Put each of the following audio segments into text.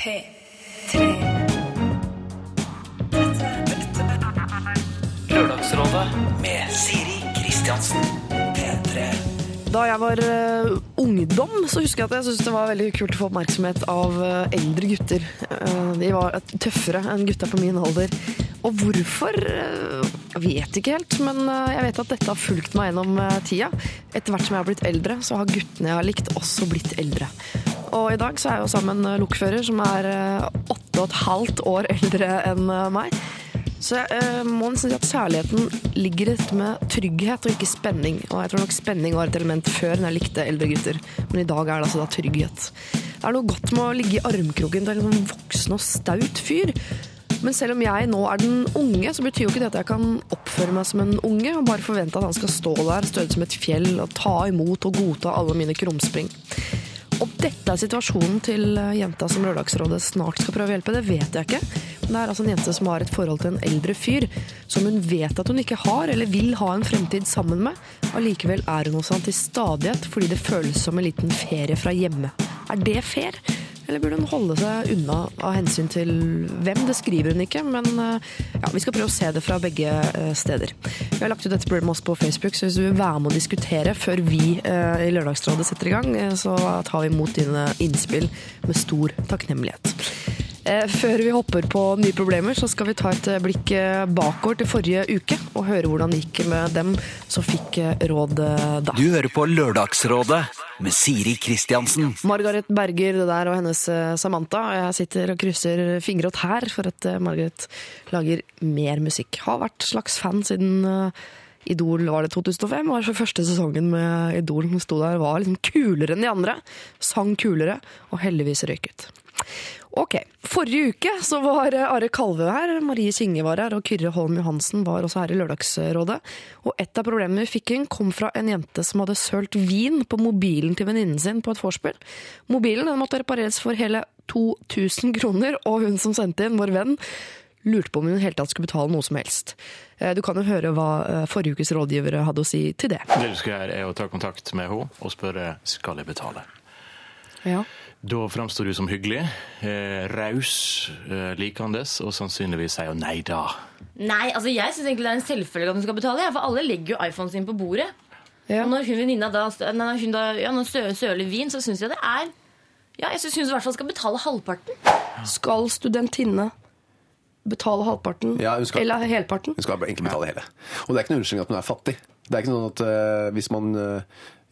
P3. Lørdagsrådet med Siri Kristiansen. P3. Da jeg var uh, ungdom, så husker jeg at jeg syntes det var veldig kult å få oppmerksomhet av uh, eldre gutter. Uh, de var tøffere enn gutta på min alder. Og hvorfor, jeg vet ikke helt, men jeg vet at dette har fulgt meg gjennom tida. Etter hvert som jeg har blitt eldre, så har guttene jeg har likt, også blitt eldre. Og i dag så er jeg jo sammen med en lokfører som er eh, åtte og et halvt år eldre enn eh, meg. Så jeg eh, må nesten si at kjærligheten ligger i dette med trygghet og ikke spenning. Og jeg tror nok spenning var et element før når jeg likte eldre gutter. Men i dag er det altså da trygghet. Det er noe godt med å ligge i armkroken til en sånn voksen og staut fyr. Men selv om jeg nå er den unge, så betyr jo ikke det at jeg kan oppføre meg som en unge og bare forvente at han skal stå der stødig som et fjell og ta imot og godta alle mine krumspring. Og dette er situasjonen til eh, jenta som Lørdagsrådet snart skal prøve å hjelpe, det vet jeg ikke. Men det er altså en jente som har et forhold til en eldre fyr som hun vet at hun ikke har eller vil ha en fremtid sammen med. Allikevel er hun hos han til stadighet fordi det føles som en liten ferie fra hjemme. Er det fair? Eller burde hun holde seg unna av hensyn til hvem? Det skriver hun ikke, men eh, ja, vi skal prøve å se det fra begge eh, steder. Vi har lagt ut et problem også på Facebook, så hvis du vil være med å diskutere før vi eh, i Lørdagsrådet setter i gang, så tar vi imot dine innspill med stor takknemlighet. Eh, Før vi hopper på nye problemer, så skal vi ta et eh, blikk eh, bakover til forrige uke og høre hvordan det gikk med dem som fikk råd da. Du hører på Lørdagsrådet med Siri Kristiansen. Margaret Berger det der og hennes Samantha. Jeg sitter og krysser fingre og tær for at Margaret lager mer musikk. Har vært slags fan siden Idol var det 2005. Var for første sesongen med Idol. Hun sto der var liksom kulere enn de andre. Sang kulere, og heldigvis røyket. Ok, Forrige uke så var eh, Are Kalve her, Marie Kinge var her, og Kyrre Holm Johansen var også her i Lørdagsrådet. Og et av problemene vi fikk inn, kom fra en jente som hadde sølt vin på mobilen til venninnen sin på et vorspiel. Mobilen den måtte repareres for hele 2000 kroner, og hun som sendte inn, vår venn, lurte på om hun i hele tatt skulle betale noe som helst. Eh, Du kan jo høre hva eh, forrige ukes rådgivere hadde å si til det. Det du skal gjøre, er å ta kontakt med henne og spørre skal jeg betale. Ja. Da framstår du som hyggelig, eh, raus, eh, likandes, og sannsynligvis sier hun nei da. Nei, altså jeg syns egentlig det er en selvfølge at hun skal betale. ja, For alle legger jo iPhonen sin på bordet. Ja. Og når hun venninna da, når hun da ja, når hun sø- søler vin, så syns jeg det er Ja, jeg syns hun i hvert fall skal betale halvparten. Skal studentinne betale halvparten, Ja, hun skal- eller helparten? Hun skal egentlig betale hele. Og det er ikke noen unnskyldning at hun er fattig. Det er ikke sånn at uh, hvis man eh,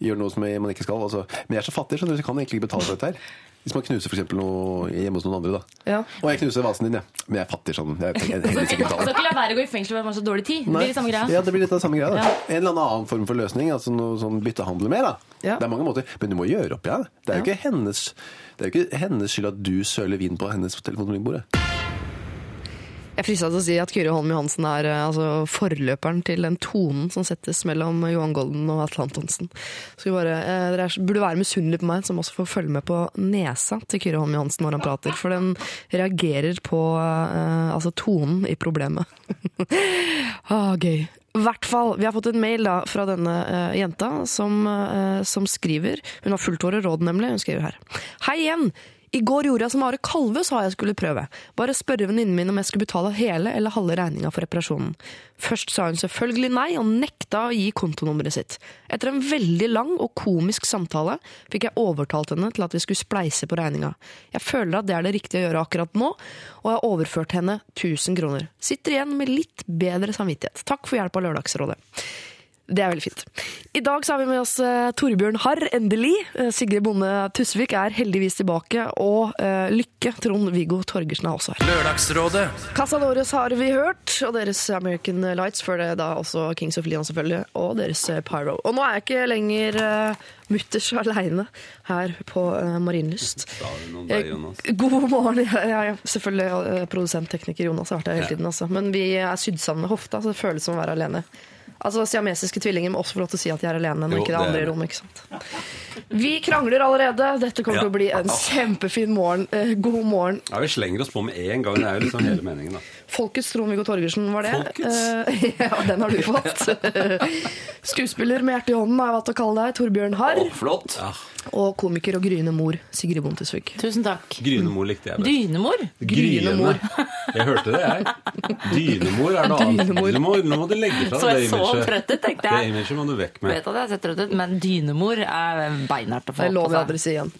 gjør noe som man ikke skal altså, Men jeg er så fattig, skjønner du, så kan jeg egentlig ikke betale for dette her. Hvis man knuser for noe hjemme hos noen andre, da. Ja. Og jeg knuser vasen din, jeg. Men jeg er fattig sånn. Jeg tenker jeg Skal ikke la være å gå i fengsel fordi man har så dårlig tid. Det blir det samme greia. Ja, det blir litt av samme greia. Ja. En eller annen form for løsning, altså noe sånn byttehandel med. da. Ja. Det er mange måter, Men du må gjøre opp, ja. Det er jo ikke hennes det er jo ikke hennes skyld at du søler vin på hennes telefonbord. Jeg frista til å si at Kyrre Holm Johansen er eh, altså, forløperen til den tonen som settes mellom Johan Golden og Atle Antonsen. Bare, eh, dere er, burde være misunnelige på meg som også får følge med på nesa til Kyrre Holm Johansen når han prater, for den reagerer på eh, altså tonen i problemet. ah, gøy. I hvert fall, Vi har fått en mail da, fra denne uh, jenta som, uh, som skriver Hun har fulgt våre råd, nemlig. Hun skriver her. Hei igjen! I går gjorde jeg som Are Kalve sa jeg skulle prøve. Bare spørre venninnen min om jeg skulle betale hele eller halve regninga for reparasjonen. Først sa hun selvfølgelig nei, og nekta å gi kontonummeret sitt. Etter en veldig lang og komisk samtale fikk jeg overtalt henne til at vi skulle spleise på regninga. Jeg føler at det er det riktige å gjøre akkurat nå, og jeg har overført henne 1000 kroner. Sitter igjen med litt bedre samvittighet. Takk for hjelp av Lørdagsrådet. Det er veldig fint. I dag så har vi med oss eh, Torbjørn Harr, endelig. Eh, Sigrid Bonde Tusvik er heldigvis tilbake, og uh, lykke Trond-Viggo Torgersen er også her. Lørdagsrådet Casanores har vi hørt, og deres American Lights, før det da også Kings of Leon selvfølgelig, og deres Pyro. Og nå er jeg ikke lenger uh, mutters aleine her på uh, Marienlyst. God morgen. Jeg er selvfølgelig eh, produsent-tekniker Jonas har vært her hele tiden, altså. men vi er sydd sammen med hofta, så det føles som å være alene. Altså Siamesiske tvillinger må også få lov til å si at de er alene når Jo, ikke det er er andre i rommet. ikke sant? Vi krangler allerede. Dette kommer til å bli en kjempefin morgen. Eh, God morgen. Ja, Vi slenger oss på med en gang. Det er jo liksom hele meningen, da. Folkets Trond-Viggo Torgersen var det. Folkets? Eh, ja, den har du fått. Skuespiller med hjertet i hånden har jeg valgt å kalle deg. Torbjørn Harr. Flott. Og komiker og gryende mor Sigrid Bonde Tusen takk. Grynemor likte jeg best. Dynemor? Grynemor. Jeg hørte det, jeg. Dynemor er noe annet. Dynemor. Du må, nå må du legge fra Så deg jeg imaget. så imaget. trøtt ut, tenkte Det jeg. imaget må du vekk Vet at jeg ser trøtt ut, men dynemor er beinhardt å få Det lover jeg aldri seg. si igjen.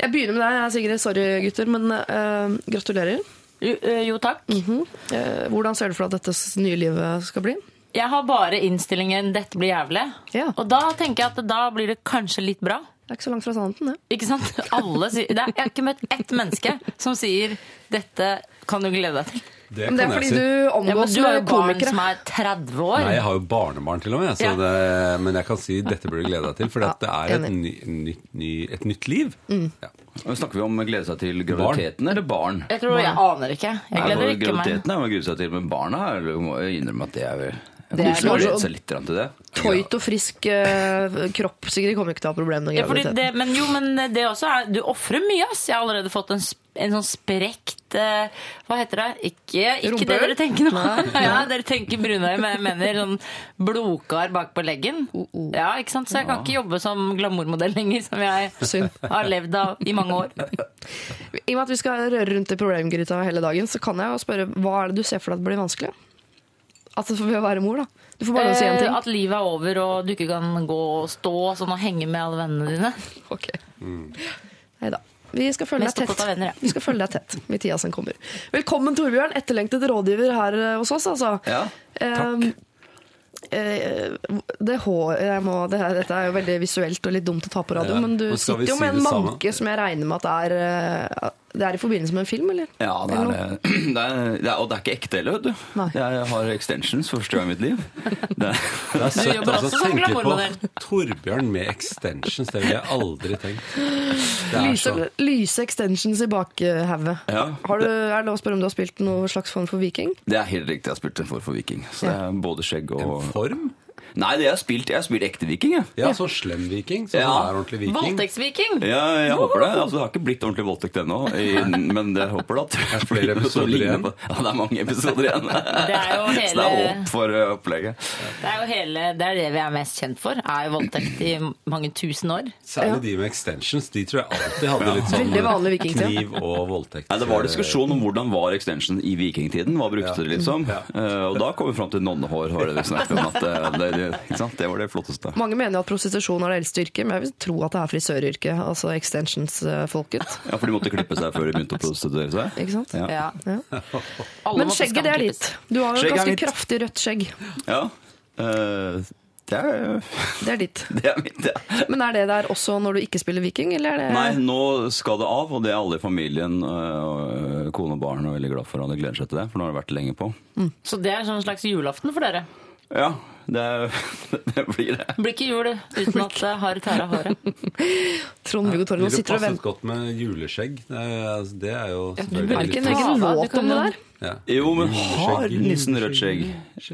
Jeg begynner med deg, Sigrid. Sorry, gutter, men uh, gratulerer. Jo, eh, jo, takk. Eh, hvordan ser du for deg at dette nye livet skal bli? Jeg har bare innstillingen 'dette blir jævlig'. Ja. Og da tenker jeg at da blir det kanskje litt bra. Det er ikke så langt fra sannheten, det. Ikke sant? Alle sier, det er, jeg har ikke møtt ett menneske som sier 'dette kan du glede deg til'. Det Men det er jeg fordi si. du Ja, du har jo barn komikere. som er 30 år. Nei, jeg har jo barnebarn til og med, så Ja. det, men jeg kan si dette burde du glede deg til. For Ja, det er et, ny, ny, nytt- ny, et nytt liv. Mm. Ja. Snakker vi om å glede seg til graviditeten eller barn? Jeg tror jeg aner ikke. Jeg Nei, gleder for ikke meg. Graviditeten er å glede seg til, men barna er- må jeg innrømme at det er vel Det er kanskje seg litt til det. Tøyt og frisk uh, kropp, Sigrid, kommer ikke til å ha problemer med Ja, graviditeten. det, men jo, men det også er Du ofrer mye, ass. Jeg har allerede fått en, en sånn sprekt Hva heter det? Ikke, ikke det dere tenker nå. ja, dere tenker brunøye, men jeg mener sånn blodkar bak på leggen. Ja, ikke sant? Så jeg kan ikke jobbe som glamourmodell lenger, som jeg har levd av i mange år. I og med at vi skal røre rundt i problemgryta hele dagen, så kan jeg jo spørre hva er det du ser for deg at blir vanskelig? At det ved å være mor, da. Du får bare si en Eh, ting. At livet er over, og du ikke kan gå og stå sånn og henge med alle vennene dine. Ok. Nei da. Vi skal følge Mest deg tett. venner, ja. Vi skal følge deg tett i tida som kommer. Velkommen, Torbjørn. Etterlengtet rådgiver her eh, hos oss, altså. Ja, takk. det hår, jeg må, det her, dette er jo veldig visuelt og litt dumt å ta på radio, Ja, men du sitter jo si med en manke som jeg regner med at er, eh, det er i forbindelse med en film, eller? Ja, det er Eller det. det, er, det er, og det er ikke ekte heller, vet du. Nei. Jeg har extensions for første gang i mitt liv. Det er, Det er søtt jobber altså, også å som tenke på glamourmodell. Torbjørn med extensions. Det ville jeg aldri tenkt. Det er Lyse, så lyse extensions i bakhauget. Ja. Har du- Er det lov å spørre om du har spilt noen slags form for viking? det er helt riktig. Jeg har spilt en form for viking. Så det er både skjegg og En form. Nei, det jeg har spilt, jeg har spilt ekte viking, jeg. Ja, så slem viking. Så Ja. sånn er ordentlig viking. Voldtektsviking! Ja, jeg håper det. Altså, det har ikke blitt ordentlig voldtekt ennå, men jeg håper det. at Det er flere episoder igjen. Ja, det er mange episoder igjen. Det er jo Så det er hele- håp for uh, opplegget. Det er jo hele, det er det vi er mest kjent for. Er jo voldtekt i mange tusen år. Særlig de med extensions. De tror jeg alltid hadde litt sånn kniv og voldtekt. Nei, det var diskusjon om hvordan var extension i vikingtiden. Hva brukte Ja. de liksom? Ja. Eh, og da kom vi fram til nonnehår. Var det, vi snakket om at eh, det, det? Det var det flotteste. Mange mener at prostitusjon er det eldste yrket, men jeg vil tro at det er frisøryrket. Altså extensions-folket. Ja, For de måtte klippe seg før de begynte å prostituere seg? Ikke sant? Ja. Ja. Ja. Men skjegget, det er ditt. Du har jo et ganske kraftig rødt skjegg. Ja. uh, det, er, Det er ditt. det er mitt, ja. Men er det der også når du ikke spiller viking, eller er det Nei, nå skal det av, og det er alle i familien. øh, kone og barn er veldig glad for, og de gleder seg til det. For nå har det vært lenge på. Så det er en slags julaften for dere. Ja, det, er, det blir det. Blir ikke jul uten at det har tæra håret. Trond-Viggo Torgen Det sitter og passet godt med juleskjegg. Det er, jo det er jo Er det selvfølgelig ikke en egen låt om det jo- der? ja. Jo, men har nissen rødt skjegg?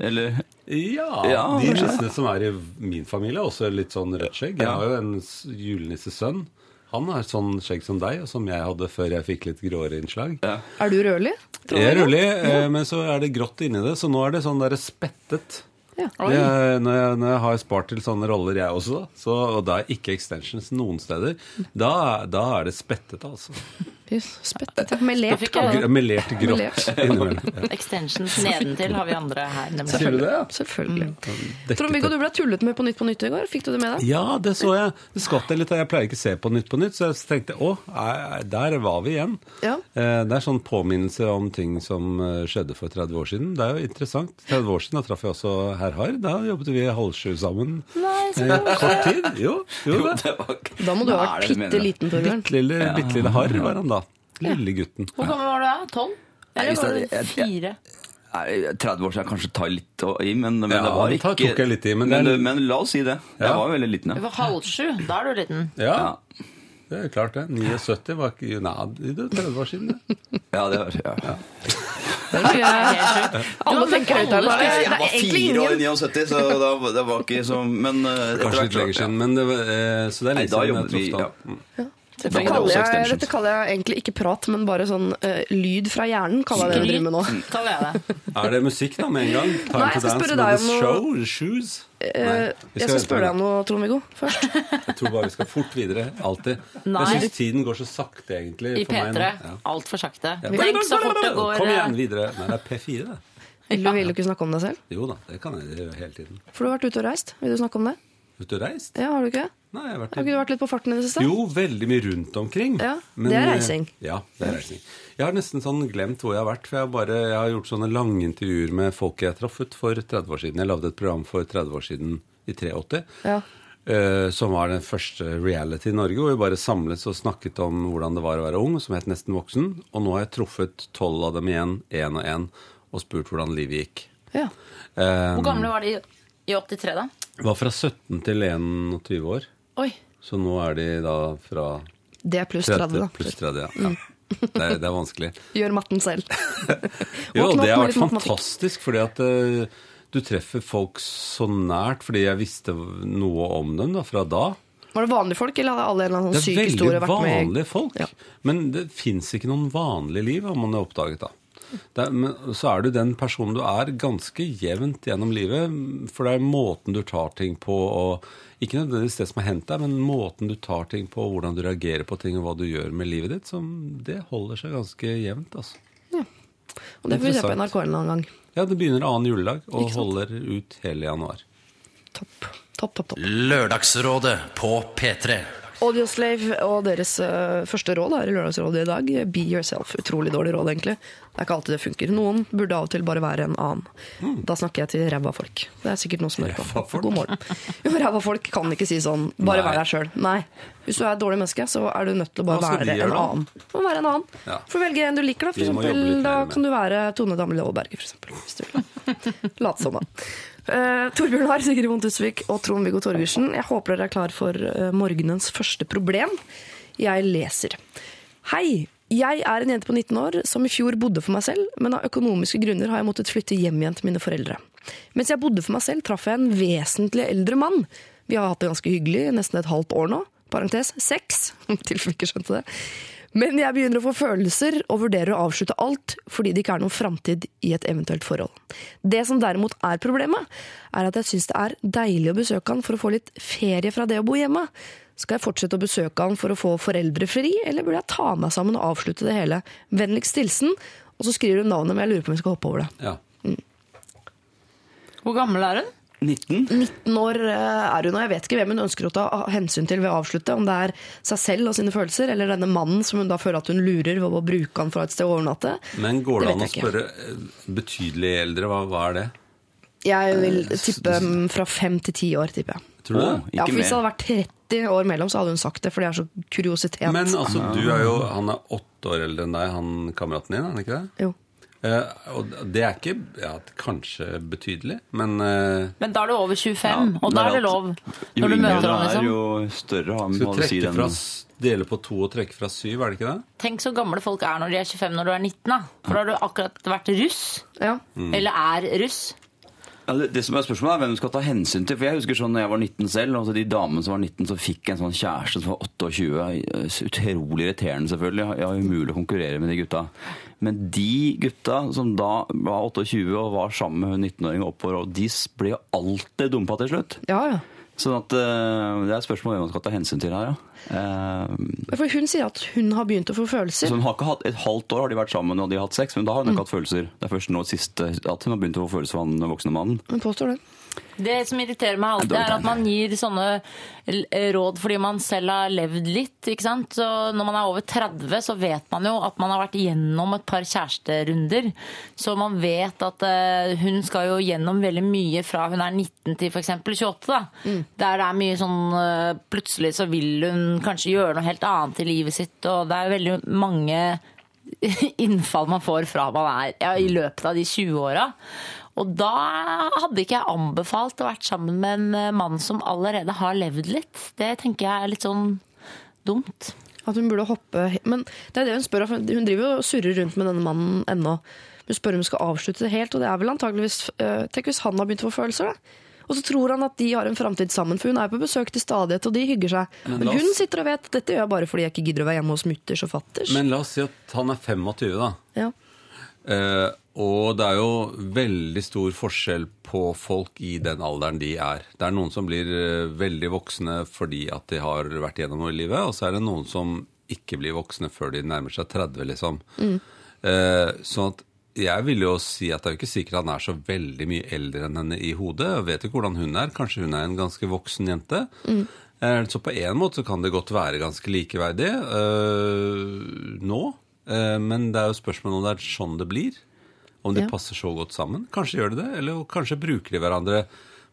Eller Ja, Ja, de nissene som er i min familie, har også litt sånn rødt skjegg. Jeg har jo en julenissesønn. Han har sånn skjegg som deg, og som jeg hadde før jeg fikk litt gråere innslag. ja. Er du rødlig? Jeg er rødlig, eh, men så er det grått inni det, så nå er det sånn derre spettet. Ja. Det er, når, jeg, når jeg har spart til sånne roller, jeg også, så, og da er ikke extensions noen steder, da, da er det spettet, altså. Jøss, Spettet. Melert. Grått. Extensions nedentil har vi andre her. nemlig. Sier du det, ja? Selvfølgelig. Mm. Trond-Viggo, du ble tullet med på Nytt på Nytt i går. Fikk du det med deg? Ja, det så jeg. Det skvatt jeg litt, og jeg pleier ikke å se på Nytt på Nytt, så jeg tenkte å, der var vi igjen. Ja. Eh, Det er sånn påminnelse om ting som eh, skjedde for 30 år siden. Det er jo interessant. 30 år siden da traff jeg også herr Harr. Da jobbet vi halv sju sammen. Nei, så Eh, Kort tid. Jo, jo Jo, det. Da må du ha vært bitte liten, Torbjørn. Bitte lille, bitte lille Harr var han da. Lille gutten. Hvor gammel var du da? Tolv? Eller var du fire? Nei, 30 år siden kanskje tar litt i, men, men Ja, det var ikke tok jeg litt i, men men, det men la oss si det. Jeg var jo veldig liten, Du var halv sju. Da er du liten. Ja, Ja, det er klart det. 79 var ikke Nei, det er 30 år siden, det. ja det var ja. Det mye- Alle tenker høyt der. Jeg var fire år i 79, så da, det var ikke så Men eh, Kanskje litt lenger siden, men det, var, eh, så det er lenge da siden jobbet vi, ja. Dette kaller, jeg, dette kaller jeg egentlig ikke prat, men bare sånn uh, lyd fra hjernen, kaller jeg det jeg driver med nå. Er det musikk da med en gang? Time Nei, jeg skal spørre deg om noe- Show, Shoes? Nei, vi Eh, Jeg skal spørre deg om noe, Trond-Viggo, først. Jeg tror bare vi skal fort videre. Alltid. Nei. Jeg syns tiden går så sakte, egentlig. I P3. nå. Ja. Altfor sakte. Ja. Tenk så fort det går. Kom eh, igjen, videre. Nei, det er P4, det. Vil du, vil du ikke snakke om deg selv? Jo da, det kan jeg gjøre hele tiden. For du har vært ute og reist. Vil du snakke om det? Ute og reist? Ja, Har du ikke? Nei, jeg har vært Har ikke du vært litt på farten i det siste? Jo, veldig mye rundt omkring. Ja, det er eh, reising. Ja, det er reising. Jeg har nesten sånn glemt hvor jeg har vært. For jeg har, bare, jeg har gjort sånne lange intervjuer med folk jeg traff ut for 30 år siden. Jeg lagde et program for 30 år siden i 83. Ja. Uh, som var den første reality i Norge, hvor vi bare samles og snakket om hvordan det var å være ung, som het Nesten voksen. Og nå har jeg truffet tolv av dem igjen, én og én, og spurt hvordan livet gikk. ja. Eh, Hvor gamle var de i 83, da? var fra 17 til 21 år. Oi. Så nå er de da fra Det er pluss 30, da. pluss 30, ja. ja. Det, er, det er vanskelig. Gjør matten selv. Jo, det har vært fantastisk, fordi at uh, du treffer folk så nært, fordi jeg visste noe om dem da, fra da. Var det vanlige folk, eller hadde alle en eller annen Det er syk veldig historie vært med? vanlige folk, Ja. men det fins ikke noen vanlige liv, har man oppdaget da. Det er, men så er du den personen du er ganske jevnt gjennom livet, for det er måten du tar ting på, og ikke nødvendigvis det som har hendt deg, men måten du tar ting på, hvordan du reagerer på ting, og hva du gjør med livet ditt, som, det holder seg ganske jevnt, altså. Og det får vi se på NRK en annen gang. Ja, det begynner annen juledag, og holder ut hele januar. Topp. Topp, topp, topp. Lørdagsrådet på P3. Audioslave og deres uh, første råd her i Lørdagsrådet i dag, be yourself. Utrolig dårlig råd, egentlig. Det er ikke alltid det funker. Noen burde av og til bare være en annen. Da snakker jeg til ræva folk. Det er sikkert noen som hører på. God morgen. Jo, ræva folk kan ikke si sånn. Bare Nei. vær deg sjøl. Nei. Hvis du er et dårlig menneske, så er du nødt til å bare være en annen. Du må være en annen. Ja. For velge en du liker, da. For eksempel, da kan du være Tone Damli Aaberge, for eksempel. Hvis du vil. Late som, da. Uh, Torbjørn Har, Sigrid Vondt Tusvik og Trond-Viggo Torgersen. Jeg håper dere er klar for uh, morgenens første problem. Jeg leser. Hei! Jeg er en jente på 19 år som i fjor bodde for meg selv, men av økonomiske grunner har jeg måttet flytte hjem igjen til mine foreldre. Mens jeg bodde for meg selv, traff jeg en vesentlig eldre mann. Vi har hatt det ganske hyggelig nesten et halvt år nå. Parentes seks Om tilfelle ikke skjønte det. Men jeg begynner å få følelser og vurderer å avslutte alt fordi det ikke er noen framtid i et eventuelt forhold. Det som derimot er problemet, er at jeg syns det er deilig å besøke han for å få litt ferie fra det å bo hjemme. Skal jeg fortsette å besøke han for å få foreldrefri, eller burde jeg ta meg sammen og avslutte det hele? Vennligst hilsen. Og så skriver hun navnet, men jeg lurer på om jeg skal hoppe over det. Ja. Hvor gammel er hun? 19? 19 år eh, er hun, og jeg vet ikke hvem hun ønsker å ta hensyn til ved å avslutte. Om det er seg selv og sine følelser, eller denne mannen som hun da føler at hun lurer ved å bruke han fra et sted å overnatte. Men går det Det an å ikke. spørre eh, betydelig eldre, hva, hva er det? Jeg vil tippe mm, fra fem til ti år, tipper jeg. Tror du det? Ja, for Hvis det hadde vært 30 år mellom, så hadde hun sagt det, for det er så kuriositet. Men altså, du er jo Han er åtte år eldre enn deg, han kameraten din, er han ikke det? Jo. Eh, og det er ikke ja, kanskje betydelig, men uh, Men da er du over 25, Ja, og da er det lov? lov. Jo Når du møter ham, er, liksom. jo større har du du si den dele på to og trekke fra syv, er det ikke det? Tenk så gamle folk er når de er 25 når du er 19. da. For da har du akkurat vært russ. Ja. Mm. Eller er russ. Ja, det, det som er spørsmålet er hvem du skal ta hensyn til. For jeg husker sånn når jeg var 19 selv, altså de damene som var 19, som fikk en sånn kjæreste som var 28. Utrolig irriterende, selvfølgelig. Jeg har umulig å konkurrere med de gutta. Men de gutta som da var 28 og var sammen med hun 19-åringen oppover, og de ble jo alltid dumpa til slutt. ja, ja. Sånn at uh, det er et spørsmål hvem man skal ta hensyn til her, ja. Uh, For hun sier at hun har begynt å få følelser. så hun har ikke hatt, Et halvt år har de vært sammen og de har hatt sex, men da har Mm. hun ikke hatt følelser. Det er først nå siste at hun har begynt å få følelser for han voksne mannen. Hun påstår det. Det som irriterer meg alltid, er at man gir sånne råd fordi man selv har levd litt. ikke sant? Så Når man er over 30, så vet man jo at man har vært gjennom et par kjæresterunder. Så man vet at eh, hun skal jo gjennom veldig mye fra hun er 19 til f.eks. 28. da. Der det er mye sånn eh, Plutselig så vil hun kanskje gjøre noe helt annet i livet sitt, og det er veldig mange innfall man får fra man er ja, i løpet av de 20-åra. Og da hadde ikke jeg anbefalt å vært sammen med en eh, mann som allerede har levd litt. Det tenker jeg er litt sånn dumt. At hun burde hoppe Men det er det hun spør om. Hun driver jo og surrer rundt med denne mannen ennå. Hun spør om hun skal avslutte det helt, og det er vel antageligvis eh, Tenk hvis han har begynt å få følelser, da. Og så tror han at de har en framtid sammen, for hun er på besøk til stadighet, og de hygger seg. Men Men hun sitter og vet at dette gjør jeg bare fordi jeg ikke gidder å være hjemme hos mutters og fatters. Men la oss si at han er 25, da. ja. Eh, og det er jo veldig stor forskjell på folk i den alderen de er. Det er noen som blir eh, veldig voksne fordi at de har vært gjennom noe i livet, og så er det noen som ikke blir voksne før de nærmer seg 30, liksom. Eh, sånn at jeg vil jo si at det er jo ikke sikkert han er så veldig mye eldre enn henne i hodet. Jeg vet ikke hvordan hun er. Kanskje hun er en ganske voksen jente. Eh, Så på en måte så kan det godt være ganske likeverdig eh, nå. Eh, Men det er jo spørsmålet om det er sånn det blir. Om de Ja. passer så godt sammen. Kanskje gjør de det, eller kanskje bruker de hverandre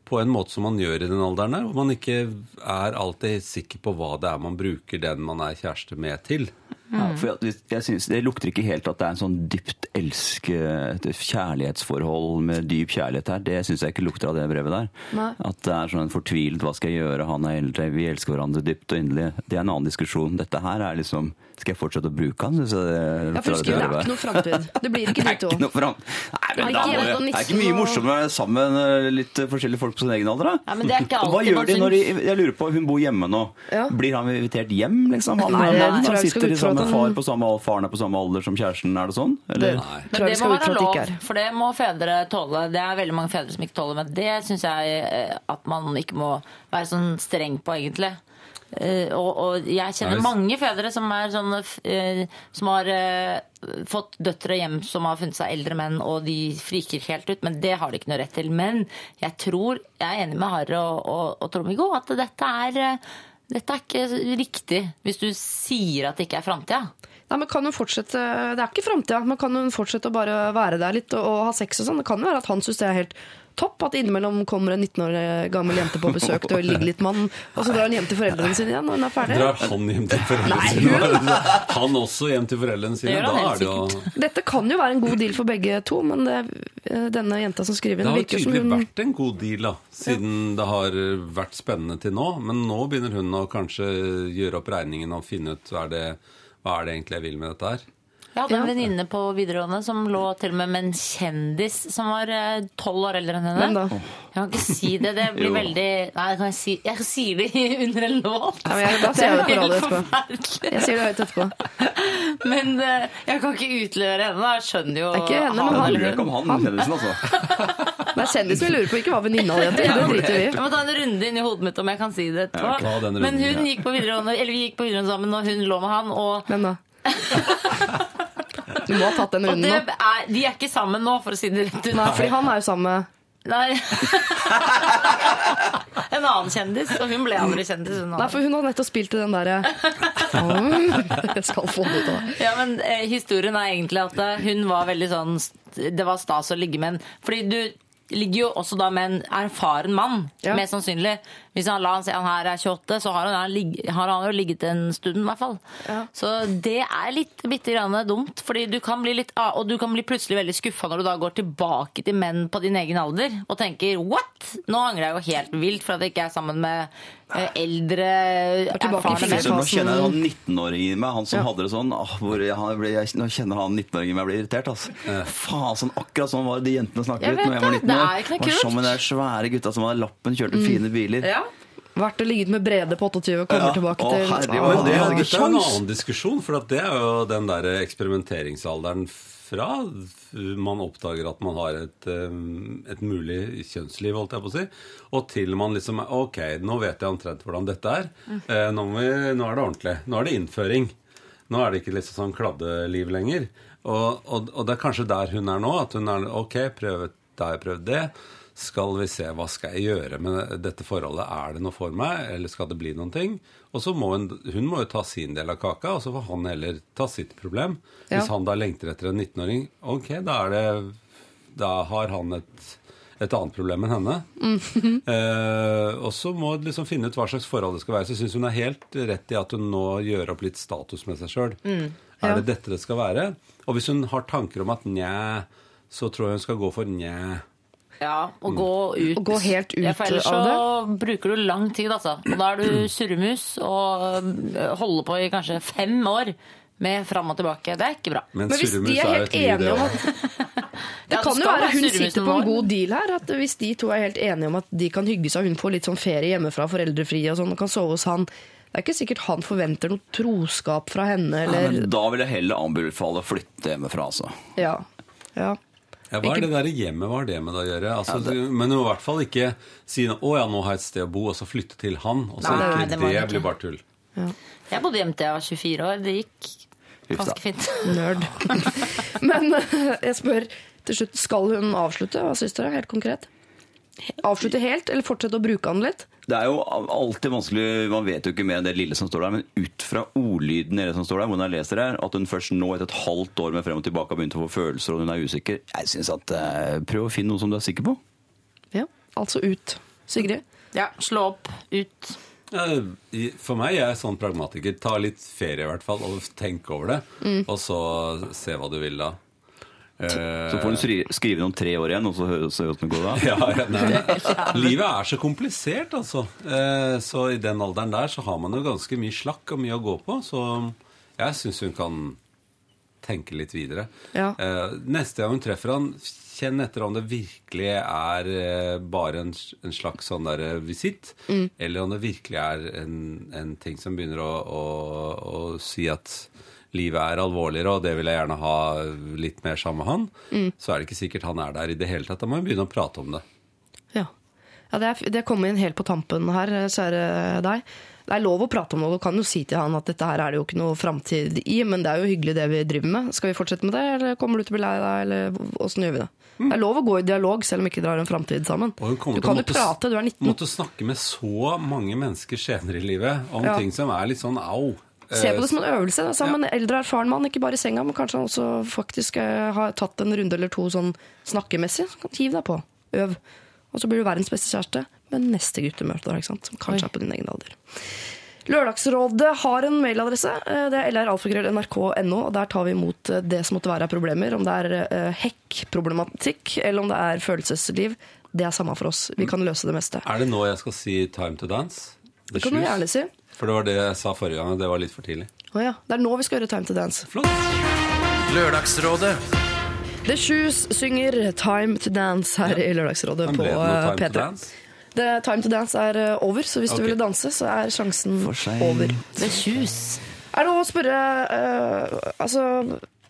på en måte som man gjør i den alderen der, hvor man ikke er alltid sikker på hva det er man bruker den man er kjæreste med til. Ja, for jeg, jeg synes Det lukter ikke helt at det er en sånn dypt elske, et kjærlighetsforhold med dyp kjærlighet her. Det syns jeg ikke lukter av det brevet der. Nei. At det er sånn en fortvilet 'hva skal jeg gjøre', han er eldre, vi elsker hverandre dypt og inderlig. Det er en annen diskusjon. Dette her er liksom Skal jeg fortsette å bruke? Jeg Ja, for husker, det er ikke noe framtid. Det blir ikke de to. noe fram... Nei, men da må jeg, det, er ikke mye morsommere å være sammen med litt forskjellige folk på sin egen alder, da? Ja, men det er ikke Og Hva gjør de når de. Jeg lurer på, hun bor hjemme nå. Ja. Blir han invitert hjem, liksom? Han, Nei, han, han, sitter i samme far på samme alder, faren er på samme alder som kjæresten, er det sånn? Eller? Det Nei. Men det må være lov, ikke for det må fedre tåle. Det er veldig mange fedre som ikke tåler, men det syns jeg eh, at man ikke må være sånn streng på, egentlig. Eh, og, og jeg kjenner mange fedre som er sånn eh, Som har uh, fått døtre hjem som har funnet seg eldre menn, og de friker helt ut, men det har de ikke noe rett til. Men jeg tror, jeg er enig med Harry og, og, og Trond-Viggo, at dette er eh, dette er ikke riktig hvis du sier at det ikke er framtida. Nei, men kan hun fortsette, Det er ikke framtida, men kan hun fortsette å bare være der litt og, og ha sex og sånn? Det kan jo være at han syns det er helt topp at innimellom kommer en 19 år gammel jente på besøk til å ligge litt han, og så drar han hjem til foreldrene sine igjen når hun er ferdig. Drar han hjem til foreldrene sine? Han også hjem til foreldrene sine? Det Da er det jo Dette kan jo være en god deal for begge to, men det, eh, denne jenta som skriver Det virker har hun Det har tydelig vært en god deal, da, siden det har vært spennende til nå. Men nå begynner hun å kanskje gjøre opp regningen og finne ut hva er det, hva er det egentlig jeg vil med dette her. Jeg hadde en Ja. venninne på videregående som lå til og med med en kjendis som var eh, tolv år eldre enn henne. Hvem da? Jeg kan ikke si det. Det blir veldig Nei, jeg, kan si, jeg sier det under en låt. Ja, men jeg- da sier jeg det på radio etterpå. Jeg sier det høyt etterpå. Men eh, jeg kan ikke utlevere henne. Jeg skjønner jo Det er ikke henne, men han Jeg ikke om han kjendisen, altså. Det er kjendisen vi lurer på, ikke hva venninna di heter. Det driter vi i. Jeg må ta en runde inn i hodet mitt om jeg kan si det etterpå. Men hun gikk på videregående, eller vi gikk på videregående sammen, og hun lå med han. Og, Hvem da? Du må ha tatt den runden nå. er, de er ikke sammen nå, for å si det rett ut. Nei, fordi han er jo sammen med Nei. en annen kjendis, og hun ble andre kjendis. Hun Nei, for hun har nettopp spilt i den derre Jeg skal få det ut av Ja, men eh, Historien er egentlig at eh, hun var veldig sånn Det var stas å ligge med en Fordi du ligger jo også da med en erfaren mann, Ja. mest sannsynlig. Hvis han la han si han her er 28, så har han, har han jo ligget en stund, i hvert fall. Ja. Så det er litt bitte grann dumt, fordi du kan bli litt ah, Og du kan bli plutselig veldig skuffa når du da går tilbake til menn på din egen alder og tenker what? Nå angrer jeg jo helt vilt for at jeg ikke er sammen med eh, eldre, erfarne menn. Nå kjenner jeg han 19-åringen i meg, han som hadde det sånn. Åh, hvor jeg, han ble, jeg, nå kjenner han 19-åringen i meg blir irritert. Altså. Faen, sånn, akkurat sånn var det de jentene snakket ut når jeg var det, 19 det år. er ikke noe Var kult. sammen med de svære gutta som hadde lappen, kjørte fine biler. Ja. Vært og ligget med Brede på 28 og kommer Ja. tilbake til Å, Å, men det det, er en annen diskusjon, for det er jo den der eksperimenteringsalderen fra man oppdager at man har et, um, et mulig kjønnsliv, holdt jeg på å si, og til man liksom Ok, nå vet jeg omtrent hvordan dette er. Eh, nå, må vi, nå er det ordentlig. Nå er det innføring. Nå er det ikke liksom sånn kladdeliv lenger. Og, og, og det er kanskje der hun er nå. At hun er Ok, prøv det, prøv prøvd det. Skal vi se, hva skal jeg gjøre med dette forholdet? Er det noe for meg, eller skal det bli noen ting? Og så må hun, hun må jo ta sin del av kaka, og så får han heller ta sitt problem. Ja. Hvis han da lengter etter en 19-åring, ok, da er det Da har han et, et annet problem enn henne. eh, og så må hun liksom finne ut hva slags forhold det skal være. Så syns hun er helt rett i at hun nå gjør opp litt status med seg sjøl. Ja. Er det dette det skal være? Og hvis hun har tanker om at nja, så tror jeg hun skal gå for nja. Ja, og gå ut. Og gå helt ut ja, for ellers av så bruker du lang tid, altså. Og da er du surremus og øh, holder på i kanskje fem år med fram og tilbake. Det er ikke bra. Men, Men hvis de er er helt det enige om at Det Ja, kan det jo være hun sitter på en god deal her. At Hvis de to er helt enige om at de kan hygge seg, og hun får litt sånn ferie hjemmefra, foreldrefri og sånn, og kan sove hos han Det er ikke sikkert han forventer noe troskap fra henne, Ja, eller men da vil jeg heller anbefale å flytte hjemmefra, altså. Ja. ja. Ja, hva er det der hjemmet, hva har det med det å gjøre? Altså, Men du må i hvert fall ikke si 'Å ja, nå har jeg et sted å bo', og så flytte til han. Og så Nei, ikke, det, det det, blir bare tull. Jeg bodde hjemme til jeg var 24 år. Det gikk ganske fint. Nerd. Men eh, jeg spør til slutt, skal hun avslutte? Hva syns dere, helt konkret? Avslutte helt, eller fortsette å bruke den litt? Det er jo alltid vanskelig, man vet jo ikke mer enn det lille som står der, men ut fra ordlyden i det som står der, hvordan jeg leser det, at hun først nå etter et halvt år med frem og tilbake har begynt å få følelser og hun er usikker, jeg syns at eh, prøv å finne noe som du er sikker på. Ja, altså ut. Sigrid? Ja, slå opp, ut. For meg er jeg sånn pragmatiker. Ta litt ferie i hvert fall, og tenk over det. Og så se hva du vil da. Eh, Så får hun skrive det om tre år igjen, og så høres det ut som det går da. ja, ja, nei. Livet er så komplisert, altså. Eh, Så i den alderen der så har man jo ganske mye slakk og mye å gå på. Så jeg syns hun kan tenke litt videre. Ja. Eh, Neste gang hun treffer han, kjenn etter om det virkelig er bare en, en slags sånn der visitt, visitt, eller om det virkelig er en, en ting som begynner å, å, å si at livet er alvorligere, og det vil jeg gjerne ha litt mer sammen med han, så er det ikke sikkert han er der i det hele tatt. Da må vi begynne å prate om det. Ja. ja det, er, det kom inn helt på tampen her, kjære deg. Det er lov å prate om det, og du kan jo si til han at dette her er det jo ikke noe framtid i, men det er jo hyggelig det vi driver med. Skal vi fortsette med det, eller kommer du til å bli lei deg, eller åssen gjør vi det? Det er lov å gå i dialog, selv om ikke dere har en framtid sammen. Du kan jo måtte, prate, du er 19. måtte snakke med så mange mennesker senere i livet om Ja. ting som er litt sånn au. Se på det som en øvelse. Da. Sammen med en eldre, erfaren mann, ikke bare i senga, men kanskje han også faktisk eh, har tatt en runde eller to sånn snakkemessig. Så kan Hiv deg på. Øv. Og så blir du verdens beste kjæreste med neste guttemøte, møter, som kanskje er på din egen alder. Lørdagsrådet har en mailadresse. eh, Det er lralfakrøll.nrk.no. og Der tar vi imot eh, det som måtte være av problemer. Om det er eh, hekkproblematikk, eller om det er følelsesliv. Det er samme for oss. Vi kan løse det meste. Er det nå jeg skal si 'time to dance'? Det kan du gjerne si. For det var det jeg sa forrige gang, det var litt for tidlig. Å ja. Det er nå vi skal gjøre Time to Dance. Flott. Lørdagsrådet The Shoes synger Time to Dance her i Lørdagsrådet på ble det noe eh, time to P3. The Det, time to Dance er eh, over, så hvis okay. du ville danse, så er sjansen over. Det tjus. Er det noe å spørre uh, Altså,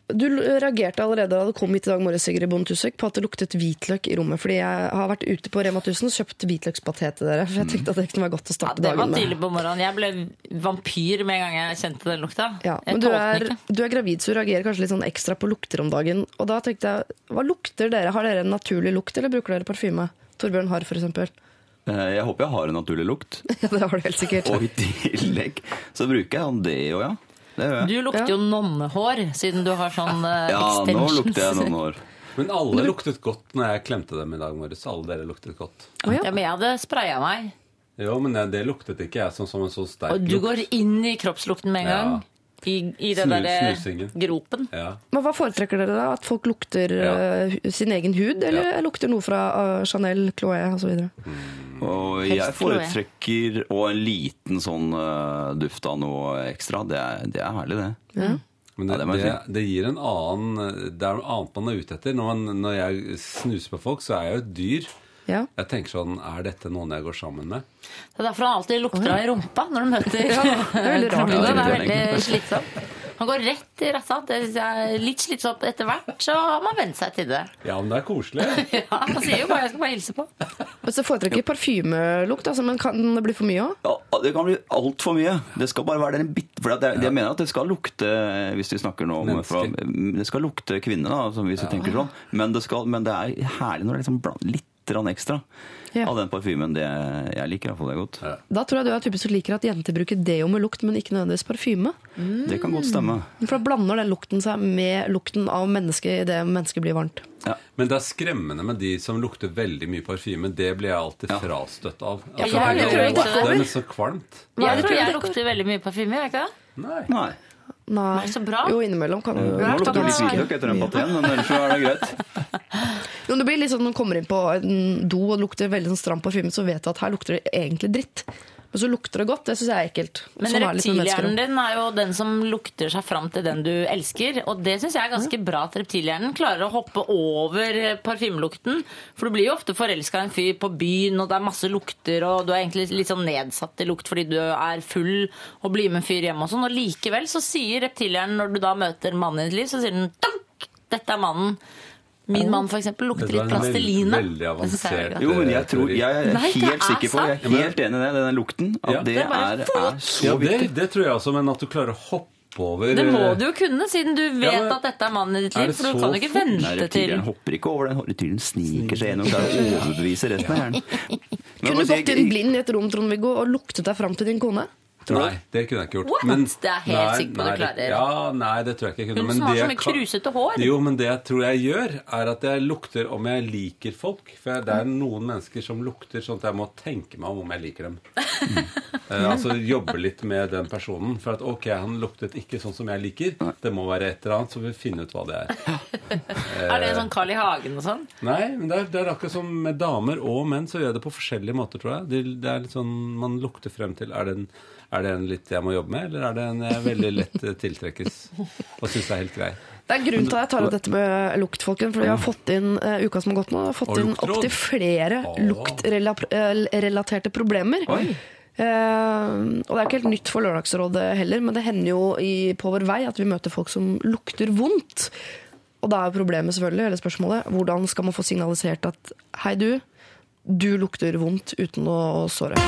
du reagerte allerede da du kom hit i dag morges, Sigrid Bonde på at det luktet hvitløk i rommet. Fordi jeg har vært ute på Rema 1000 og kjøpt hvitløkspaté til dere. For jeg tenkte at det kunne være godt å starte Ja, starte det var tidlig på morgenen. Jeg ble vampyr med en gang jeg kjente den lukta. Ja, men du er, du er gravid, så du reagerer kanskje litt sånn ekstra på lukter om dagen. Og da tenkte jeg, hva lukter dere? Har dere en naturlig lukt, eller bruker dere parfyme? Torbjørn Harr, for eksempel. Eh, Jeg håper jeg har en naturlig lukt. Ja, det har du helt sikkert. Og i tillegg så bruker jeg det òg, ja. Det gjør jeg. Du lukter jo nonnehår, siden du har sånn uh, Ja, nå lukter jeg noen år. Men alle luktet godt når jeg klemte dem i dag morges. Alle dere luktet godt. Oh, ja. Ja, men jeg hadde spraya meg. Jo, men det, det luktet ikke jeg som, som en så sterk Og du lukt. går inn i kroppslukten med en gang? Ja. I, i den Snus- derre gropen. Ja. Men hva foretrekker dere da? At folk lukter Ja. uh, sin egen hud, eller lukter noe fra uh, Chanel, Chloé osv.? Og Helst jeg foretrekker og en liten sånn uh, duft av noe ekstra. Det er, det er herlig, det. Ja, det, det må det, jeg det gir en annen Det er noe annet man er ute etter. Når, man, når jeg snuser på folk, så er jeg jo et dyr. Ja. Jeg tenker sånn Er dette noen jeg går sammen med? Det er derfor han alltid lukter av i rumpa når du møter det er veldig rart. Det Ja, er det er veldig slitsomt. Han går rett i rassa. Det er litt slitsomt etter hvert, så har man vent seg til det. Ja, men det er koselig. Ja, Han sier jo bare 'jeg skal bare hilse på'. Men så foretrekker parfymelukt, altså, men kan det bli for mye òg? Ja, det kan bli altfor mye. Det skal bare være den bitte For jeg, jeg mener at det skal lukte Hvis vi snakker nå om fra, Det skal lukte kvinne, da, altså, hvis vi tenker sånn. Men det, skal, men det er herlig når det er liksom bland, litt grann ekstra Ja. av den parfymen. Det, jeg liker iallfall det godt. Da tror jeg du er typen som liker at jenter bruker deo med lukt, men ikke nødvendigvis parfyme. Det kan godt stemme. For da blander den lukten seg med lukten av mennesket idet mennesket blir varmt. Ja. Men det er skremmende med de som lukter veldig mye parfyme. Det blir jeg alltid Ja. frastøtt av. Ja, Altså, jeg det, jeg, er- det det er så kvalmt. Jeg tror jeg lukter veldig mye parfyme, gjør jeg ikke det? Nei. Nei. Nei. Så bra. Jo, innimellom kan du Nå lukter det litt hvitløk etter den patien, men ellers er det greit. Jo, det blir litt sånn Når du kommer inn på en do og det lukter veldig sånn stram parfyme, så vet du at her lukter det egentlig dritt. Men så lukter det godt. Det syns jeg er ekkelt. Men Sånn er reptilhjernen din er jo den som lukter seg fram til den du elsker. Og det syns jeg er ganske bra at reptilhjernen klarer å hoppe over parfymelukten. For du blir jo ofte forelska i en fyr på byen, og det er masse lukter, og du er egentlig litt sånn nedsatt i lukt fordi du er full og blir med en fyr hjemme og sånn. Og likevel så sier reptilhjernen, når du da møter mannen i ditt liv, så sier den «Tank! Dette er mannen. Min mann for eksempel lukter litt plasteline. Jo, men jeg tror Jeg er Nei, helt er sikker på Jeg er helt enig i det. Den lukten. At Ja. det, Det er er, så Ja, det, viktig. det tror jeg også, men at du klarer å hoppe over Det må eh, du jo kunne, siden du vet Ja, men- at dette er mannen i ditt liv. For du kan jo ikke vente Nei, til reptilhjernen hopper ikke over den. reptilen sniker seg gjennom. Det er å resten av hjernen. Kunne du sier- gått inn blind i et rom Trond-Viggo, og luktet deg fram til din kone? Nei, det kunne jeg ikke gjort. What? Det er helt sikker på du nei, det- klarer. Ja, nei, det tror jeg ikke jeg kunne. Hun Men som har så mye krusete hår. Jo, men det jeg tror jeg gjør, er at jeg lukter om jeg liker folk. For jeg- det er noen mennesker som lukter sånn at jeg må tenke meg om om jeg liker dem. Eh, altså jobbe litt med den personen. For at ok, han luktet ikke sånn som jeg liker. Det må være et eller annet, så vi finner ut hva det er. Er det sånn Carl I. Hagen og sånn? Nei, men det er, det er akkurat som med damer og menn, så gjør jeg det på forskjellige måter, tror jeg. Det, det er litt sånn man lukter frem til. Er det, en, er det en litt jeg må jobbe med, eller er det en jeg veldig lett eh, tiltrekkes og syns er helt grei? Det er grunn til at jeg tar opp dette med lukt, folkens. For vi har fått inn uh, uka som har gått nå, har fått inn opptil flere oh. luktrelaterte problemer. Uh, og det er ikke helt nytt for Lørdagsrådet heller, men det hender jo i, på vår vei at vi møter folk som lukter vondt. Og da er jo problemet selvfølgelig, eller spørsmålet, hvordan skal man få signalisert at hei du, du lukter vondt uten å såre.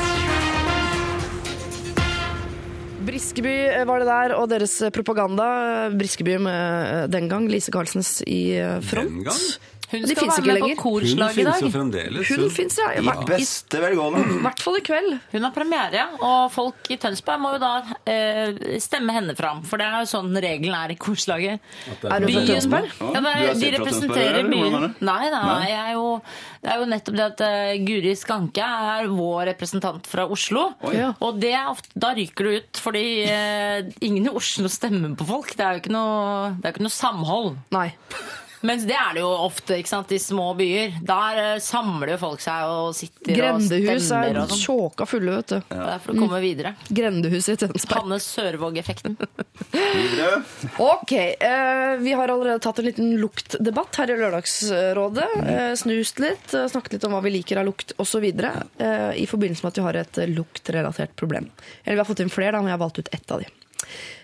Briskeby eh, var det der, og deres propaganda. Briskeby med eh, den gang Lise Karlsens i eh, front. Den gang? Hun skal være med lenger. på korslag i jo dag. fremdeles. Hun fins, ja. I, hvert- beste velgående. I hvert fall i kveld. Hun har premiere, ja. Og folk i Tønsberg må jo da eh, stemme henne fram. For det er jo sånn regelen er i korslaget. Er du fra Tønsberg? Ja, det er, de fra representerer Tønsberg, byen. Nei, nei, jeg er jo, det er jo nettopp det at uh, Guri Skanke er vår representant fra Oslo. Ja. Og det er ofte, da ryker du ut, fordi uh, ingen i Oslo stemmer på folk. Det er jo ikke noe, det er ikke noe samhold. Nei. Mens det er det jo ofte ikke sant, i små byer. Der eh, samler jo folk seg og sitter Grendehus og er stemmer Grendehus er tjåka fulle, vet du. Det er for å komme videre. Grendehuset i Tønsberg. Hanne Sørvåg-effekten. Ok, eh, vi har allerede tatt en liten luktdebatt her i Lørdagsrådet. Eh, snust litt, eh, snakket litt om hva vi liker av lukt osv. Eh, I forbindelse med at vi har et luktrelatert problem. Eller vi har fått inn flere, da, men jeg har valgt ut ett av de.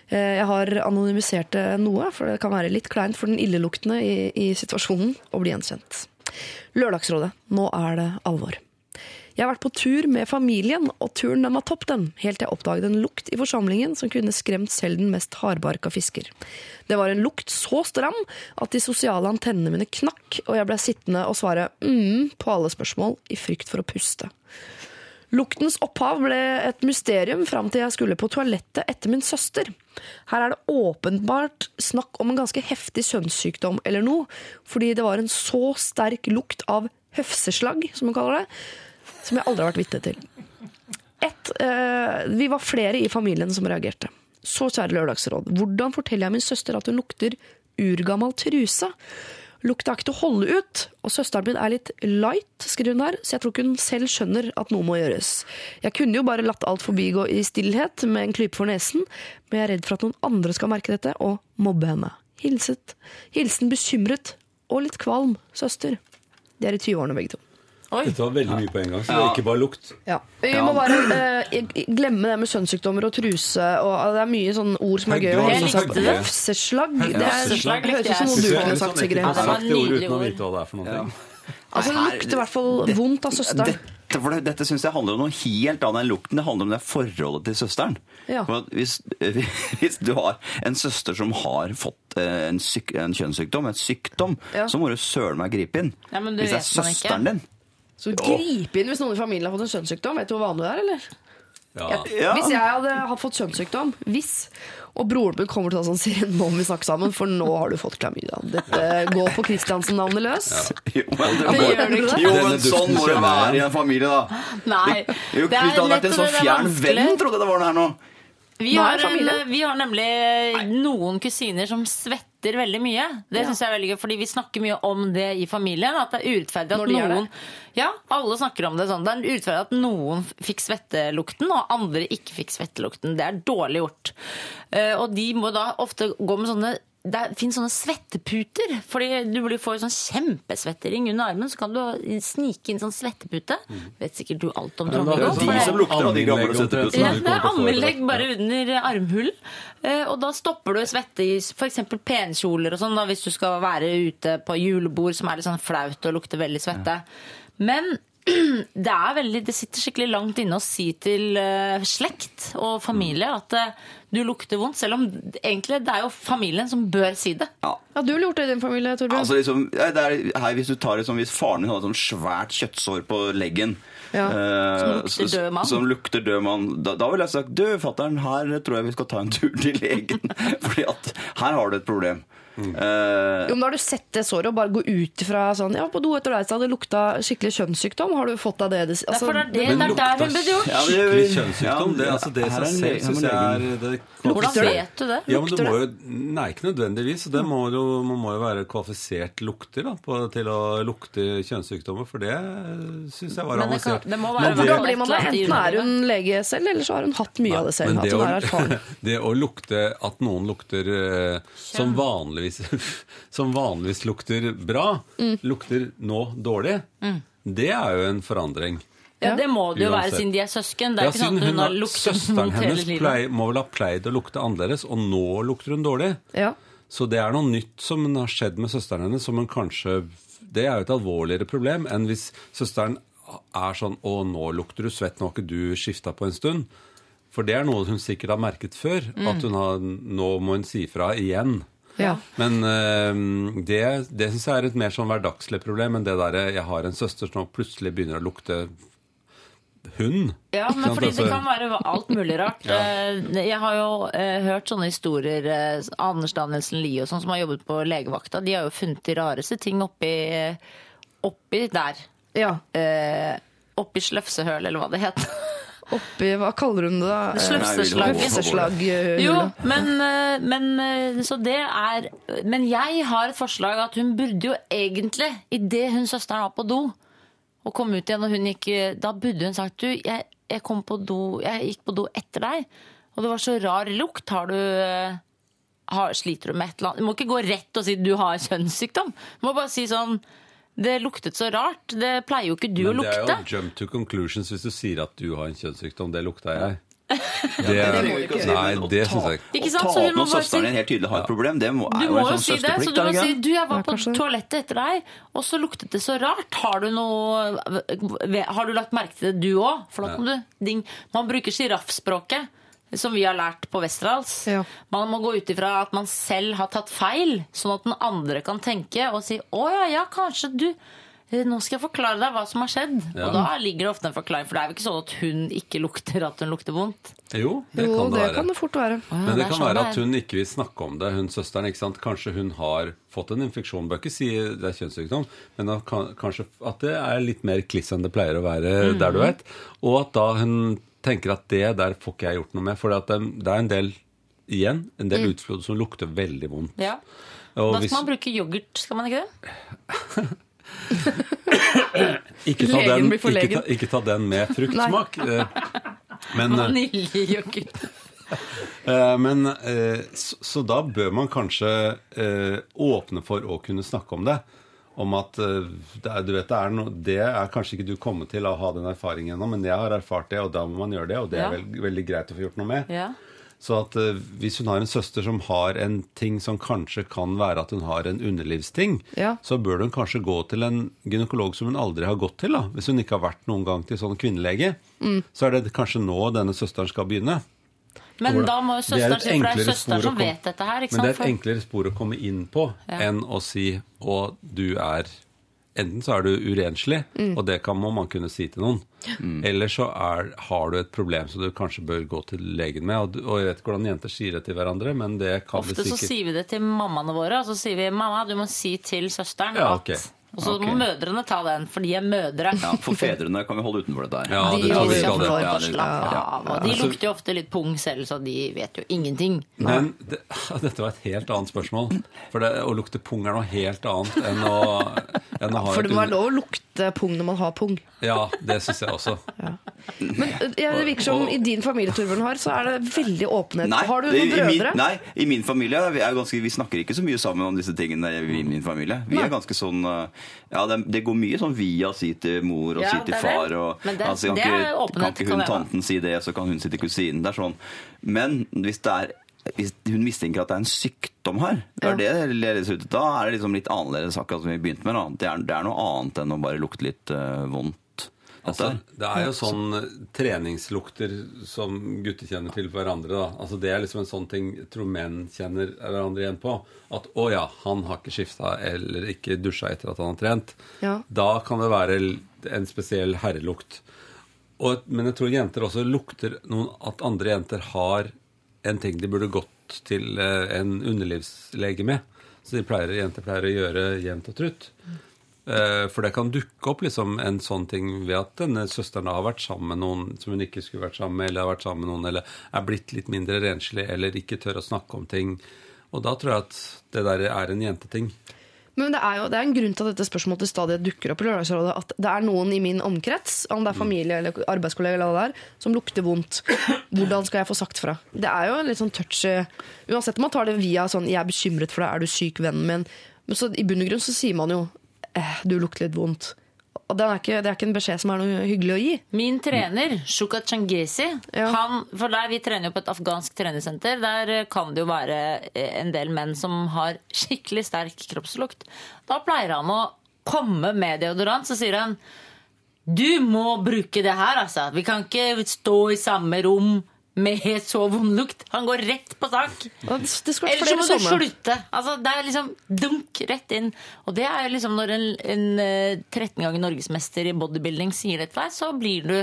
Eh, Jeg har anonymisert det noe, for det kan være litt kleint for den illeluktende i, i situasjonen å bli gjenkjent. Lørdagsrådet, nå er det alvor. Jeg har vært på tur med familien, og turen den var topp, den, helt til jeg oppdaget en lukt i forsamlingen som kunne skremt selv den mest hardbarka fisker. Det var en lukt så stram at de sosiale antennene mine knakk, og jeg ble sittende og svare mm på alle spørsmål i frykt for å puste. Luktens opphav ble et mysterium fram til jeg skulle på toalettet etter min søster. Her er det åpenbart snakk om en ganske heftig kjønnssykdom eller noe, fordi det var en så sterk lukt av høfseslagg, som hun kaller det, som jeg aldri har vært vitne til. Et, eh, vi var flere i familien som reagerte. Så kjære lørdagsråd, hvordan forteller jeg min søster at hun lukter urgammal truse? Lukta ikke til å holde ut, og søsteren min er litt light, skriver hun her, så jeg tror ikke hun selv skjønner at noe må gjøres. Jeg kunne jo bare latt alt forbigå i stillhet med en klype for nesen, men jeg er redd for at noen andre skal merke dette og mobbe henne. Hilset. Hilsen bekymret og litt kvalm søster. De er i 20-årene begge to. Oi. Dette var veldig mye på en gang, så det er ikke bare lukt. Ja. Vi må bare eh, glemme det med kjønnssykdommer og truse. Og det er mye sånne ord som er gøy. Jeg likte det. Er, det høres ut som noe du Det kunne sagt, sånn Sigrid. Ja, det var sagt ord nydelig uten å ord. vite hva det er for noe. Altså, det lukter i hvert fall vondt av søsteren. Dette, for det, dette synes jeg handler om noe helt annet enn lukten. Det handler om det forholdet til søsteren. Ja. For hvis, hvis du har en søster som har fått eh, en, syk, en kjønnssykdom, en sykdom, Ja. så må du søren meg gripe inn. Ja, men det hvis det er ikke. søsteren din. Så grip inn hvis noen i familien har fått en kjønnssykdom. Vet du hvor vanlig det er, eller? Ja. Ja. Hvis jeg hadde fått kjønnssykdom, hvis og broren min kommer til å ta sånn Siri, nå må vi snakke sammen, for nå har du fått klamydia. Dette går på Kristiansen-navnet løs. Jo, men, det Det gjør det ikke. jo, men sånn må det være i en familie, da. Nei. Jo, det er hvis det hadde vært en så sånn er fjern venn, trodde jeg det var det her nå. Vi Nei, har, en, vi har nemlig noen kusiner som svetter svetter veldig mye. Det synes jeg er veldig gøy, fordi vi snakker mye om det i familien. At det er urettferdig at de noen Ja, alle snakker om det sånn. Det er urettferdig at noen fikk svettelukten, og andre ikke fikk svettelukten. Det er dårlig gjort. Eh, Og de må da ofte gå med sånne det finnes sånne svetteputer. fordi Du blir- får jo sånn kjempesvettering under armen, så kan du snike inn sånn svettepute. Vet sikkert du alt om Ja, det er det- som lukter av de gamle svetteputene. ja, det er ammelegg bare under armhulen. Eh, Og da stopper du svette i f.eks. penkjoler og sånn, hvis du skal være ute på julebord som er litt sånn flaut og lukter veldig svette. Men det er veldig, det sitter skikkelig langt inne å si til eh, slekt og familie at eh, du lukter vondt, selv om egentlig det er jo familien som bør si det. Ja, du ville gjort det i din familie, Torbjørn. Altså liksom, det er her Hvis du tar det som hvis faren din hadde sånn svært kjøttsår på leggen Ja, eh, som lukter død mann. Som lukter død mann. Da, da ville jeg sagt du, fatter'n, her tror jeg vi skal ta en tur til legen. Fordi at her har du et problem. Eh, Jo, men har du sett det såret og bare gå ut ifra sånn Ja, på do etter deg det lukta skikkelig kjønnssykdom. Har du fått deg det? det Det er altså, for det er, det, det er der hun ble gjort. ja, men Skikkelig kjønnssykdom. ja, Det, altså, det seg selv syns jeg er det Hvordan Lukter det? vet du det? Ja, men du må jo, Nei, ikke nødvendigvis. Det må jo, man må jo være kvalifisert lukter da, på, til å lukte kjønnssykdommer, for det syns jeg var Men det kan- avansert. det må være Men blir man det? Enten er hun lege selv, eller så har hun hatt mye av det selv. Men At det hun å, er erfaren. det å lukte at noen lukter eh, som vanligvis, som vanligvis lukter bra, Mm. lukter nå dårlig, det er jo en forandring. Ja, det må det jo være siden de er søsken. Det er Ja, sånn hun hun har Søsteren hennes plei, må vel ha pleid å lukte annerledes, og nå lukter hun dårlig. Ja. Så det er noe nytt som har skjedd med søsteren hennes, som hun kanskje Det er jo et alvorligere problem enn hvis søsteren er sånn 'Å, nå lukter du svett, nå har ikke du skifta på en stund'. For det er noe hun sikkert har merket før. At hun har, nå må hun si fra igjen. Ja. Men uh, det, det syns jeg er et mer sånn hverdagslig problem enn det derre 'jeg har en søster som plutselig begynner å lukte hund'. Ja, men fordi det Altså- kan være alt mulig rart. ja. Jeg har jo eh, hørt sånne historier eh, Anders Danielsen Lie og sånn som har jobbet på legevakta, de har jo funnet de rareste ting oppi, eh, oppi der. ja. Eh, oppi sløfsehøl, eller hva det heter. Oppi Hva kaller hun det, da? Slefseslaghullet. Jo, men, eh, men eh, Så det er Men jeg har et forslag at hun burde jo egentlig, idet hun søsteren var på do og kom ut igjen, og hun gikk Da burde hun sagt du, jeg, jeg kom på do Jeg gikk på do etter deg, og det var så rar lukt. Har du eh, har, Sliter du med et eller annet? Du må ikke gå rett og si du har kjønnssykdom. Du må bare si sånn Det luktet så rart. Det pleier jo ikke du å Men det er jo jump to conclusions hvis du sier at du har en kjønnssykdom. Det lukta jeg. Det, det må ikke nei, det synes syns jeg ikke. Ikke Å sant? ta opp når søsteren din helt tydelig har et problem, det må, Du er jo en sånn si det, så du er må det si du, jeg var på toalettet etter deg, og så luktet det så rart. Har du noe Har du lagt merke til det, du òg? For da kan du ding. Man bruker sjiraffspråket. Som vi har lært på Westerdals. Ja. Man må gå ut ifra at man selv har tatt feil, sånn at den andre kan tenke og si 'Å ja, ja, kanskje du eh, Nå skal jeg forklare deg hva som har skjedd. Ja. Og da ligger det ofte en forklaring, for det er jo ikke sånn at hun ikke lukter at hun lukter vondt. Jo, det Jo, kan det det være. kan det fort være. Men det det kan sånn være at hun ikke vil snakke om det, hun søsteren. ikke sant? Kanskje hun har fått en infeksjon. Bør ikke si det er kjønnssykdom, men at kanskje at det er litt mer kliss enn det pleier å være Mm. der du vet. Og at da hun tenker at det der får ikke jeg gjort noe med. For det, det er en del igjen, en del utflod som lukter veldig vondt. Mm. Ja. Og Da hvis- skal man bruke yoghurt, skal man ikke det? ikke, ta den, ikke, ta, ikke ta den med fruktsmak. eh, Men, eh, Vaniljeyoghurt. Eh, Men, så, så da bør man kanskje åpne for å kunne snakke om det. Om at eh, du vet, det, er no, det er kanskje ikke du kommet til å ha den erfaringen ennå, men jeg har erfart det, og da må man gjøre det. Og det Ja. er veld, veldig greit å få gjort noe med. Ja. Så at eh, hvis hun har en søster som har en ting som kanskje kan være at hun har en underlivsting, Ja. så bør hun kanskje gå til en gynekolog som hun aldri har gått til. da. Hvis hun ikke har vært noen gang til sånn kvinnelege, Mm. så er det kanskje nå denne søsteren skal begynne. Men da må jo Det er søsteren et si, for det er enklere søsteren spor å som komme- vet dette her. ikke Men det er sant? et enklere spor å komme inn på Ja. enn å si og du er Enten så er du urenslig, Mm. og det kan må man kunne si til noen. Eller så er, har du et problem som du kanskje bør gå til legen med. Og, du- og jeg vet ikke hvordan jenter sier det til hverandre, men det kan Ofte vi så sier vi det til mammaene våre, og så sier vi mamma, du må si til søsteren Ja, at ok. Og så må mødrene ta den, for de er mødre. Ja, For fedrene kan vi holde utenfor dette her. Ja, De det seg det. Ja, det- av. Og de lukter jo ofte litt pung selv, så de vet jo ingenting. Men det, dette var et helt annet spørsmål. For det, å lukte pung er noe helt annet enn å, enn å ha For det må være lov å lukte pung når man har pung. Ja, det syns jeg også. Men øh, ja, det virker som i din familie, Torbjørn, har, så er det veldig åpenhet. Nei, har du det- noen i min, brødre? nei, i min familie vi, er ganske, vi snakker ikke så mye sammen om disse tingene i min familie. Vi er ganske sånn uh, Ja, det, det går mye sånn via si til mor og Ja, si til far. Og, det- altså, kan, ikke, åpenhet, kan ikke hun kan tanten si det, så kan hun si til kusinen. Det er sånn. Men hvis det er hvis hun mistenker at det er en sykdom her, det er det det ledes ut. da er det liksom litt annerledes, akkurat som vi begynte med. Det, er, det er noe annet enn å bare lukte litt uh, vondt. Altså, det er jo sånn treningslukter som gutter kjenner til hverandre. Da. Altså, det er liksom en sånn ting jeg tror menn kjenner hverandre igjen på. At 'å ja, han har ikke skifta eller ikke dusja etter at han har trent'. Ja. Da kan det være en spesiell herrelukt. Og, men jeg tror jenter også lukter noen, at andre jenter har en ting de burde gått til eh, en underlivslege med. Så de pleier, jenter pleier å gjøre jevnt og trutt. Eh, For det kan dukke opp liksom en sånn ting ved at denne søsteren har vært sammen med noen som hun ikke skulle vært sammen med, eller har vært sammen med noen, eller er blitt litt mindre renslig, eller ikke tør å snakke om ting. Og da tror jeg at det der er en jenteting. Men det er jo det er en grunn til at dette spørsmålet stadig dukker opp i Lørdagsrådet. At det er noen i min omkrets, om det er familie eller arbeidskollega, eller hva det er, som lukter vondt. Hvordan skal jeg få sagt fra? Det er jo litt sånn touchy Uansett om man tar det via sånn 'jeg er bekymret for deg, er du syk, vennen min', men så i bunn og grunn så sier man jo eh, 'du lukter litt vondt'. Og er, ikke, det er ikke en beskjed som er noe hyggelig å gi. Min trener, Shuka Changesi, Ja. han, for der vi trener jo på et afghansk treningssenter, der eh, kan det jo være eh, en del menn som har skikkelig sterk kroppslukt. Da pleier han å komme med deodorant, så sier han du må bruke det her, altså. Vi kan ikke stå i samme rom med så vond lukt. Han går rett på sak. Ellers så må du sånne. slutte. Altså, det er liksom dunk rett inn. Og det er liksom når en, en eh, 13 ganger norgesmester i bodybuilding sier det til deg, så blir du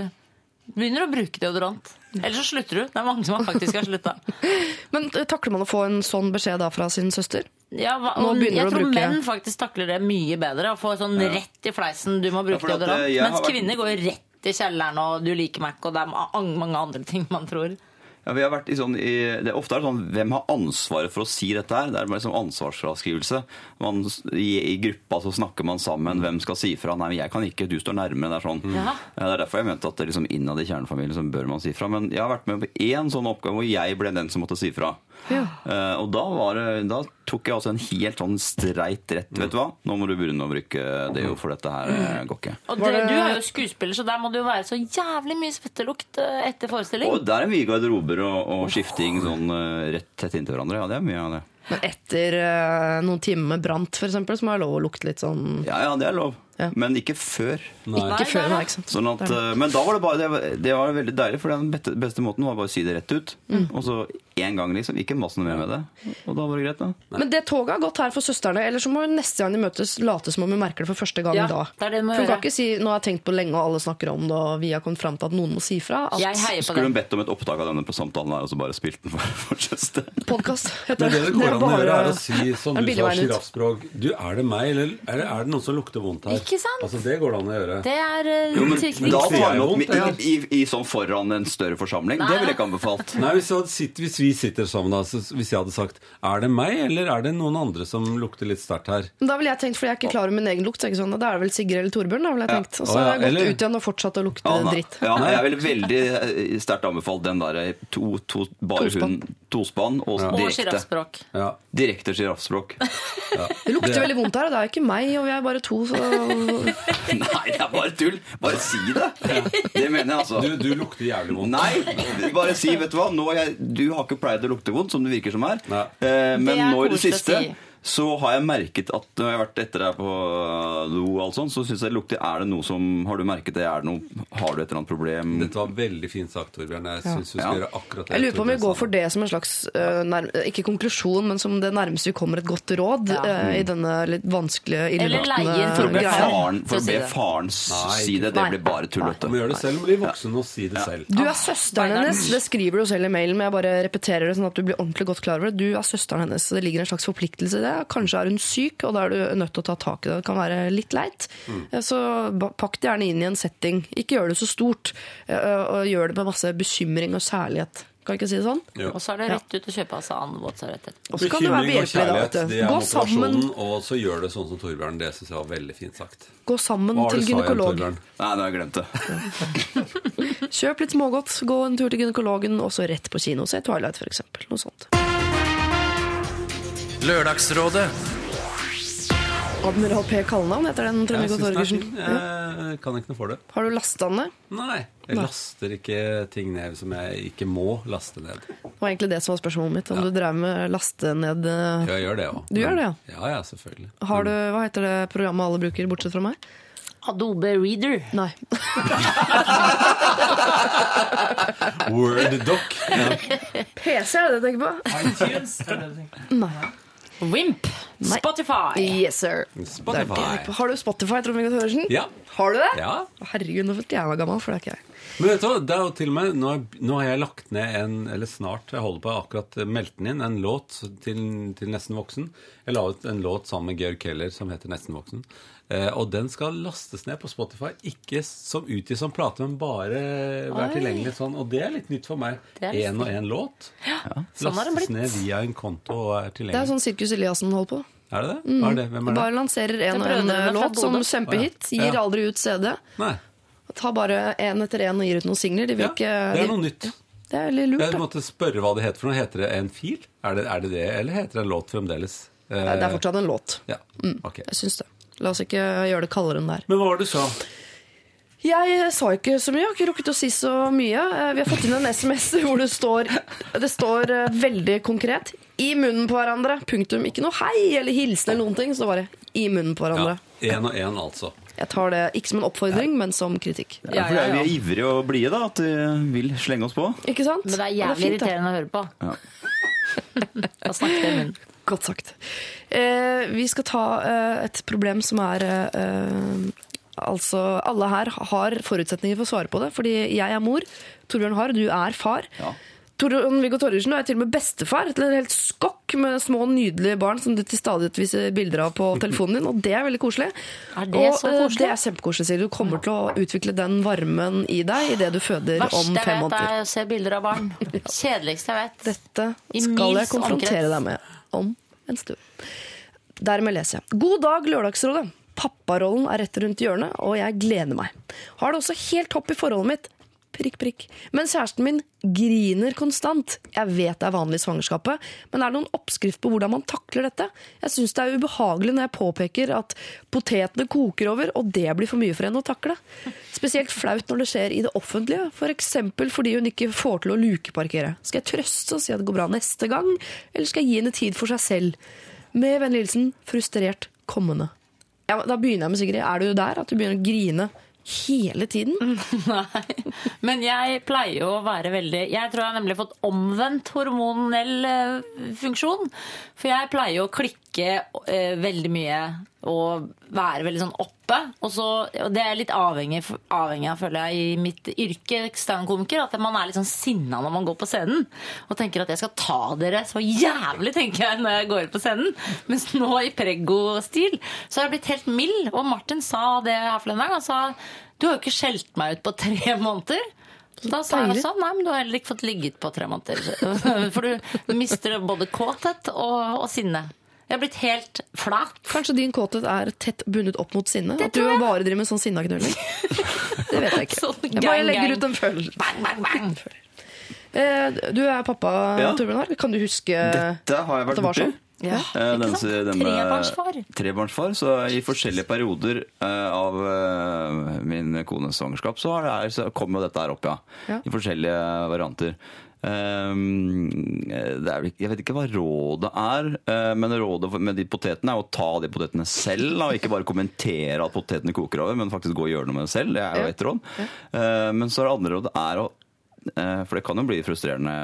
begynner å bruke deodorant. Ellers så slutter du. Det er mange som faktisk har slutta. Men eh, takler man å få en sånn beskjed da fra sin søster? Ja, hva- Nå begynner jeg tror bruke- menn faktisk takler det mye bedre. Å få sånn rett i fleisen, du må bruke ja, eh, deodorant. Mens vært- kvinner går jo i kjelleren, og du liker meg ikke, og det er mange andre ting man tror. Ja, vi har vært i sånn, i, det er ofte er sånn, Hvem har ansvaret for å si dette her? Det er liksom ansvarsfraskrivelse. Man, i, I gruppa så snakker man sammen. Hvem skal si fra? Nei, men jeg kan ikke, du står nærmere. Det er sånn. Mm. Ja, det er derfor jeg mente at det liksom innad i kjernefamilien så bør man si fra. Men jeg har vært med på én sånn oppgave hvor jeg ble den som måtte si fra. Eh, og da, var det, da tok jeg altså en helt sånn streit rett. Vet du hva? Nå må du begynne å bruke deo, for dette her eh, går ikke. Og det, du er jo skuespiller, så der må det jo være så jævlig mye svettelukt eh, etter forestilling. Og der er mye garderober og, og skifting sånn rett tett inntil hverandre. Ja, det er mye av det. Men etter uh, noen timer med brant, eksempel, så må jeg ha lov å lukte litt sånn Ja, ja, det er lov. Ja. Men ikke før. Nei. Ikke før, nei, ikke sant? Sånn at, eh, men da var det bare det, var- det var veldig deilig, for den beste, beste måten var bare å si det rett ut. Mm. Og så én gang, liksom. Ikke masse mer med det. Og da var det greit, da. Men det toget har gått her for søstrene, eller så må hun neste gang de møtes late som om vi merker det for første gang Ja, da. det er det for hun kan ikke si 'nå har jeg tenkt på lenge, og alle snakker om det', og vi har kommet fram til at noen må si fra. Skulle hun bedt om et opptak av denne på samtalen her, og så bare spilt den for, for søster? podkast heter Men det det går an å gjøre, er å si som er du sa, sjiraffspråk. Du, er det meg, eller er det, er det noen som lukter vondt her? Ikke sant? Altså, det går det an å gjøre. Det er uh, Jo, men men da tar vi opp i, i, i sånn foran en større forsamling. Det ville jeg ikke anbefalt. Nei, hvis, sitter, hvis vi sitter sammen da, så hvis jeg hadde sagt Er det meg, eller er det noen andre som lukter litt sterkt her? Da ville jeg tenkt, for jeg er ikke klar over min egen lukt, så er det ikke sånn, da er det vel Sigrid eller Torbjørn, da ville jeg tenkt. Og så har jeg gått eller- ut igjen og fortsatt å lukte Ja, dritt. Ja, jeg ville veldig eh, sterkt anbefalt den der to, to, bare Tospann. hun tospann og ja. direkte. sjiraffspråk. Ja. Direkte sjiraffspråk. Det lukter veldig vondt her, og det er jo ikke meg, og vi er bare to, så Nei, det er bare tull! Bare si det! Det mener jeg, altså. Du, du lukter jævlig vondt. Nei, bare si, vet du hva Nå jeg, Du har ikke pleid å lukte vondt, som det virker som her. Nei. Eh, men Det er nå i det siste si. Så har jeg merket at når jeg har vært etter deg på do, og alt sånt, så syns jeg det lukter Er det noe som Har du merket det? Er det noe, har du et eller annet problem? Dette var veldig fint sagt, Torbjørn. Jeg syns du skal Ja. gjøre akkurat det. Jeg lurer på om vi går for det som en slags eh, nærm Ikke konklusjon, men som det nærmeste vi kommer et godt råd Ja. eh, i denne litt vanskelige, Eller illeluktende For å be greia. faren, for For å be faren si det, det blir bare tullete. Du må gjøre det selv, bli voksen og si det selv. Du er søsteren hennes, det skriver du selv i mailen, men jeg bare repeterer det sånn at du blir ordentlig godt klar over det. Du er søsteren hennes, så det ligger en slags forpliktelse i det. Kanskje er hun syk, og da er du nødt til å ta tak i det. Det kan være litt leit. Mm. Så pakk det gjerne inn i en setting. Ikke gjør det så stort, eh, og gjør det med masse bekymring og særlighet. Kan jeg ikke si det sånn? Jo. Og så er det rett ut å kjøpe seg annen være Bekymring og kjærlighet, det er Gå sammen, og så gjør det sånn som Torbjørn. Det syns jeg var veldig fint sagt. gå sammen til gynekolog. igjen. Torbjørn? Nei, nå har jeg glemt det. Kjøp litt smågodt, gå en tur til gynekologen, og så rett på kino. Se Twilight, for eksempel. Noe sånt. Lørdagsrådet. Admiral P. Kallenavn heter den, Trond Jeg Viggo syns den er Torgersen. fin. Jeg kan ikke noe for det. Har du lasta den ned? Nei. Jeg Nei. laster ikke ting ned som jeg ikke må laste ned. Det var egentlig det som var spørsmålet mitt. Om Ja. du drev med laste ned eh, Ja, jeg gjør det òg. Du gjør det, ja? Ja, ja, selvfølgelig. Har du, Hva heter det programmet alle bruker, bortsett fra meg? Adobe Reader. Nei. Worddoc. Ja. PC er det du tenker på? Nei. Wimp. Spotify. Yes, sir. Spotify. Har du Spotify, Trond Viggo Torgersen? Ja. Har du det? ja. Herregud, nå følte jeg meg gammel, for det er ikke jeg. Men vet du hva, det er jo til og med, nå, har- nå har jeg lagt ned en, eller snart, jeg holder på akkurat meldt den inn, en låt til, til Nesten voksen. Jeg la ut en låt sammen med Georg Keller som heter Nesten voksen. Eh, og den skal lastes ned på Spotify, ikke som utgis som plate, men bare være Oi. tilgjengelig sånn. Og det er litt nytt for meg. Én og én låt. Ja, har det Lastes ned via en konto og er tilgjengelig. Det er sånn Sirkus Eliassen holder på. Er det det? Hva er det? Hvem er det? Bare lanserer en og én eh, låt som kjempehit. kjempehit. Ja. Gir aldri ut CD. Nei. Tar bare én etter én og gir ut noen singler. De vil Ja, ikke, det er noe nytt. Det er veldig lurt. Jeg Da. måtte spørre hva det heter for noe. Heter det en fil? Er det er det, det eller heter det en låt fremdeles? Eh, Nei, Det er fortsatt en låt. Ja, ok. Jeg syns det. La oss ikke gjøre det kaldere enn det er. Men hva var det du sa? Jeg sa ikke så mye, jeg har ikke rukket å si så mye. Eh, Vi har fått inn en SMS hvor det står, det står eh, veldig konkret 'i munnen på hverandre'. Punktum. Ikke noe hei eller hilsen eller noen ting. Så bare 'i munnen på hverandre. Ja, en Én og én, altså. Jeg tar det ikke som en oppfordring, men som kritikk. Ja, for det er- Vi er ivrige og blide, da. At de vil slenge oss på. Ikke sant? Men det er jævlig fint, da. irriterende å høre på. Ja. Da snakker jeg i munnen. Godt sagt. Eh, vi skal ta eh, et problem som er eh, Altså, alle her har forutsetninger for å svare på det. Fordi jeg er mor, Torbjørn har, du er far. Ja. Torbjørn-Viggo Torgersen er til og med bestefar til en helt skokk med små, nydelige barn som du til stadighet viser bilder av på telefonen din, og det er veldig koselig. Er det og, så eh, koselig? Det er kjempekoselig, Siri. Du kommer til å utvikle den varmen i deg idet du føder Verste om jeg vet, er å se bilder av barn. Kjedeligste jeg vet. Dette skal jeg konfrontere omkrets. deg med om en stund. Dermed leser jeg. God dag, Lørdagsrådet. Papparollen er rett rundt hjørnet, og jeg gleder meg. Har det også helt topp i forholdet mitt. Prikk, prikk. Men kjæresten min griner konstant. Jeg vet det er vanlig i svangerskapet, men er det noen oppskrift på hvordan man takler dette? Jeg syns det er ubehagelig når jeg påpeker at potetene koker over, og det blir for mye for henne å takle. Spesielt flaut når det skjer i det offentlige, f.eks. fordi hun ikke får til å lukeparkere. Skal jeg trøste og si at det går bra neste gang, eller skal jeg gi henne tid for seg selv? Med vennlig hilsen frustrert kommende. Ja, da begynner jeg med Sigrid. Er du der at du begynner å grine hele tiden? Nei. Men jeg pleier å være veldig Jeg tror jeg har nemlig fått omvendt hormonell eh, funksjon. For jeg pleier å klikke eh, veldig mye og være veldig sånn oppe. Og, så, og det er litt avhengig, avhengig av, føler jeg, i mitt yrke, standkomiker, at man er litt sånn sinna når man går på scenen. Og tenker at jeg skal ta dere så jævlig, tenker jeg, når jeg går på scenen. Mens nå i preggo-stil så har jeg blitt helt mild. Og Martin sa det her for en dag. Han sa du har jo ikke skjelt meg ut på tre måneder. Da sa jeg sånn, nei, men du har heller ikke fått ligget på tre måneder. For du mister både kåthet og, og sinne. Jeg har blitt helt flat. Kanskje din kåthet er tett bundet opp mot sinne? At du jeg. bare driver med sånn sinnaknulling? Det vet jeg ikke. Sånn Jeg bare legger gang. ut en følelse. Bang, bang, bang. Eh, Du er pappa, Ja. Torbjørn Harr. Kan du huske Dette har jeg vært det borti. sånn? Ja. Eh, denne- Trebarnsfar. Trebarnsfar. Så i forskjellige perioder eh, av eh, min kones svangerskap så, så kom jo dette her opp, ja. Ja. I forskjellige varianter. Det er, jeg vet ikke hva rådet er, eh, men rådet med de potetene er å ta de potetene selv. Og ikke bare kommentere at potetene koker over, men faktisk gå og gjøre noe med det selv. Det er jo ett råd. Eh, men så er det andre rådet er å eh, for det kan jo bli frustrerende,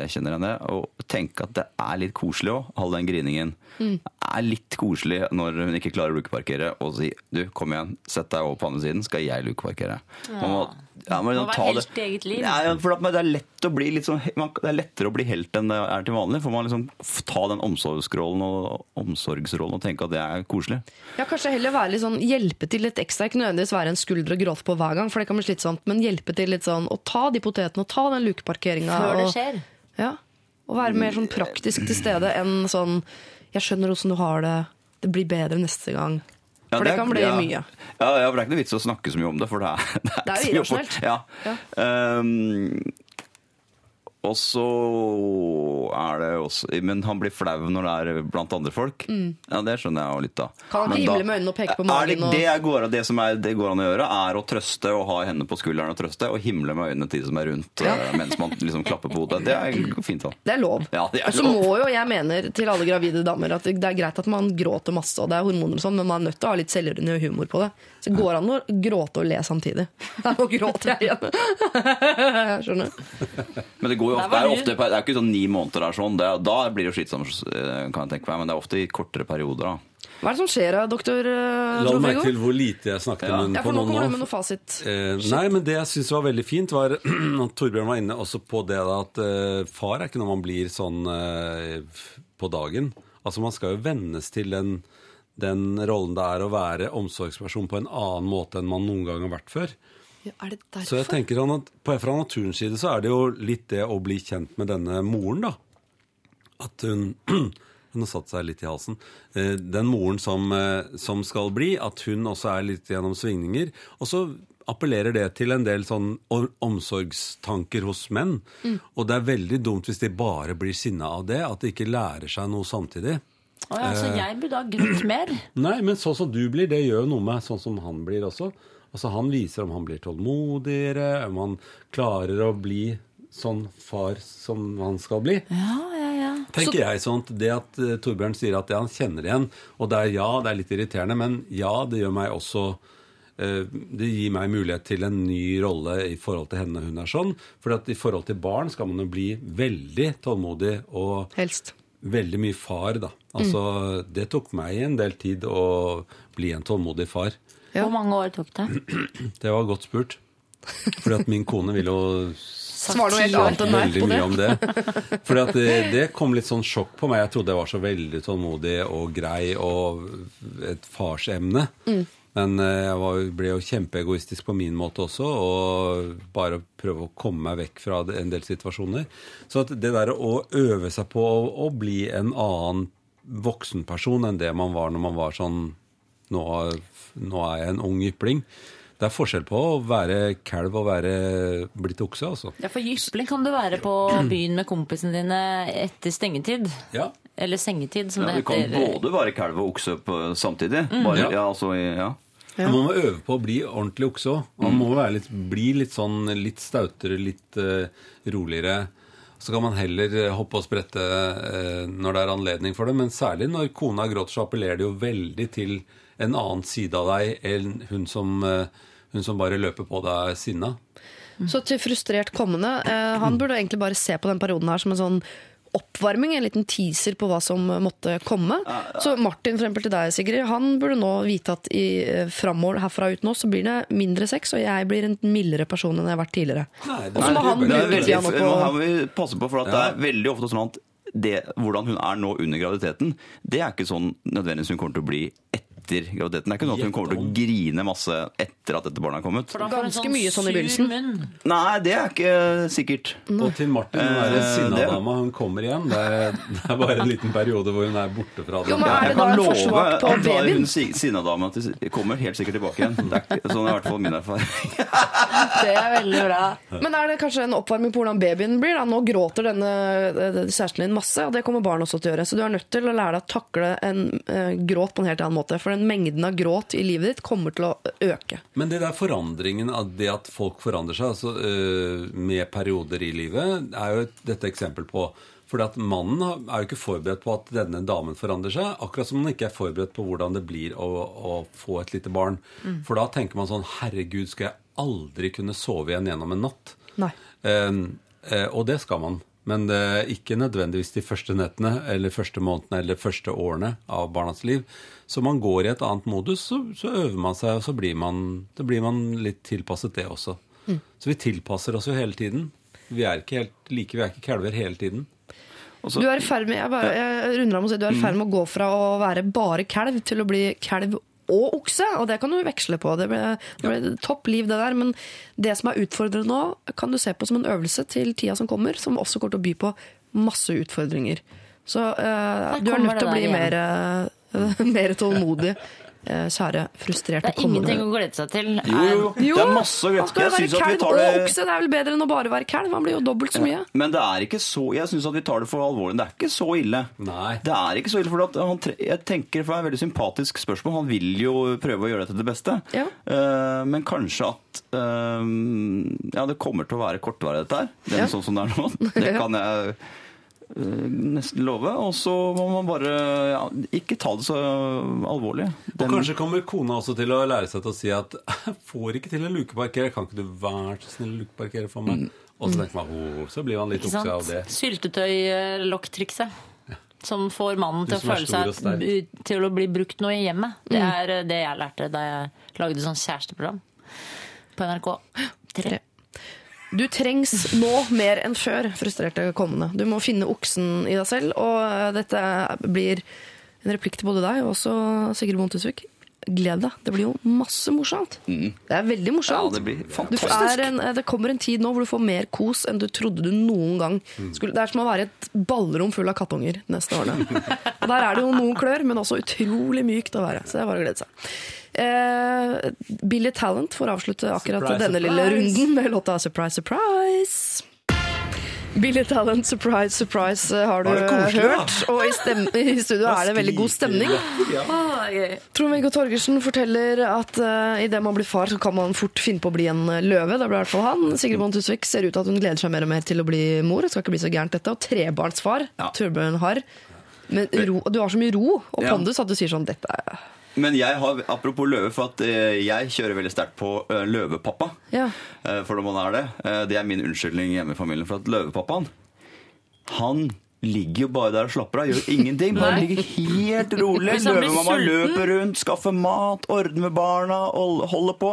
jeg kjenner henne, å tenke at det er litt koselig òg, all den griningen. Mm. Det er litt koselig når hun ikke klarer å lukeparkere, og si du, kom igjen, sett deg over på andre siden, skal jeg lukeparkere. Man må, ja, man, Må være helt i eget liv. Ja, ja, for at det er lett å bli litt sånn, man, det er lettere å bli helt enn det er til vanlig. For man liksom ta den omsorgsrollen og, omsorgsrollen og tenke at det er koselig. Ja, Kanskje heller være litt sånn hjelpe til litt ekstra. Ikke nødvendigvis være en skulder å gråte på hver gang, for det kan bli slitsomt. Men hjelpe til litt sånn å ta de potetene og ta den lukeparkeringa. Før det og- skjer. Ja. Og være mer sånn praktisk til stede enn sånn Jeg skjønner åssen du har det. Det blir bedre neste gang. Ja, For det er- kan bli ja. mye. Ja, ja, for det er ikke noe vits å snakke så mye om det, for det er Det Det er å få- irrasjonelt. Ja. Ja. Og så er det også Men han blir flau når det er blant andre folk. Ja, Det skjønner jeg jo litt. Mm. Kan han himle med øynene og peke på det, magen det, er går, det som er, det går an å gjøre, er å trøste og ha hendene på skulderen og trøste, og himle med øynene til de som er rundt ja. mens man liksom klapper på hodet. Det er fint, da. Det er lov. Ja, det er så må jo jeg mener til alle gravide damer at det er greit at man gråter masse, og det er hormoner og sånn, men man er nødt til å ha litt selvironi humor på det. Så det går an å gråte og le samtidig. Nå gråter jeg igjen. Jeg skjønner. Men det går jo ofte, det er jo ofte, det er ikke sånn ni måneder der sånn. Det, da blir det jo slitsomt, eh, kan jeg tenke meg. Men det er ofte i kortere perioder, da. Hva er det som skjer da, doktor Trofego? La meg merke til hvor lite jeg snakket Ja. med henne Ja, for nå kommer du med noe fasit. Eh, nei, men det jeg syns var veldig fint, var at Torbjørn var inne også på det da, at eh, far er ikke når man blir sånn eh, på dagen. Altså Man skal jo vennes til den, den rollen det er å være omsorgsperson på en annen måte enn man noen gang har vært før. Ja, er det derfor? Så jeg tenker sånn at på, Fra naturens side så er det jo litt det å bli kjent med denne moren, da. At hun Hun har satt seg litt i halsen. Eh, Den moren som, eh, som skal bli, at hun også er litt gjennom svingninger. Og så appellerer det til en del sånn omsorgstanker hos menn. Og det er veldig dumt hvis de bare blir sinna av det, at de ikke lærer seg noe samtidig. Oh ja, så jeg burde ha grått mer? Nei, men sånn som du blir, det gjør jo noe med sånn som han blir også. Altså Han viser om han blir tålmodigere, om han klarer å bli sånn far som han skal bli. Ja, ja, ja. Tenker jeg sånt, Det at eh, Torbjørn sier at ja, han kjenner igjen, og det er ja, det er litt irriterende, men ja, det gjør meg også eh, det gir meg mulighet til en ny rolle i forhold til henne hun er sånn. For i forhold til barn skal man jo bli veldig tålmodig og Helst. veldig mye far, da. Altså, Det tok meg en del tid å bli en tålmodig far. Hvor mange år tok det? Det var godt spurt. Fordi at min kone ville jo Svar noe helt annet enn meg veldig på mye det. om det. Fordi at det, det kom litt sånn sjokk på meg. Jeg trodde jeg var så veldig tålmodig og grei og et farsemne. Mm. Men eh, jeg var, ble jo kjempeegoistisk på min måte også, og bare prøve å komme meg vekk fra en del situasjoner. Så at det der å øve seg på å, å bli en annen voksenperson enn det man var når man var sånn nå, nå er jeg en ung jypling. Det er forskjell på å være kalv og være blitt okse, altså. Ja, for jypling kan du være på byen med kompisene dine etter stengetid. Ja. Eller sengetid, som Ja, det du kan både være kalv og okse på, samtidig. Bare, Ja. ja, altså, ja. Man må øve på å bli ordentlig okse òg. Man må være litt, bli litt sånn litt stautere, litt uh, roligere. Så kan man heller eh, hoppe og sprette uh, når det er anledning for det. Men særlig når kona gråter, så appellerer det jo veldig til en annen side av deg enn hun som, eh, hun som bare løper på deg sinna. Så til frustrert kommende, eh, han burde egentlig bare se på den perioden her som en sånn oppvarming, en liten teaser på hva som måtte komme. Så Martin for eksempel, til deg, Sigrid, han burde nå vite at i eh, framover herfra ut nå så blir det mindre sex, og jeg blir en mildere person enn jeg har vært tidligere. Og så må er han er bruke tida nå nå på må vi passe på, for at det er veldig ofte sånn at det, hvordan hun er nå under graviditeten, det er ikke sånn nødvendigvis hun kommer til å bli etter graviditeten. Det er ikke sånn at hun kommer til å grine masse etter at dette barnet har kommet. For da får Ganske mye sånn i begynnelsen. Nei, det er ikke sikkert. Og til Martin, den Eh, dama, hun kommer igjen. Det er, det er bare en liten periode hvor hun er borte fra det. Jo, men Ja, er jeg kan love at da babyen? hun si- sinnadama kommer helt sikkert tilbake igjen. Det er ikke- sånn er i hvert fall min erfaring. Det er veldig bra. Men er det kanskje en oppvarming på hvordan babyen blir? Da? Nå gråter denne eh, kjæresten din masse, og det kommer barn også til å gjøre. Så du er nødt til å lære deg å takle en eh, gråt på en helt annen måte. For den mengden av gråt i livet ditt kommer til å øke. Men det der forandringen av det at folk forandrer seg altså, øh, med perioder i livet, er jo dette eksempel på. Fordi at mannen er jo ikke forberedt på at denne damen forandrer seg. Akkurat som man ikke er forberedt på hvordan det blir å, å få et lite barn. For da tenker man sånn Herregud, skal jeg aldri kunne sove igjen gjennom en natt? Nei. Eh, eh, og det skal man. Men ikke nødvendigvis de første nettene eller første månedene eller første årene av barnas liv. Så man går i et annet modus, så, så øver man seg, og så blir man, blir man litt tilpasset det også. Så vi tilpasser oss jo hele tiden. Vi er ikke helt like, vi er ikke kalver hele tiden. Også, Du er i ferd med, jeg, bare, jeg med å si, du er i ferd med å gå fra å være bare kalv til å bli kalv og okse, og det kan du veksle på. Det ble, det ble topp liv, det der. Men det som er utfordrende nå, kan du se på som en øvelse til tida som kommer, som også kommer til å by på masse utfordringer. Så uh, du er nødt til å bli mer, eh, mer tålmodig, eh, kjære frustrerte Det er ingenting å glede seg til. Jo, jo, Jo, det er masse han skal jo Jeg være at vi kalv og det okse. Det er vel bedre enn å bare være kalv? Man blir jo dobbelt så mye. Men det er ikke så Jeg syns at vi tar det for alvorlig. Det er ikke så ille. Nei. Det er ikke så ille, for at han, tre- jeg tenker for det er et veldig sympatisk spørsmål. Han vil jo prøve å gjøre dette til det beste. Ja. Uh, men kanskje at uh, Ja, det kommer til å være kortvarig, dette her. Det er Ja. sånn som det er nå. Det kan jeg nesten love. Og så må man bare ja, ikke ta det så alvorlig. Og kanskje kommer kona også til å lære seg til å si at jeg får ikke til å lukeparkere. Kan ikke du være så snill å lukeparkere for meg? Og så tenker man, oh, så blir man litt oppsett av det. Syltetøy-lokktrikset. Som får mannen til å føle seg til å bli brukt noe i hjemmet. Det er eh, det jeg lærte da jeg lagde sånn kjæresteprogram på NRK. Tre. Du trengs nå mer enn før, frustrerte kommende. Du må finne oksen i deg selv, og eh, dette blir en replikk til både deg og også Sigrid Bonde Tusvik. Gled deg. Det blir jo masse morsomt. Det er veldig Ja, morsomt. det Du er en, det kommer en tid nå hvor du får mer kos enn du trodde du noen gang skulle. Det er som å være et ballrom full av kattunger de neste årene. Og der er det jo noen klør, men også utrolig mykt å være. Så det er bare å glede seg. Eh, Billy Talent får avslutte akkurat Surprise, denne lille runden med låta Surprise Surprise. Billy Talent, surprise, surprise eh, har du koselig, hørt. da? Og i, stemme, i studio er det veldig god stemning. Trond-Viggo Torgersen forteller at uh, idet man blir far, så kan man fort finne på å bli en eh, løve. Det ble i hvert fall han. Sigrid Bonde Tusvik ser ut til at hun gleder seg mer og mer til å bli mor. Det skal ikke bli så gærent, dette. Og trebarnsfar. Ja. Torbjørn Harr. Men ro, du har så mye ro og pondus at du sier sånn Dette er Men jeg har, apropos løve, for at eh, jeg kjører veldig sterkt på eh, løvepappa. Ja. Eh, for når man er det. Det er min unnskyldning hjemme i familien. For at løvepappaen, han ligger jo bare der og slapper av, gjør ingenting. Bare ligger helt rolig. Løvemamma løper rundt, skaffer mat, ordner med barna, og holder på.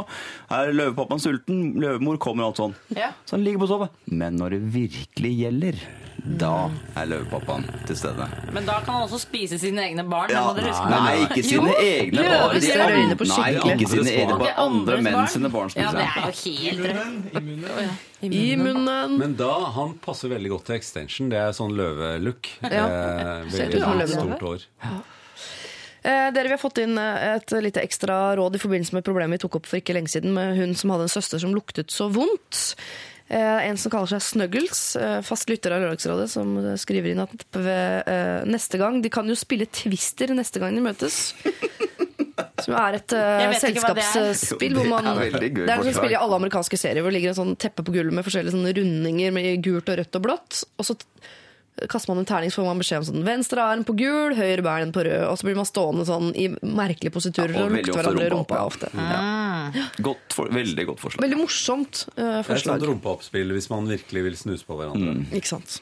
Her er løvepappaen sulten, løvemor kommer og alt sånn. Ja. Så han ligger på sovet. Men når det virkelig gjelder, da er løvepappaen til stede. Men da kan han også spise sine egne barn. Ja, på. nei, ikke sine Jo, egne barn. De ser andre- øynene på Nei, ikke sine egne barn. Andre menn barn. sine barn Ja, det spiser. er jo helt I munnen. Men da, han passer veldig godt til extension. Det er sånn løvelook. Ja. Eh, veldig stort hår. Eh, dere, Vi har fått inn eh, et lite ekstra råd i forbindelse med problemet vi tok opp for ikke lenge siden med hun som hadde en søster som luktet så vondt. Eh, en som kaller seg Snuggles, eh, fast lytter av Lørdagsrådet, som skriver inn at ved, eh, neste gang De kan jo spille Twister neste gang de møtes. Som er et det er. selskapsspill hvor det man er Det er som å spille i alle amerikanske serier hvor det ligger en sånn teppe på gulvet med forskjellige sånne rundinger med gult og rødt og blått. Og så kaster man en terning, så får man beskjed om sånn venstre arm på gul, høyre bein på rød. Og så blir man stående sånn i merkelige positurer Ja, og og lukte lukter hverandre i rumpa rumpa ofte. Mm. Godt for, veldig godt forslag. Veldig morsomt forslag. Det er et sånt rumpeoppspill hvis man virkelig vil snuse på hverandre. Ikke sant.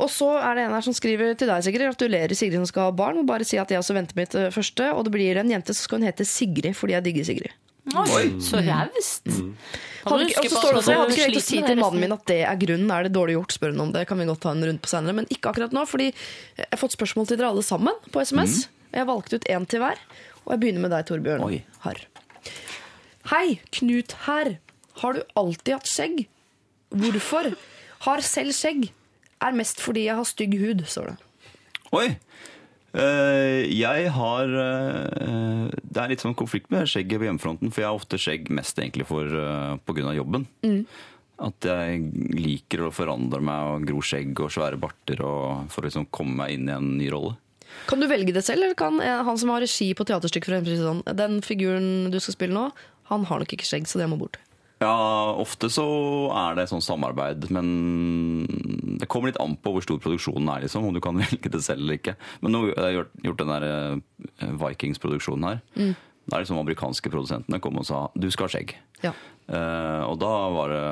Og så er det en her som skriver til deg, Sigrid. Gratulerer, Sigrid som skal ha barn. Og bare si at jeg også venter mitt eh, første. Og det blir en jente, så skal hun hete Sigrid fordi jeg digger Sigrid. Oi, så raust. Hadde og så står det også, jeg hadde ikke tenkt å si til mannen min at det er grunnen. Er det dårlig gjort? Spør hun om det. Kan vi godt ta en runde på senere. Men ikke akkurat nå, fordi jeg har fått spørsmål til dere alle sammen på SMS. Jeg valgte ut én til hver. Og jeg begynner med deg, Torbjørn Oi. Harr. Hei, Knut her. Har du alltid hatt skjegg? Hvorfor? Har selv skjegg. Er mest fordi jeg har stygg hud, står det. Oi! Eh, jeg har eh, Det er litt sånn konflikt med skjegget på hjemmefronten, for jeg har ofte skjegg mest egentlig for, på grunn av jobben. At jeg liker å forandre meg og gro skjegg og svære barter og for å liksom komme meg inn i en ny rolle. Kan du velge det selv, eller kan eh, han som har regi på teaterstykket for eksempel sånn Den figuren du skal spille nå, han har nok ikke skjegg, så det må bort. Ja, ofte så er det sånn samarbeid, men det kommer litt an på hvor stor produksjonen er, liksom, om du kan velge det selv eller ikke. Men nå har jeg gjort, gjort den der eh, Vikings-produksjonen her. Da liksom amerikanske produsentene kom og sa du skal ha skjegg. Ja. Eh, og da var det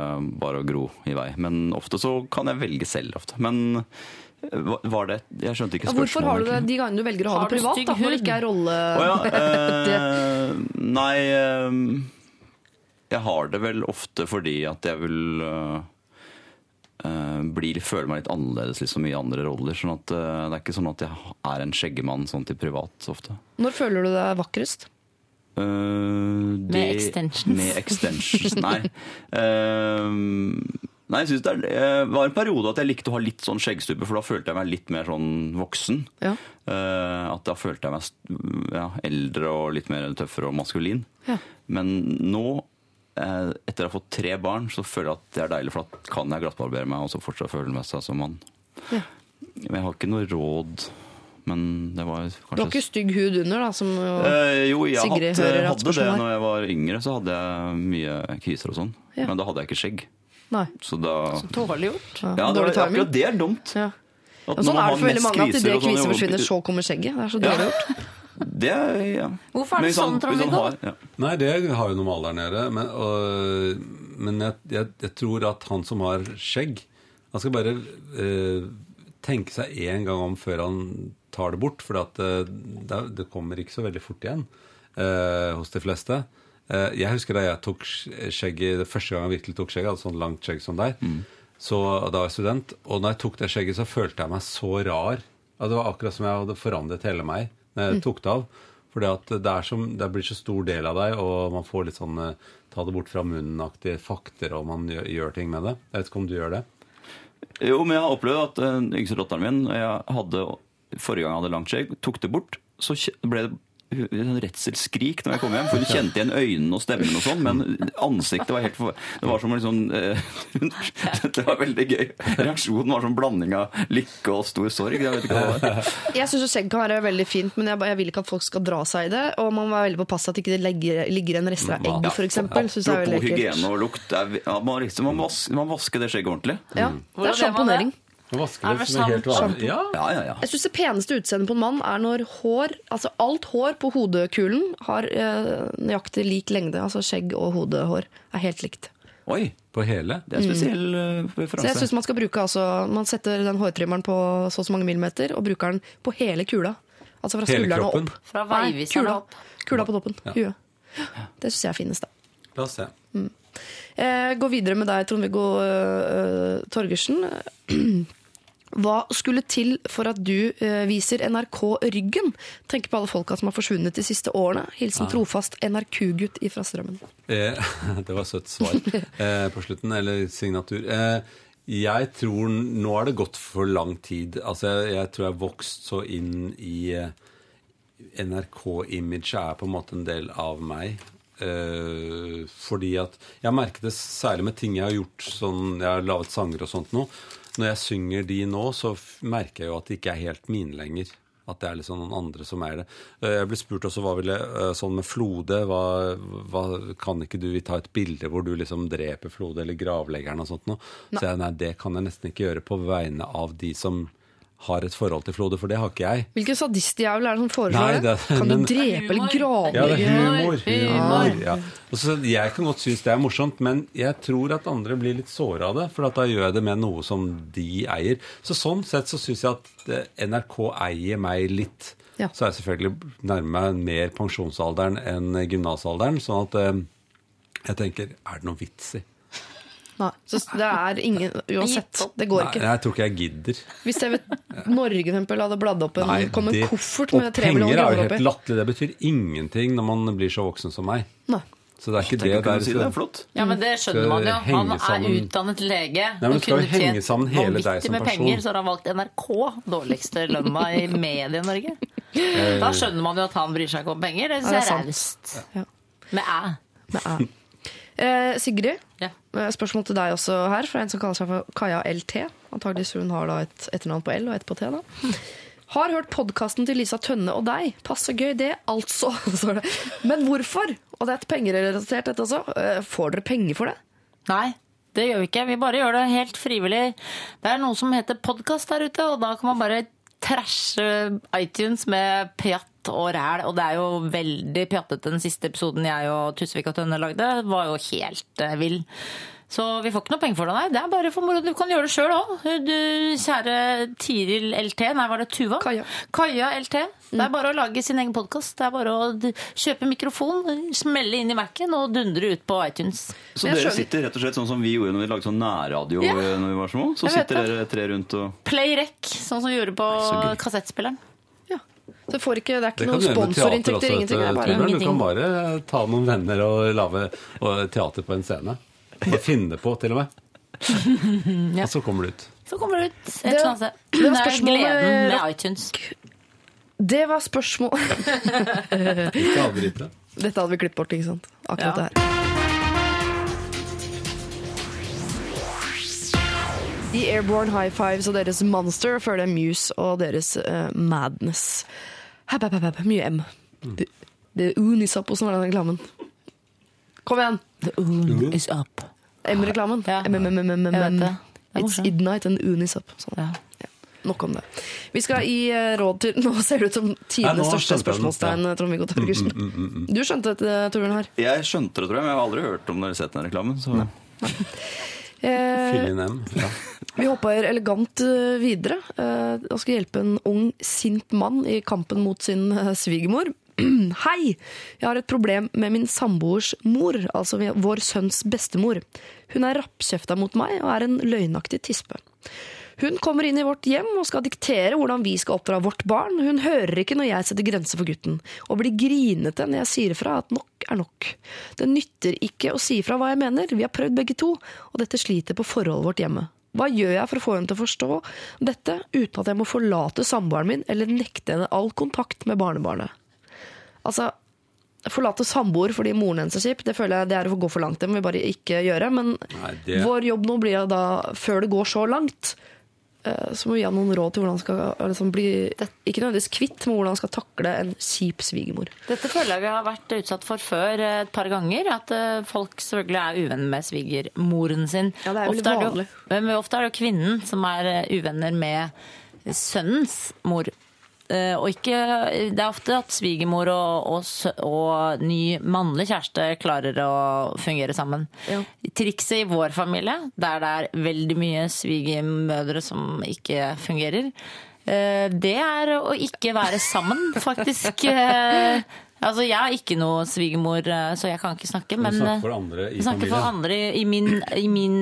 bare å gro i vei. Men ofte så kan jeg velge selv. ofte. Men eh, var det Jeg skjønte ikke Ja, spørsmålet. hvorfor har du det de gangene du velger å ha Har det privat? da, Når det ikke er rolle... Oh, ja. Eh, nei eh, Jeg har det vel ofte fordi at jeg vil eh, bli, føle meg litt annerledes liksom, i andre roller. sånn at eh, Det er ikke sånn at jeg er en skjeggemann sånn til privat ofte. Når føler du deg vakrest? Uh, de, med extensions. Med extensions, nei. uh, nei, jeg synes det, er, det var en periode at jeg likte å ha litt sånn skjeggstubbe, for da følte jeg meg litt mer sånn voksen. Ja. Uh, at da følte jeg meg ja, eldre og litt mer tøffere og maskulin. Ja. Men nå, etter å ha fått tre barn, så føler jeg at det er deilig, for da kan jeg glattbarbere meg og så fortsatt føle meg seg som mann. Ja. Men jeg har ikke noe råd, men det var kanskje... Du har ikke stygg hud under, da? Som, Eh, jo, jeg Sigrid hadde, hører at hadde det når jeg var yngre. Så hadde jeg mye kviser og sånn. Ja. Men da hadde jeg ikke skjegg. Nei. Så da Dårlig gjort. Ja, Ja, det var, dårlig timing. akkurat det er dumt. Ja. Sånn er det for veldig mange, at idet sånn, kviser forsvinner, så kommer skjegget. Det er så Ja. dårlig gjort. Det er, ja. Hvorfor er det sånn, Trond-Viggo? ja. Nei, det har jo noe med alderen å gjøre. Men, og, men jeg, jeg, jeg tror at han som har skjegg, han skal bare eh, tenke seg én gang om før han tar det bort. For at, eh, det, det kommer ikke så veldig fort igjen eh, hos de fleste. Eh, jeg husker da jeg tok skjegget, det første gang jeg virkelig tok skjegget, hadde sånn langt skjegg som deg, så da var jeg student. Og når jeg tok det skjegget, så følte jeg meg så rar. Ja, det var akkurat som jeg hadde forandret hele meg jeg tok det av. For det, er som, det blir så stor del av deg, og man får litt sånn eh, ta det bort fra munnen-aktige fakter, og man gjør, gjør ting med det. Jeg vet ikke om du gjør det? Jo, men jeg har opplevd at eh, den yngste datteren min jeg hadde, Forrige gang jeg hadde langt skjegg, tok det bort, så ble det sånn redselsskrik når jeg kom hjem. For hun kjente igjen øynene og stemmen og sånn, men ansiktet var helt for... Det var som en eh, Det var veldig gøy. Reaksjonen var sånn blanding av lykke og stor sorg. Jeg vet ikke hva det var. Jeg syns skjegg kan være veldig fint, men jeg, jeg vil ikke at folk skal dra seg i det. Og man må være veldig påpasselig at ikke det legger, ligger en rester av egg, f.eks. Apropos hygiene og lukt. er- man, liksom, man, må vaske, man vasker det skjegget ordentlig. Ja, det er sjamponering. Som er helt vanlig. Ja. Ja, ja, ja. Jeg syns det peneste utseendet på en mann er når hår Altså alt hår på hodekulen har eh, nøyaktig lik lengde. Altså skjegg og hodehår er helt likt. Oi, På hele? det er en spesiell eh, Så jeg synes Man skal bruke altså Man setter den hårtrimmeren på så og så mange millimeter og bruker den på hele kula. Altså fra skulderen og opp. Fra Nei, veiviseren kula. opp. Kula på toppen. Huet. Det syns jeg er finest, da. La oss se. Jeg går videre med deg, Trond-Viggo uh, Torgersen. Hva skulle til for at du eh, viser NRK ryggen? Tenk på alle folka som har forsvunnet de siste årene. Hilsen trofast NRK-gutt ifra Strømmen. Eh, det var søtt svar eh, på slutten, eller signatur. Eh, jeg tror nå har det gått for lang tid. Altså, jeg, jeg tror jeg har vokst så inn i eh, NRK-imaget er på en måte en del av meg. Eh, fordi at Jeg merket det særlig med ting jeg har gjort, sånn Jeg har laget sanger og sånt nå. Når jeg synger de nå, så merker jeg jo at det ikke er helt mine lenger. At det er liksom noen andre som er det. Eh, Jeg ble spurt også hva ville eh, sånn med Flode hva, hva, Kan ikke du vi ta et bilde hvor du liksom dreper Flode eller gravleggeren og sånt noe? Så jeg nei, det kan jeg nesten ikke gjøre på vegne av de som har et forhold til Flode, for det har ikke jeg. Hvilken sadistjævel er det som foreslår Nei, det? det- Kan du men- drepe eller grave? Ja, det er humor. Humor. humor ja. og så jeg kan godt synes det er morsomt, men jeg tror at andre blir litt såra av det. For at da gjør jeg det med noe som de eier. Så sånn sett så syns jeg at eh, NRK eier meg litt. Ja. Så er jeg selvfølgelig nærmer meg mer pensjonsalderen enn gymnasalderen. Sånn at eh, jeg tenker Er det noe vits i? Nei, så det er ingen Uansett, det går ikke. Nei, jeg tror ikke jeg gidder. Hvis TV Norge for eksempel, hadde bladd opp en, Nei, kom en det- koffert med tre penger er jo helt oppi latterlig. Det betyr ingenting når man blir så voksen som meg. Nei. Så det er ikke det der si det. Er flott. Ja, men det skjønner man jo. Han er sammen- utdannet lege. Nei, men skal kunne jo henge sammen hele deg som med person. penger, så har han valgt NRK. Dårligste lønna i Medie-Norge. Eh, Da skjønner man jo at han bryr seg ikke om penger. Det syns jeg er raust. Med æ. Med æ. Eh, Sigrid, Ja. Eh, spørsmål til deg også her, fra en som kaller seg for Kaja LT. Antakeligvis hun har da et etternavn på L og et på T. da. Har hørt podkasten til Lisa Tønne og deg. Passe gøy, det, altså. Men hvorfor? Og det er et pengerelatert, dette også. Eh, Får dere penger for det? Nei, det gjør vi ikke. Vi bare gjør det helt frivillig. Det er noe som heter podkast der ute, og da kan man bare trashe iTunes med pjatt og ræl. Og det er jo veldig pjattete. Den siste episoden jeg og Tusvik og Tønne lagde, var jo helt eh, vill. Så vi får ikke noe penger for det, nei. Det er bare for moro. Du kan gjøre det sjøl òg. Du kjære Tiril LT, nei, var det Tuva? Kaja. Kaja LT. Det er bare å lage sin egen podkast. Det er bare å kjøpe mikrofon, smelle inn i Mac-en og dundre ut på iTunes. Så dere skjønner- sitter rett og slett sånn som vi gjorde når vi lagde sånn nærradio Ja. eh, når vi var små? Så sitter det. dere tre rundt og Play rec, sånn som vi gjorde på kassettspilleren. Så får ikke, det er ikke det noen sponsorinntekter, ingenting. Bare Du kan bare ta noen venner og lage teater på en scene. Og finne på, til og med. Og så kommer det ut. Så kommer det ut et Det- eller annet sted. det var er gleden med iTunes. Det var spørsmål Ikke. Dette hadde vi klippet bort, ikke sant? Akkurat Ja. det her. The Airborne High Fives og deres Monster, før det Muse og deres uh, Madness. Hepp, hepp, hepp, hepp. Mye M. Det, det er Unisap som var den reklamen. Kom igjen! The oon is up. M-reklamen. Ja. Det. Det It's morsomt. Idnight and Unisap. Sånn. Ja. Nok om det. Vi skal gi eh, råd til Nå ser det ut som tidenes største spørsmålstegn, Ja. Trond-Viggo Torgersen. Du skjønte dette, Torbjørn her? Jeg skjønte det, tror jeg, men jeg har aldri hørt om dere har sett den reklamen. Så. Nei. Nei. Ja. Vi hopper elegant eh, videre eh, og skal hjelpe en ung, sint mann i kampen mot sin eh, svigermor. Hei! Jeg har et problem med min samboers mor, altså vår sønns bestemor. Hun er rappkjefta mot meg og er en løgnaktig tispe. Hun kommer inn i vårt hjem og skal diktere hvordan vi skal oppdra vårt barn. Hun hører ikke når jeg setter grenser for gutten, og blir grinete når jeg sier fra at nok er nok. Det nytter ikke å si fra hva jeg mener, vi har prøvd begge to, og dette sliter på forholdet vårt hjemme. Hva gjør jeg for å få henne til å forstå dette uten at jeg må forlate samboeren min eller nekte henne all kontakt med barnebarnet? Altså, forlate samboer fordi moren hennes er kjip, det føler jeg det er å gå for langt. Det må vi bare ikke gjøre. Men Nei, det- vår jobb nå blir da, før det går så langt, eh, så må vi ha noen råd til hvordan han skal liksom bli Ikke nødvendigvis kvitt, men hvordan han skal takle en kjip svigermor. Dette føler jeg vi har vært utsatt for før eh, et par ganger. At eh, folk selvfølgelig er uvenner med svigermoren sin. Ja, det er veldig ofte, er det vanlig. jo, men ofte er det jo kvinnen som er uvenner med sønnens mor. Eh, Og ikke, det er ofte at svigermor og, og, og ny mannlig kjæreste klarer å fungere sammen. Jo. Trikset i vår familie, der det er veldig mye svigermødre som ikke fungerer, eh, det er å ikke være sammen, faktisk. Eh, Altså, jeg har ikke noe svigermor, eh, så jeg kan ikke snakke, men snakker eh, for andre i for familien. andre i min, i min,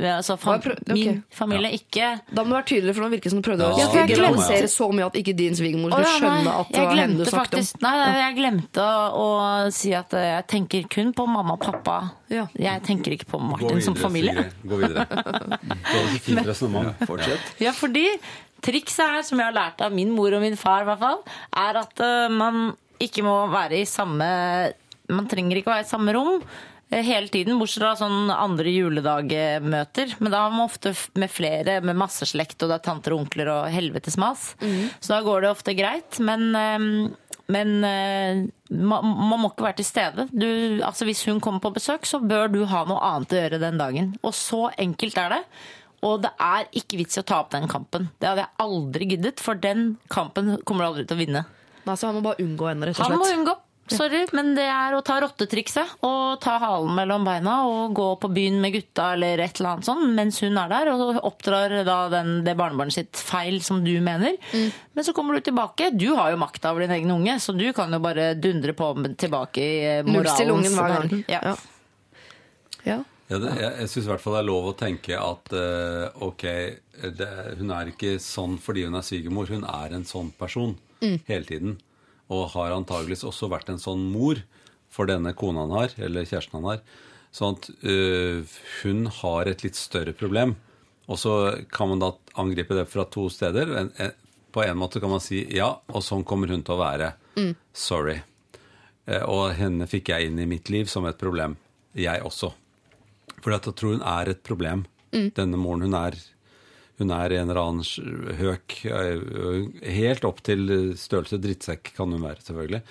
altså, fam, Hva er pro- ok. min familie, ikke Da må du være tydeligere, for nå virker det som du prøvde Ja, å for jeg generalisere glemte- så mye at ikke din svigermor skulle skjønne at det var henne du snakket om. Nei, nei, jeg glemte å, si at eh, jeg tenker kun på mamma og pappa. Ja. Jeg tenker ikke på Martin Martin som familie. Sigrid. Gå videre. Det var et fint resonnement. Fortsett. Ja, fordi trikset her, som jeg har lært av min mor og min far, i hvert fall, er at uh, man ikke må være i samme Man trenger ikke være i samme rom eh, hele tiden, bortsett fra sånn andre juledagmøter. Men da er man ofte med flere, med masse slekt, og det er tanter og onkler og helvetes mas. Så da går det ofte greit. Men eh, men eh, man, man må ikke være til stede. Du, altså hvis hun kommer på besøk, så bør du ha noe annet å gjøre den dagen. Og så enkelt er det. Og det er ikke vits i å ta opp den kampen. Det hadde jeg aldri giddet, for den kampen kommer du aldri til å vinne. Nei, seg. han må bare unngå henne, rett og slett. Han må unngå. Sorry, men det er å ta rottetrikset og ta halen mellom beina og gå på byen med gutta eller et eller annet sånn mens hun er der og oppdrar da den, det barnebarnet sitt feil som du mener. Men så kommer du tilbake. Du har jo makta over din egen unge, så du kan jo bare dundre på tilbake i moralens verden. Ja. Ja. Ja. Ja, det, jeg jeg syns i hvert fall det er lov å tenke at uh, ok, det, hun er ikke sånn fordi hun er svigermor. Hun er en sånn person hele tiden. Og har antageligvis også vært en sånn mor for denne kona han har, eller kjæresten han har. Sånn at uh, hun har et litt større problem. Og så kan man da angripe det fra to steder. En, en, på en måte kan man si ja, og sånn kommer hun til å være. Sorry. Uh, Og henne fikk jeg inn i mitt liv som et problem. Jeg også. For jeg tror hun er et problem. Denne moren, hun er, hun er en eller annen høk. øh, Helt opp til størrelse drittsekk kan hun være, selvfølgelig.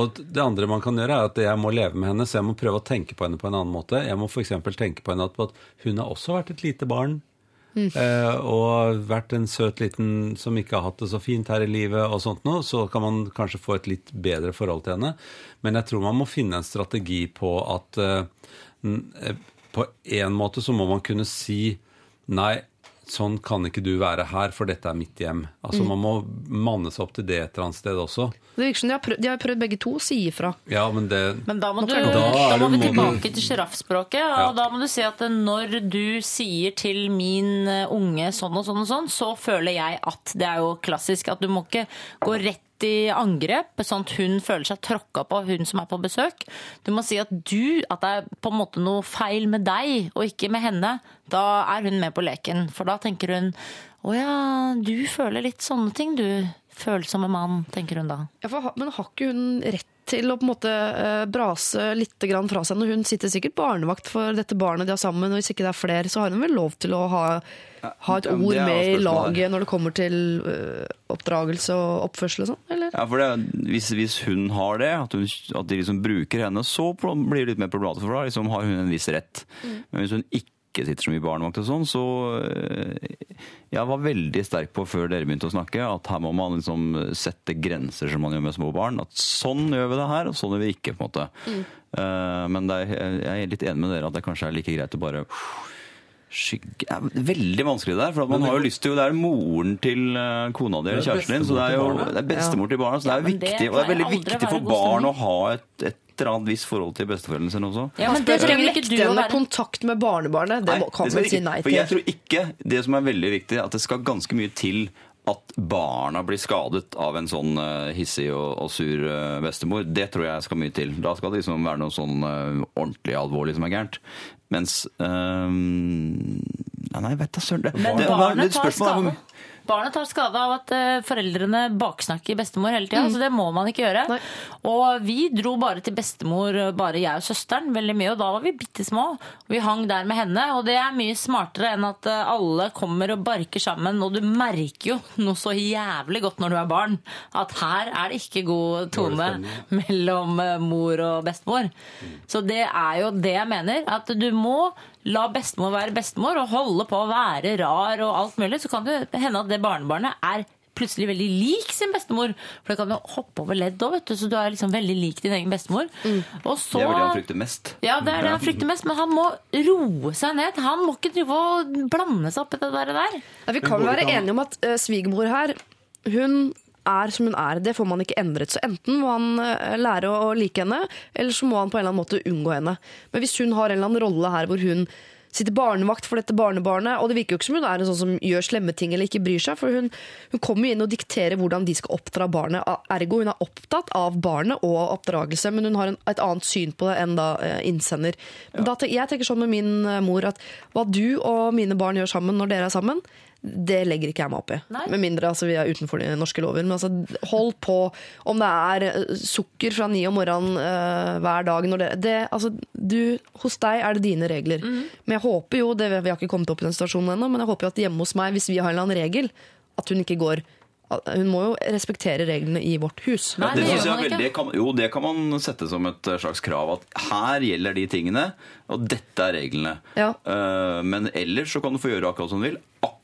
Og det andre man kan gjøre, er at jeg må leve med henne, så jeg må prøve å tenke på henne på en annen måte. Jeg må f.eks. tenke på henne at, på at hun har også vært et lite barn. Mm. og vært en søt liten som ikke har hatt det så fint her i livet, og sånt noe, så kan man kanskje få et litt bedre forhold til henne. Men jeg tror man må finne en strategi på at eh, eh, på en måte så må man kunne si nei, sånn kan ikke du være her, for dette er mitt hjem. Altså Man må manne seg opp til det et eller annet sted også. Det virker som de har prøvd, de har prøvd begge to å si ifra. Ja, men det Men da må, du, da Da må vi tilbake til sjiraffspråket. Ja. Og da må du si at når du sier til min eh, unge sånn og sånn og sånn, så føler jeg at Det er jo klassisk at du må ikke gå rett i angrep, sånn at hun føler seg tråkka på, hun som er på besøk. Du må si at du, at det er på en måte noe feil med deg, og ikke med henne. Da er hun med på leken. For da tenker hun å ja, du føler litt sånne ting, du. Følsomme mann, tenker hun da. Ja, for, men har ikke hun rett til å på en måte eh, brase litt fra seg når hun sitter sikkert barnevakt for dette barnet de har sammen, og hvis ikke det er flere, så har hun vel lov til å ha, ha et ord med i laget når det kommer til eh, oppdragelse og oppførsel og sånn, eller? Ja, for det, hvis, hvis hun har det, at, hun, at de liksom bruker henne, så blir det litt mer problematisk. For da liksom har hun en viss rett. Men hvis hun ikke sitter så mye barnevakt og sånn, så eh, Jeg var veldig sterk på før dere begynte å snakke, at her må man liksom sette grenser som man gjør med små barn. At sånn gjør vi det her, og sånn gjør vi ikke, på en måte. Mm. Men det er, jeg er litt enig med dere at det kanskje er like greit å bare skygge er veldig vanskelig det der, for at man har jo lyst til Det er moren til eh, kona di eller er kjæresten din, så det er jo det er bestemor til barna. Så det er jo viktig, og det er veldig viktig for barn å ha et, et eller annet visst forhold til besteforeldrene sine også. Ja, men Det det trenger ikke du å være. kontakt med barnebarnet, det nei, kan det man si nei til. For jeg tror ikke det som er veldig viktig, at det skal ganske mye til at barna blir skadet av en sånn eh, hissig og, og sur eh, bestemor. Det tror jeg skal mye til. Da skal det liksom være noe sånn uh, ordentlig alvorlig som er gærent. Mens eh, ja, Nei, vet da søren. Det, Men det, barnet det tar spørsmålet Barnet tar skade av at eh, foreldrene baksnakker bestemor hele tida, så det må man ikke gjøre. Nei. Og vi dro bare til bestemor, bare jeg og søsteren, veldig mye, og da var vi bitte små. Vi hang der med henne, og det er mye smartere enn at eh, alle kommer og barker sammen, og du merker jo noe så jævlig godt når du er barn, at her er det ikke god tone mellom eh, mor og bestemor. Så det er jo det jeg mener, at du må la bestemor være bestemor og holde på å være rar og alt mulig, så kan det hende at det barnebarnet er plutselig veldig lik sin bestemor. For det kan jo hoppe over ledd òg, vet du, så du er liksom veldig lik din egen bestemor. Og så Det er vel det han frykter mest. ja, det er det han frykter mest, men han må roe seg ned. Han må ikke drive og blande seg opp i det der. Ja, vi kan være enige om at uh, svigermor her, hun er som hun er. Det får man ikke endret. Så enten må han eh, lære å, like henne, eller så må han på en eller annen måte unngå henne. Men hvis hun har en eller annen rolle her hvor hun sitter barnevakt for dette barnebarnet, og det virker jo ikke som hun er en sånn som gjør slemme ting eller ikke bryr seg, for hun, hun kommer jo inn og dikterer hvordan de skal oppdra barnet. Ergo hun er opptatt av barnet og oppdragelse, men hun har en, et annet syn på det enn da eh, innsender. Men da, jeg tenker sånn med min eh, mor at hva du og mine barn gjør sammen når dere er sammen, det legger ikke jeg meg opp i. Nei. Med mindre altså, vi er utenfor de norske lover. Men altså, hold på om det er eh, sukker fra ni om morgenen uh, hver dag. Når det, det, altså, du, hos deg er det dine regler. Mhm. Men jeg håper jo, det, vi har ikke kommet opp i den situasjonen ennå, men jeg håper jo at hjemme hos meg, hvis vi har en eller annen regel, at hun ikke går Hun må jo respektere reglene i vårt hus. Nei, det det synes jeg er veldig, kan, jo, det kan man sette som et eh, slags krav. At her gjelder de tingene, og dette er reglene. Ja. Eh, men ellers så kan du få gjøre akkurat som du vil. Akkurat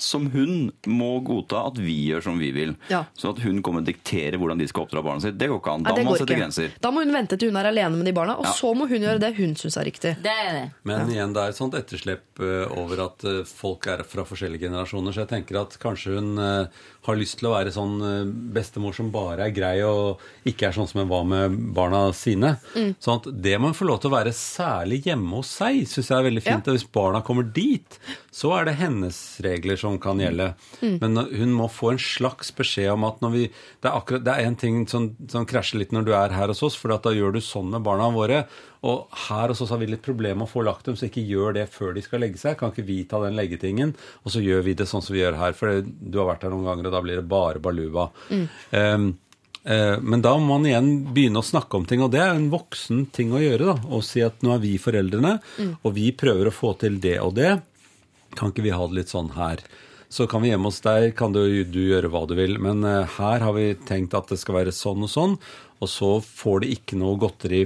som hun må godta at vi gjør som vi vil. Ja. Så at hun kommer og dikterer hvordan de skal oppdra barna sitt, det går ikke an. Da det må man sette ikke. grenser. Da må hun vente til hun er alene med de barna, og Ja. så må hun gjøre det hun syns er riktig. Det er det. Men igjen, det er et sånt etterslep eh, over at eh, folk er fra forskjellige generasjoner, så jeg tenker at kanskje hun eh, har lyst til å være sånn eh, bestemor som bare er grei og ikke er sånn som hun var med barna sine. Sånn at det må hun få lov til å være særlig hjemme hos seg, syns jeg er veldig fint. Ja. Hvis barna kommer dit, så er det hennes regler som kan gjelde. Men hun må få en slags beskjed om at vi Det er akkurat, det er en ting som, som krasjer litt når du er her hos oss, for da gjør du sånn med barna våre. Og her hos oss har vi litt problemer med å få lagt dem, så ikke gjør det før de skal legge seg. Kan ikke vi ta den leggetingen, og så gjør vi det sånn som vi gjør her. For du har vært her noen ganger, og da blir det bare baluba. Um, eh, men da må man igjen begynne å snakke om ting, og det er en voksen ting å gjøre. da, Å si at nå er vi foreldrene, og vi prøver å få til det og det. Kan ikke vi ha det litt sånn her? Så kan vi hjemme hos deg, kan du, du gjøre hva du vil. Men eh, her har vi tenkt at det skal være sånn og sånn. Og så får de ikke noe godteri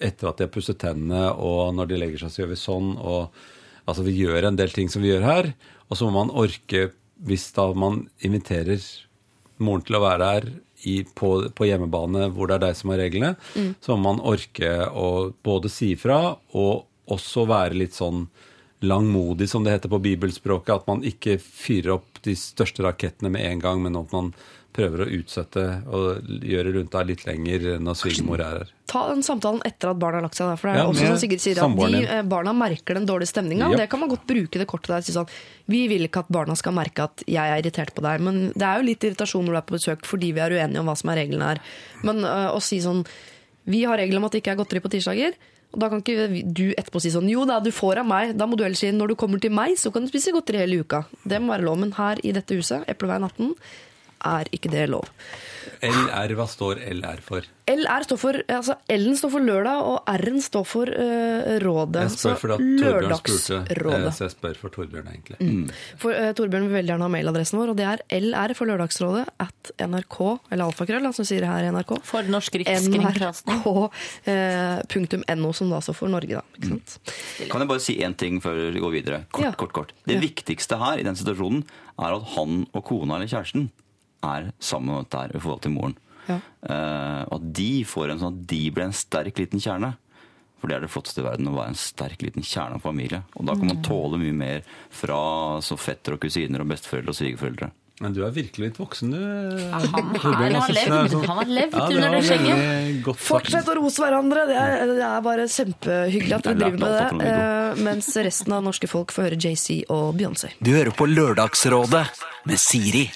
etter at de har pusset tennene, og når de legger seg, så gjør vi sånn. og Altså vi gjør en del ting som vi gjør her, og så må man orke, hvis da man inviterer moren til å være der i, på, på hjemmebane hvor det er deg som har reglene, så må man orke å både si fra og også være litt sånn langmodig, som det heter på bibelspråket. At man ikke fyrer opp de største rakettene med en gang, men at man prøver å utsette og gjøre rundt deg litt lenger når svigermor er her. Ta den samtalen etter at barna har lagt seg. Der, for det er Ja, også som Sigrid sier, at de eh, barna merker den dårlige stemninga. Ja. Det kan man godt bruke det kortet der. Si sånn, vi vil ikke at barna skal merke at jeg er irritert på deg. Men det er jo litt irritasjon når du er på besøk fordi vi er uenige om hva som er reglene her. Men øh, å si sånn Vi har regler om at det ikke er godteri på tirsdager. Og da kan ikke du etterpå si sånn Jo da, du får av meg. Da må du ellers si når du kommer til meg, så kan du spise godteri hele uka. Det må være lov. Men her i dette huset, Epleveien 18, er ikke det lov. LR, hva står LR for? LR står for, altså L-en står for lørdag, og R-en står for uh, rådet. Jeg spør for at Torbjørn spurte, eh, så jeg spør for Torbjørn, egentlig. For uh, Torbjørn vil veldig gjerne ha mailadressen vår, og det er LR for Lørdagsrådet at NRK, eller alfakrøll, som sier det her i NRK. For Norsk Rikskringkasting. NRK eh, som da står for Norge, da. Ikke sant? Kan jeg bare si én ting før vi går videre? Kort, Ja. kort, kort. Det Ja. viktigste her i den situasjonen er at han og kona eller kjæresten er sammen med dette her i forhold til moren. Ja. Uh, og at de får en sånn at de blir en sterk liten kjerne. For det er det flotteste i verden, å være en sterk liten kjerne av familie. Og da kan man tåle mye mer fra så fetter og kusiner og besteforeldre og svigerforeldre. Men du er virkelig litt voksen, du. Han, han, har jeg synes det er levd, sånn- han har levd Ja, under det skjegget. Fortsett å rose hverandre! Det er, det er bare kjempehyggelig at dere driver med det. eh, mens resten av norske folk får høre JC og Beyoncé. Du hører på Lørdagsrådet med Siri.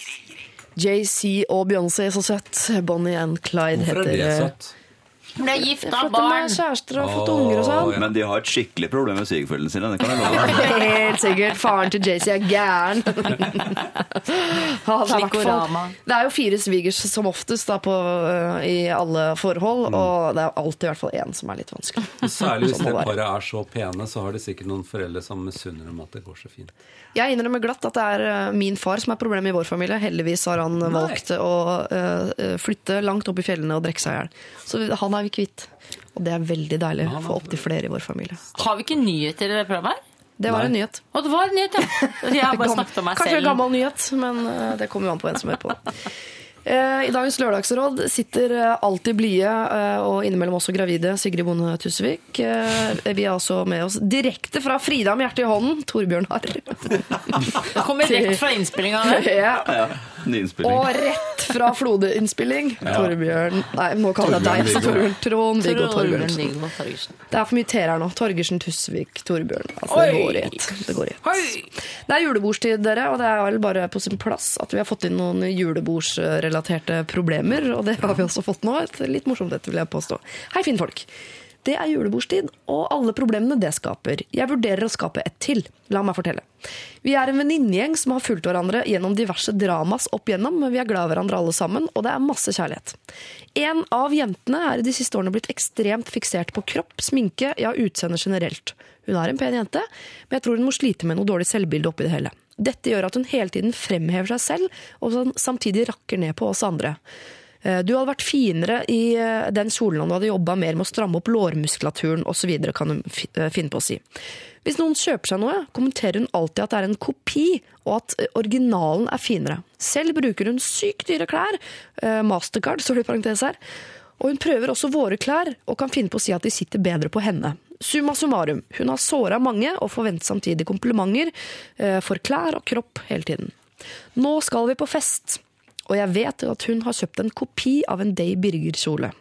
JC og Beyoncé, så søtt. Bonnie and Clyde Hvorfor er det eh, søtt? Ble gift av Fått barn. med kjærester og fått unger og sånn. Men de har et skikkelig problem med svigerforeldrene sine. Det kan jeg love deg. Helt sikkert. Faren til JC er gæren. det, er Slikorama. det er jo fire svigers som oftest da, på, øh, i alle forhold, Mm. og det er alltid i hvert fall én som er litt vanskelig. Særlig hvis Sånn det det paret er så pene, så har de sikkert noen foreldre som misunner dem at det går så fint. Jeg innrømmer glatt at det er øh, min far som er problemet i vår familie. Heldigvis har han valgt å uh, flytte langt opp i fjellene og drikke seg i hjel. Så han er vi kvitt. Og det er veldig deilig å få for opptil flere i vår familie. Har vi ikke nyheter i det programmet her? Det var Nei. en nyhet. Og det var en nyhet, ja. Jeg har bare snakket om meg Kanskje en gammel nyhet, men eh, det kommer jo an på hvem som hører på. Eh, I dagens lørdagsråd sitter eh, alltid blide eh, og innimellom også gravide Sigrid Bonde Tusvik. Eh, Vi er altså med oss direkte fra Frida med hjertet i hånden, Torbjørn Harr. Kommer rett fra innspillinga. Ja. Og rett fra Flode-innspilling, Torbjørn Nei, nå kaller jeg deg Torbjørn Torbjørn. Trond-Viggo. Torgersen. Det er for mye T her nå. Torgersen, Tusvik, Torbjørn. Altså, det går i ett. Det går i ett. Det er julebordstid, dere, og det er vel bare på sin plass at vi har fått inn noen julebordsrelaterte problemer. Og det har vi også fått nå. Et litt morsomt et, vil jeg påstå. Hei, finnfolk. Det er julebordstid, og alle problemene det skaper. Jeg vurderer å skape et til. La meg fortelle. Vi er en venninnegjeng som har fulgt hverandre gjennom diverse dramas opp igjennom, men vi er glad i hverandre alle sammen, og det er masse kjærlighet. En av jentene er i de siste årene blitt ekstremt fiksert på kropp, sminke, ja, utseende generelt. Hun er en pen jente, men jeg tror hun må slite med noe dårlig selvbilde oppi det hele. Dette gjør at hun hele tiden fremhever seg selv, og sånn samtidig rakker ned på oss andre. Eh, Du hadde vært finere i eh, den kjolen om du hadde jobba mer med å stramme opp lårmuskulaturen osv., kan hun eh, finne på å si. Hvis noen kjøper seg noe, kommenterer hun alltid at det er en kopi, og at originalen er finere. Selv bruker hun sykt dyre klær, mastercard står det i parentes her, og hun prøver også våre klær, og kan finne på å si at de sitter bedre på henne. Summa summarum, hun har såra mange, og forventer samtidig komplimenter for klær og kropp hele tiden. Nå skal vi på fest, og jeg vet at hun har kjøpt en kopi av en Day Birger-kjole.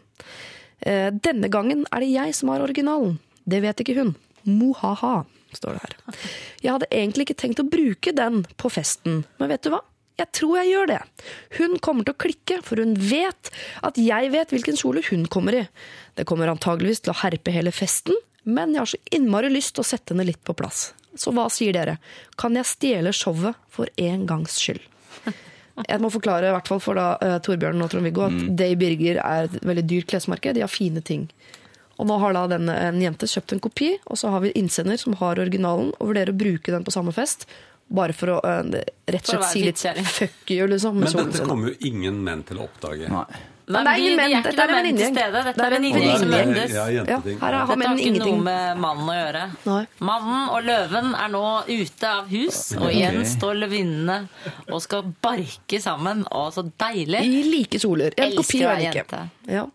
Eh, Denne gangen er det jeg som har originalen. Det vet ikke hun. Mohaha, står det her. Jeg hadde egentlig ikke tenkt å bruke den på festen, men vet du hva? Jeg tror jeg gjør det. Hun kommer til å klikke, for hun vet at jeg vet hvilken kjole hun kommer i. Det kommer antageligvis til å herpe hele festen, men jeg har så innmari lyst til å sette henne litt på plass. Så hva sier dere? Kan jeg stjele showet for en gangs skyld? Jeg må forklare i hvert fall for da, uh, Torbjørn og Trond-Viggo at Day Birger er et veldig dyrt klesmerke. De har fine ting. Og nå har da den, en jente kjøpt en kopi, og så har vi innsender som har originalen, og vurderer å bruke den på samme fest. Bare for å uh, rett og slett si litt fuck you, liksom. Men dette kommer jo ingen menn til å oppdage. Nei. Er de, ingen de er ikke Dette er noe en menn til venninnegjeng. stede. Dette Det er er som venninnegjeng. møtes. Ja, Ja, her har Dette har ikke noe med mannen å gjøre. Nei. Mannen og løven er nå ute av hus, og igjen står løvinnene og skal barke sammen. Å, så deilig. I like soler. En Elsker kopi være det ikke. jente. Ja.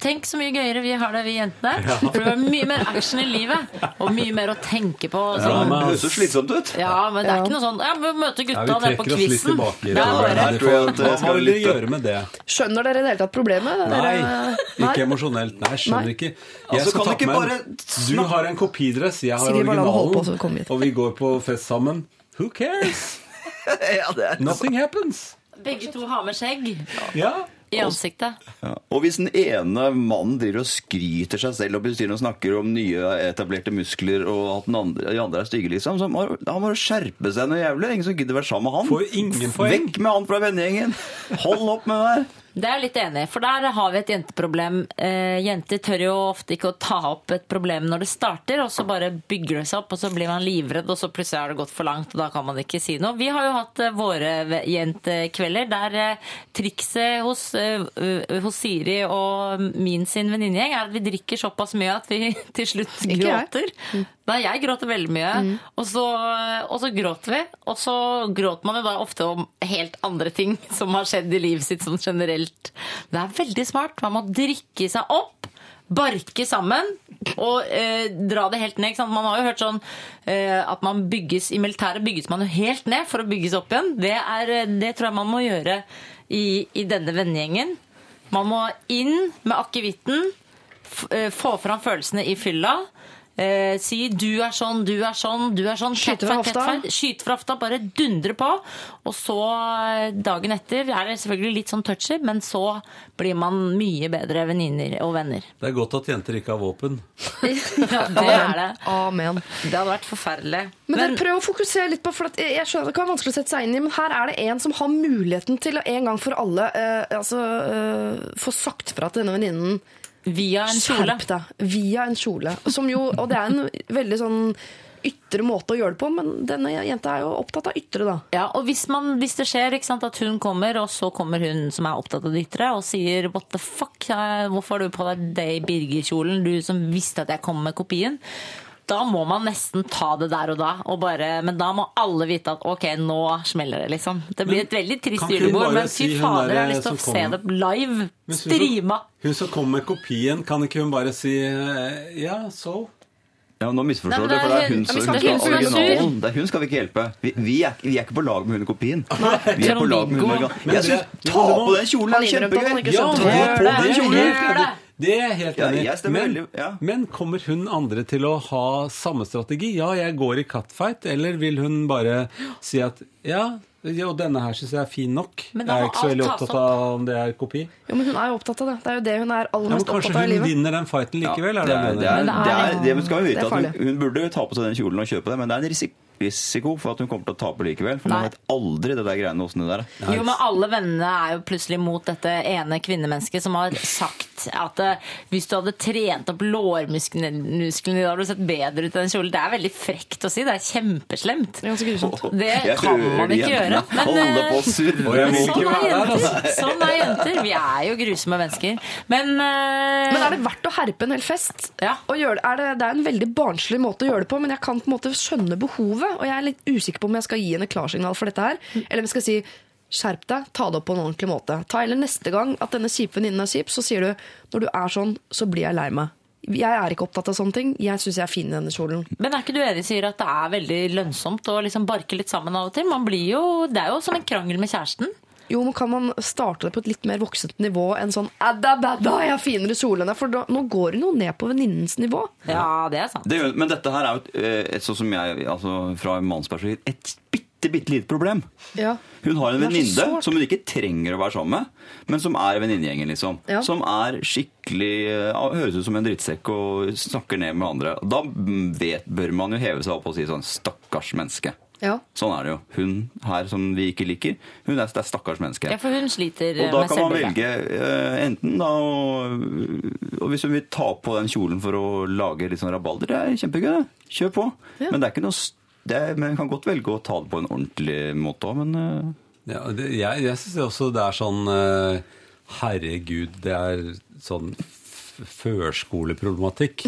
Tenk så mye gøyere vi har det, vi jentene. For det var mye mer action i livet, og mye mer å tenke på. Ja, Sånn. men Det høres så slitsomt ut. Ja, men det er Ja. ikke noe sånn Ja, vi møter Ja, gutta vi nede på quizen. er Hva skal vil dere gjøre med det? Skjønner dere i det hele tatt problemet? Nei, Dere- ikke emosjonelt. Nei, skjønner Nei. ikke. Jeg Altså, skal kan ta bare en- Du har en kopidress, jeg har originalen. Og vi går på fest sammen. Who cares? Ja, det er Nothing happens. Begge to har med skjegg Ja. I ansiktet. Ja. Og hvis den ene mannen driver og skryter seg selv og snakker om nye etablerte muskler, og at den andre, de andre er stygge, liksom, så må, han må skjerpe seg noe jævlig. Ingen som gidder være sammen med han. Får ingen poeng. Vekk med han fra vennegjengen. Hold opp med det der. Det er jeg litt enig i, for der har vi et jenteproblem. Eh, jenter tør jo ofte ikke å ta opp et problem når det starter, og så bare bygger det seg opp, og så blir man livredd, og så plutselig har det gått for langt, og da kan man ikke si noe. Vi har jo hatt eh, våre jentekvelder der eh, trikset hos, eh, hos Siri og min sin venninnegjeng er at vi drikker såpass mye at vi til slutt Ikke jeg. Nei, jeg gråter veldig mye, og, så, og så gråter vi. Og så gråter man jo da ofte om helt andre ting som har skjedd i livet sitt sånn generelt. Det er veldig smart. Man må drikke seg opp, barke sammen og eh, dra det helt ned. Man har jo hørt sånn eh, at man bygges i militæret bygges man jo helt ned for å bygges opp igjen. Det, er, eh, det tror jeg man må gjøre i, i denne vennegjengen. Man må inn med akevitten, eh, få fram følelsene i fylla. Eh, si 'du er sånn, du er sånn', du er sånn. Skyte fra hofta. Skyte fra hofta, bare dundre på. Og så, eh, dagen etter, er det selvfølgelig litt sånn touchy, men så blir man mye bedre venninner og venner. Det er godt at jenter ikke har våpen. Ja, det er det. Amen. Det hadde vært forferdelig. Men, men prøv å fokusere litt på for jeg jeg skjønner det kan være vanskelig å sette seg inn i, men her er det en som har muligheten til å en gang for alle eh, altså, eh, få sagt fra til denne venninnen via en kjole. Skjerp deg. Via en kjole. Som jo, og det er en veldig sånn ytre måte å gjøre det på, men denne jenta er jo opptatt av ytre, da. Ja, og hvis, man, hvis det skjer sant, at hun kommer, og så kommer hun som er opptatt av det ytre, og sier 'what the fuck', hvorfor har du på deg det i Birger-kjolen, du som visste at jeg kom med kopien? Da må man nesten ta det der og da, og bare, men da må alle vite at ok, nå smeller det, liksom. Det blir et veldig trist julebord, men fy si fader, jeg har lyst til å se det live, strima. hun som- streama. Hun som kom med kopien, kan ikke hun bare si eh, ja, så? Ja, nå misforstår du, det for det er hun- hun som hun skal ha hun som er originalen. Det er hun skal vi ikke hjelpe. Vi, vi, er, ikke- vi er ikke på lag med hun i kopien. Vi er på lag med hun originalen. Jeg Ta på den kjolen, det er kjempegøy! Ja, ta på den kjolen! Det. Er jeg helt enig i. Ja, men, ja. men kommer hun andre til å ha samme strategi? Ja, jeg går i catfight. Eller vil hun bare si at ja, og denne her syns jeg er fin nok. Men Jeg er ikke så veldig opptatt av om det er kopi. Jo, men hun er jo opptatt av det. Det er jo det hun er aller mest ja, opptatt av i hun vinner den fighten likevel? Ja, er det, det er, det det, er, det er- det skal vi det vite at hun, hun burde ta på seg den kjolen og kjøpe det, men det er en risiko risiko for at hun kommer til å tape likevel. For Nei. man vet aldri det der greiene åssen det der er. Jo, men alle vennene er jo plutselig mot dette ene kvinnemennesket som har sagt at eh, hvis du hadde trent opp lårmusklene da hadde du sett bedre ut i den kjolen. Det er veldig frekt å si. Det er kjempeslemt. Det kan man ikke gjøre. holde eh, sånn er jenter. Sånn er jenter. Vi er jo grusomme mennesker. Men, eh, Men er det verdt å herpe en hel fest? Ja. Og gjøre det, er det, det er en veldig barnslig måte å gjøre det på, men jeg kan på en måte skjønne behovet. Og jeg er litt usikker på om jeg skal gi henne klarsignal for dette her, eller om jeg skal si skjerp deg, ta det opp på en ordentlig måte. Ta heller neste gang at denne kjipe venninnen er kjip, så sier du når du er sånn, så blir jeg lei meg. Jeg er ikke opptatt av sånne ting. Jeg syns jeg er fin i denne kjolen. Men er ikke du enig sier at det er veldig lønnsomt å liksom barke litt sammen av og til? Man blir jo, det er jo som en krangel med kjæresten. Jo, men Kan man starte det på et litt mer voksent nivå enn sånn Adda, badda, jeg har finere kjole enn deg? For da, nå går det noe ned på venninnens nivå. Ja, det er sant. Det, men dette her er jo et, eh, sånn som jeg, altså fra mannsperspektiv, et bitte, bitte lite problem. Ja. Hun har en venninne som hun ikke trenger å være sammen med, men som er venninnegjengen, liksom. Ja. Som er skikkelig Høres ut som en drittsekk og snakker ned med andre. Da vet, bør man jo heve seg opp og si sånn Stakkars menneske. Ja. Sånn er det jo. Hun her som vi ikke liker, hun er det er stakkars menneske. Ja, for hun sliter Og da med kan man velge uh, enten da og, Og hvis hun vil ta på den kjolen for å lage litt sånn rabalder, det er kjempegøy, det. Kjør på. Ja. Men det er ikke noe er, Men kan godt velge å ta det på en ordentlig måte òg, men eh, Ja, det, jeg jeg syns også det er sånn eh, Herregud, det er sånn førskoleproblematikk.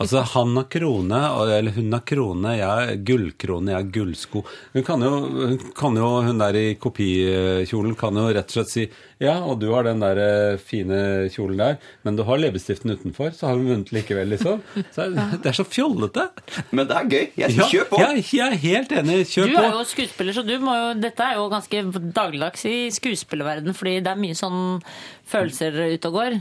Altså, han har krone, eller hun har krone, jeg har gullkrone, jeg har gullsko. Hun kan jo, hun kan jo, hun der i kopikjolen kan jo rett og slett si ja, og du har den der eh, fine kjolen der, men du har leppestiften utenfor, så har hun vunnet likevel, liksom. Så det er så fjollete. Men det er gøy. Jeg Ja, Kjør på! Ja, jeg er helt enig. Kjør Du er jo skuespiller, så du må jo, dette er jo ganske dagligdags i skuespillerverden, fordi det er mye sånn følelser ute og går.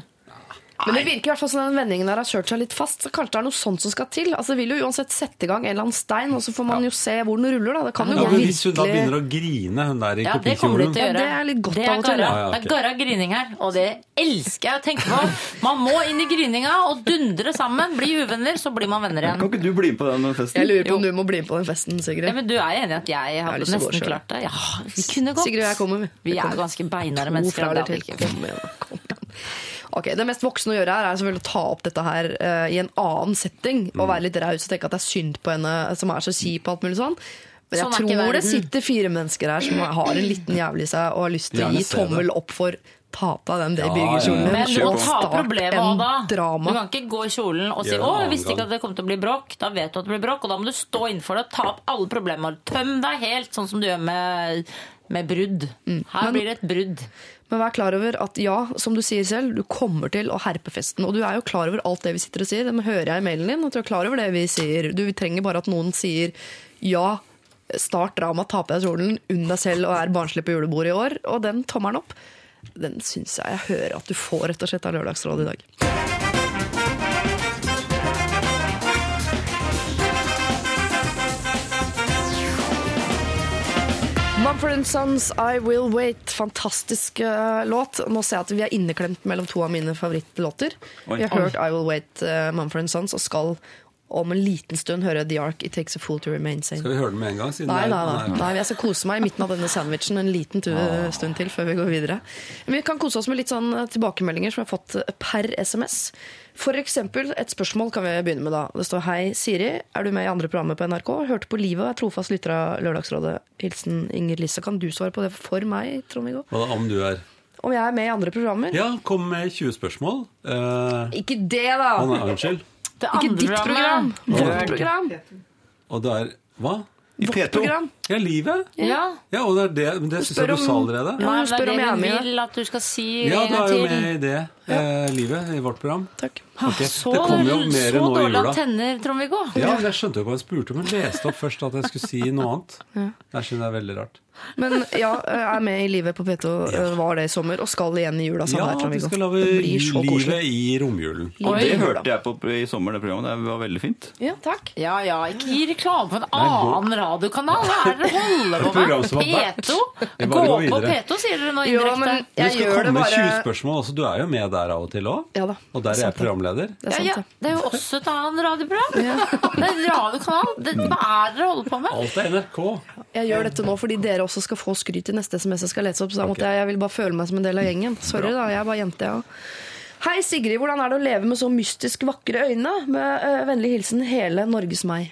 Men det virker i hvert fall som den vendingen der har kjørt seg litt fast. Så kanskje det er noe sånt som skal til. Altså, det vil jo uansett sette i gang en eller annen stein, og så får man jo se hvor den ruller. Da. Det kan jo Ja, gå men hvis hun da begynner å grine, hun der i Ja, det kommer du kopikjolen til å gjøre. Ja, det er litt godt Det av og til, garra. ja. Ja, Det er garra grining her, og det elsker jeg å tenke på. Man må inn i grininga og dundre sammen. Bli uvenner, så blir man venner Kan igjen. ikke du bli med på den festen? Jeg lurer på om du må bli med på den festen, Sigrid. Ja, men du er enig i at jeg har hadde lyst til å gå nesten selv. klart det? Ja, vi kunne gått. Sigrid og jeg kommer. vi. Vi Vi er kommer. ganske beinharde To mennesker. fra det eller er til. ikke. Kom igjen, kom igjen. Ok, Det mest voksne å gjøre her er selvfølgelig å ta opp dette her uh, i en annen setting. Og være litt raus og tenke at det er synd på henne som er så kjip og alt mulig sånn. Men jeg Sånn tror det sitter fire mennesker her som har en liten jævel i seg og har lyst til å gi tommel opp for ta på deg den Ja, Birger-kjolen ja, ja. Men å ta problemet òg, da. drama. Du kan ikke gå i kjolen og si 'Å, jeg visste ikke at det kom til å bli bråk'. Da vet du at det blir bråk, og da må du stå innenfor det og ta opp alle problemer. Tøm deg helt, sånn som du gjør med, med brudd. Her blir det et brudd. Men vær klar over at ja, som du sier selv, du kommer til å herpe festen. Og du er jo klar over alt det vi sitter og sier. Det hører jeg i mailen din. at Du er klar over det vi sier. Du trenger bare at noen sier ja, start drama, ta på deg kjolen, unn deg selv og er barnslig på julebordet i år. Og den tommelen opp, den syns jeg jeg hører at du får rett og slett av Lørdagsrådet i dag. Mumford Sons, I Will Wait. Fantastisk uh, låt. Nå ser jeg at vi er inneklemt mellom to av mine favorittlåter. Oi. Vi har hørt I Will Wait, uh, Mumford Sons, og skal om en liten stund høre The Ark, It Takes a Fool to Remain Sane. Skal vi høre den med en gang? Nei, nei, nei, nei. Jeg skal kose meg i midten av denne sandwichen en liten ah. stund til før vi går videre. Men vi kan kose oss med litt sånn tilbakemeldinger som vi har fått per SMS. For eksempel et spørsmål kan vi begynne med da. Det står Hei Siri, er du med i andre programmer på NRK? Hørte på Livet og er trofast lytter av Lørdagsrådet. Hilsen Inger Lisse. Kan du svare på det for meg, Trond-Viggo? Hva da, om du er Om jeg er med i andre programmer? Ja, kom med 20 spørsmål. Eh, Ikke det, da! Oh, nei, unnskyld. Det Ikke andre ditt program! Vårt program! Og det er Hva? I P2. Ja, livet? Ja. Ja, og det er det, men det syns jeg du om- sa allerede. Ja, Nei, hun det spør er om det jeg er vil at du skal si Ja, en du er jo med i det eh, livet i vårt program. Takk. Okay. Så, Det kommer jo mer så nå i jula. antenner, Trond-Viggo. Ja, men Jeg skjønte jo ikke hva jeg spurte om. Hun leste opp først at jeg skulle si noe annet. Jeg synes det er veldig rart. Men ja, jeg er med i Livet på P2, eh, var det i sommer, og skal igjen i jula. Ja, her, vi skal lage så livet i romjulen. Og det hørte jeg på i sommer, det programmet. Det var veldig fint. Ja, takk. Ja ja, ikke gi reklame på en annen radiokanal. Hva er det dere holder på program med? som har vært. P2? Gå på videre. P2, sier dere nå Jo, indirekte. men Du skal gjør komme med bare 20 spørsmål Altså, Du er jo med der av og til òg. Ja. Og der er jeg programleder. Det er Ja, sant, ja, det. det er jo også et annet radioprogram. Det er en radiokanal. Det, hva er dere holder på med? Alt er NRK. Jeg gjør dette nå fordi dere også skal få skryt i neste SMS jeg skal lese opp. Så måtte jeg, jeg vil bare føle meg som en del av gjengen. Sorry, da. Jeg er bare jente, jeg òg. Hei, Sigrid. Hvordan er det å leve med så mystisk vakre øyne? Med uh, vennlig hilsen hele Norges meg.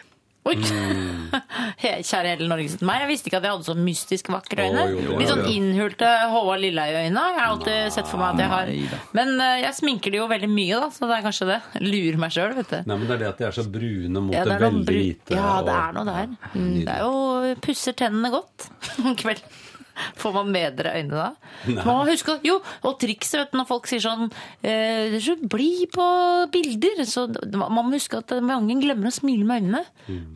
Oi. Mm. Kjære hele Norge meg. Jeg visste ikke at jeg hadde så mystisk vakre øyne. Litt sånn innhulte Håvard Lilleheie-øyne. Jeg har alltid sett for meg at jeg har. Men eh, jeg sminker de jo veldig mye, da, så det er kanskje det. Lurer meg sjøl, vet du. Nei, men Det er det at de er så brune mot Ja, det, det veldig hvite. Ja, det er noe der. Mm, det er jo Pusser tennene godt om kvelden. Får man bedre øyne da? Man må huske, at- jo, og trikset vet du, når folk sier sånn eh, så Bli på bilder! Så man må huske at mange glemmer å smile med øynene.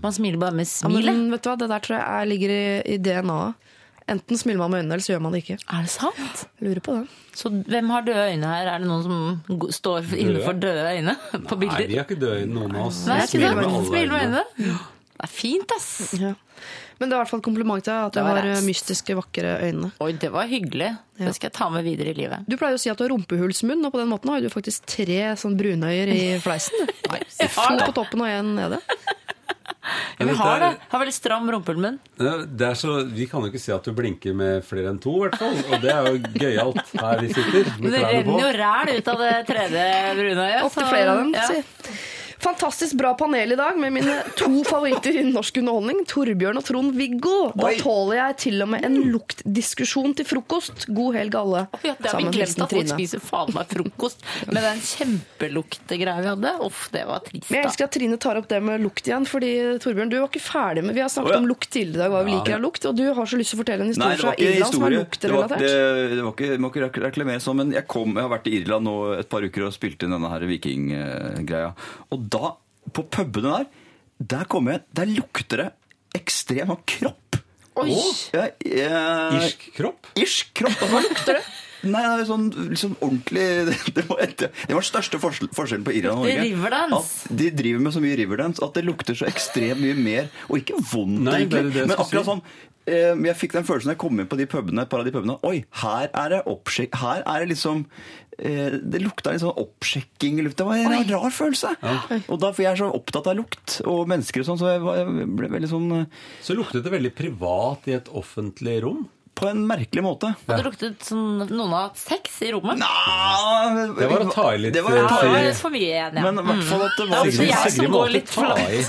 Man smiler bare med Ja, men vet du hva, Det der tror jeg er, ligger i, i DNA-et. Enten smiler man med øynene, eller så gjør man det ikke. Er det sant? Lurer på det. Så hvem har døde øyne her? Er det noen som står inne for døde øyne på Nei, bilder? vi har ikke døde, noen av oss. Nei, smiler med alle Smil med øynene. øynene. Det er fint, ass. Ja. Men det var i hvert fall kompliment til deg at du Det var har eh, mystiske, vakre øyne. Oi, det var hyggelig. Det skal jeg ta med videre i livet. Du pleier å si at du har rumpehullsmunn, og på den måten har du faktisk tre sånn brunøyer i fleisen. Nei, To på toppen og én nede. Ja, vi har det. Har veldig stram rumpehullmunn. Ja, Det så, vi kan jo ikke si at du blinker med flere enn to, i hvert fall. Og det er jo gøyalt her vi sitter med Det renner jo ræl ut av det tredje brunøyet. Opptil flere av dem. Ja. Si. Fantastisk bra panel i dag med mine to favoritter innen norsk underholdning. Torbjørn og Trond-Viggo. Da Oi. tåler jeg til og med en luktdiskusjon til frokost. God helg, alle. Ja, det har vi glemt at folk spiser faen meg frokost med den kjempeluktegreia vi hadde. Uff, det var trist. Men jeg elsker at Trine tar opp det med lukt igjen, fordi Torbjørn, du var ikke ferdig med Vi har snakket oh, ja. om lukt tidligere i dag, hva vi liker av lukt, og du har så lyst til å fortelle en historie fra Irland som er luktrelatert. Det det, det var ikke, må ikke reklamere sånn, men jeg, kom, jeg har vært i Irland nå et par uker og spilte inn denne her vikinggreia. Og da, på pubene der, der kommer jeg, der lukter det ekstrem sånn kropp. Oi! Ja, jeg- Irsk kropp? Irsk kropp. Hva lukter det? Nei, det er sånn liksom ordentlig Det var, det var den største forskjell, forskjellen på Irland og Norge. riverdance. At de driver med så mye riverdance at det lukter så ekstremt mye mer. Og ikke vondt, Nei, egentlig. det jeg Men akkurat sånn eh, Jeg fikk den følelsen da jeg kom inn på de pubene, et par av de pubene. Oi, her er det oppsjekk Her er det liksom eh, Det lukta litt sånn oppsjekking i lufta. Det var en rar følelse. Og da, for jeg er så opptatt av lukt og mennesker og sånn, så jeg, var, jeg ble veldig sånn eh, Så luktet det veldig privat i et offentlig rom. På en merkelig måte. Og det luktet som noen har hatt sex i rommet. Nå, Det var å ta i litt, Det var eh, ta Det i var Sigrid. for mye igjen, ja. Men i hvert fall at det er var Sigrid, Sigrid, Sigrid går måtte ta i.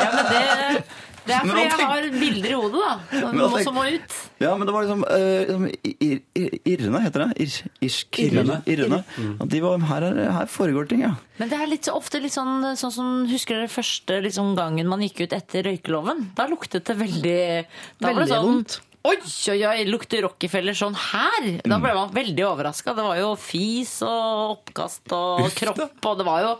Ja, men det, det er fordi jeg har bilder i hodet, da. Som også må ut. Ja, men det var liksom ir, ir, Irrene, heter det? Ir, irsk Irrene. Irrene. Ja, de var, her, er, her foregår ting, ja. Men det er litt så ofte litt sånn, sånn som Husker dere første liksom, gangen man gikk ut etter røykeloven? Da luktet det veldig Da var det Veldig sånn, vondt. Oi, oi, oi, lukter Rockefeller sånn her? Da ble man veldig overraska. Det var jo fis og oppkast og Uff kropp, og det var jo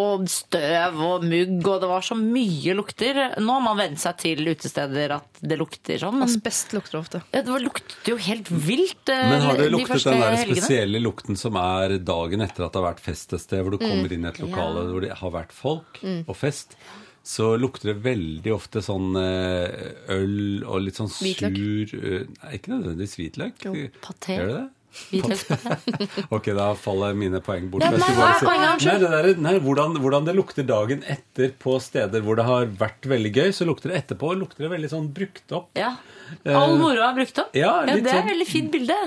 og støv og mugg, og det var så mye lukter. Nå har man vent seg til utesteder at det lukter sånn. Asbest lukter ofte. ja, det lukter luktet jo helt vilt eh, Men har du luktet de den der helgene. spesielle lukten som er dagen etter at det har vært fest et sted, hvor du kommer inn i et lokale hvor det har vært folk og fest? Så lukter det veldig ofte sånn eh, øl og litt sånn sur Hvitløk. eh, Nei, ikke nødvendigvis hvitløk. Paté. Gjør det det? Ok, da faller mine poeng bort. Ja, nei, nei, nei, nei hvordan, hvordan det lukter dagen etter på steder hvor det har vært veldig gøy, så lukter det etterpå lukter det veldig sånn brukt opp. Ja. All moroa er brukt opp. ja, ja det er sånn- et veldig fint bilde.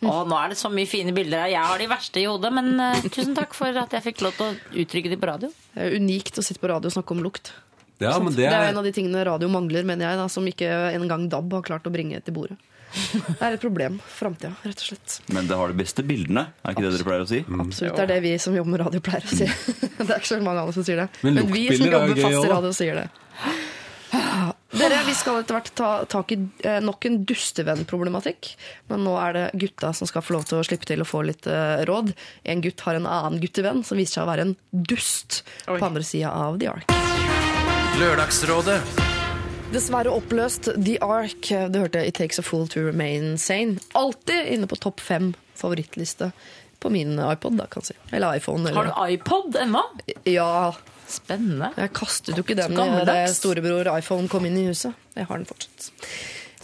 Å, nå er det så mye fine bilder her. Jeg har de verste i hodet, men eh, tusen takk for at jeg fikk lov til å uttrykke de på radio. Det er unikt å sitte på radio og snakke om lukt. Ja, men det det er er, en av de tingene radio mangler, mener jeg, da, som ikke engang DAB har klart å bringe til bordet. Det er et problem for framtida, rett og slett. Men det har de beste bildene, er ikke det dere pleier å si? Absolutt. Det er det vi som jobber med radio, pleier å si. Det er ikke så mange andre som sier det. Men Men, vi som luktbilder er jobber gøy fast i også. radio, sier det. Dere, Vi skal etter hvert ta tak i eh, nok en dustevennproblematikk. Men nå er det gutta som skal få lov til å slippe til å få litt eh, råd. En gutt har en annen guttevenn som viser seg å være en dust Oi. på andre sida av The Ark. Lørdagsrådet. Dessverre oppløst The Ark. Du hørte It Takes a Fool to Remain Sane. Alltid inne på topp fem favorittliste på min iPod, da, kan jeg si. Eller iPhone. Har du iPod ennå? Ja, Spennende. jeg kastet jo ikke den da storebror iPhone kom inn i huset. Jeg har den fortsatt.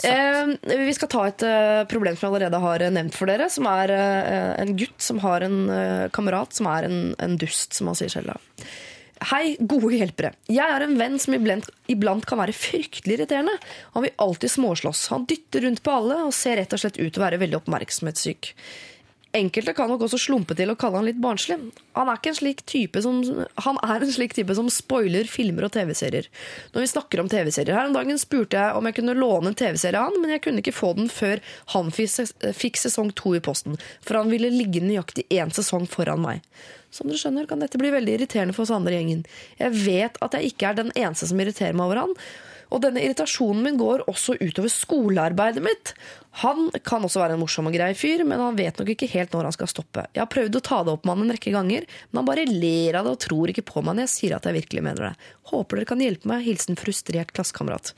Eh, vi skal ta et eh, problem som jeg allerede har eh, nevnt for dere. Som er eh, en gutt som har en eh, kamerat som er en, en dust, som han sier selv. da. Hei, gode hjelpere. Jeg er en venn som iblant, iblant kan være fryktelig irriterende. Han vil alltid småslåss. Han dytter rundt på alle og ser rett og slett ut til å være veldig oppmerksomhetssyk. Enkelte kan nok også slumpe til å kalle han litt barnslig. Han er, en slik som, han er en slik type som spoiler filmer og TV-serier. Når vi snakker om TV-serier Her om dagen spurte jeg om jeg kunne låne en TV-serie av han, men jeg kunne ikke få den før han fikk sesong to i posten. For han ville ligge nøyaktig én sesong foran meg. Som dere skjønner, kan dette bli veldig irriterende for oss andre i gjengen. Jeg vet at jeg ikke er den eneste som irriterer meg over han. Og denne irritasjonen min går også utover skolearbeidet mitt. Han kan også være en morsom og grei fyr, men han vet nok ikke helt når han skal stoppe. Jeg har prøvd å ta det opp med han en rekke ganger, men han bare ler av det og tror ikke på meg når jeg sier at jeg virkelig mener det. Håper dere kan hjelpe meg. Hilsen frustrert klassekamerat.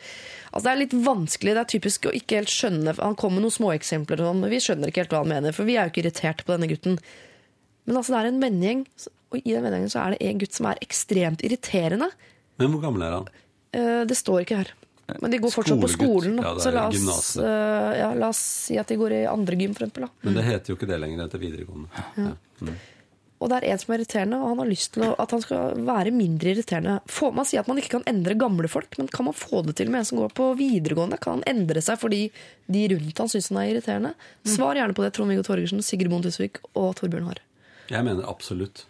Altså, det er litt vanskelig, det er typisk å ikke helt skjønne Han kom med noen småeksempler, sånn, men vi skjønner ikke helt hva han mener, for vi er jo ikke irritert på denne gutten. Men altså, det er en vennegjeng, og i den vennegjengen så er det en gutt som er ekstremt irriterende. Men hvor gammel er han? Eh, Det står ikke her. Men de går fortsatt på skolen. Ja, så la oss, eh, ja, la oss si at de går i andre gym, for eksempel. Da. Men det heter jo ikke det lenger etter videregående. Ja. Og det er en som er irriterende, og han har lyst til at han skal være mindre irriterende. Får man si at man ikke kan endre gamle folk, men kan man få det til med en som går på videregående? Kan han endre seg fordi de rundt han syns han er irriterende? Svar gjerne på det, Trond-Viggo Torgersen, Sigrid Bonde Tusvik og Torbjørn Haar. Jeg mener absolutt.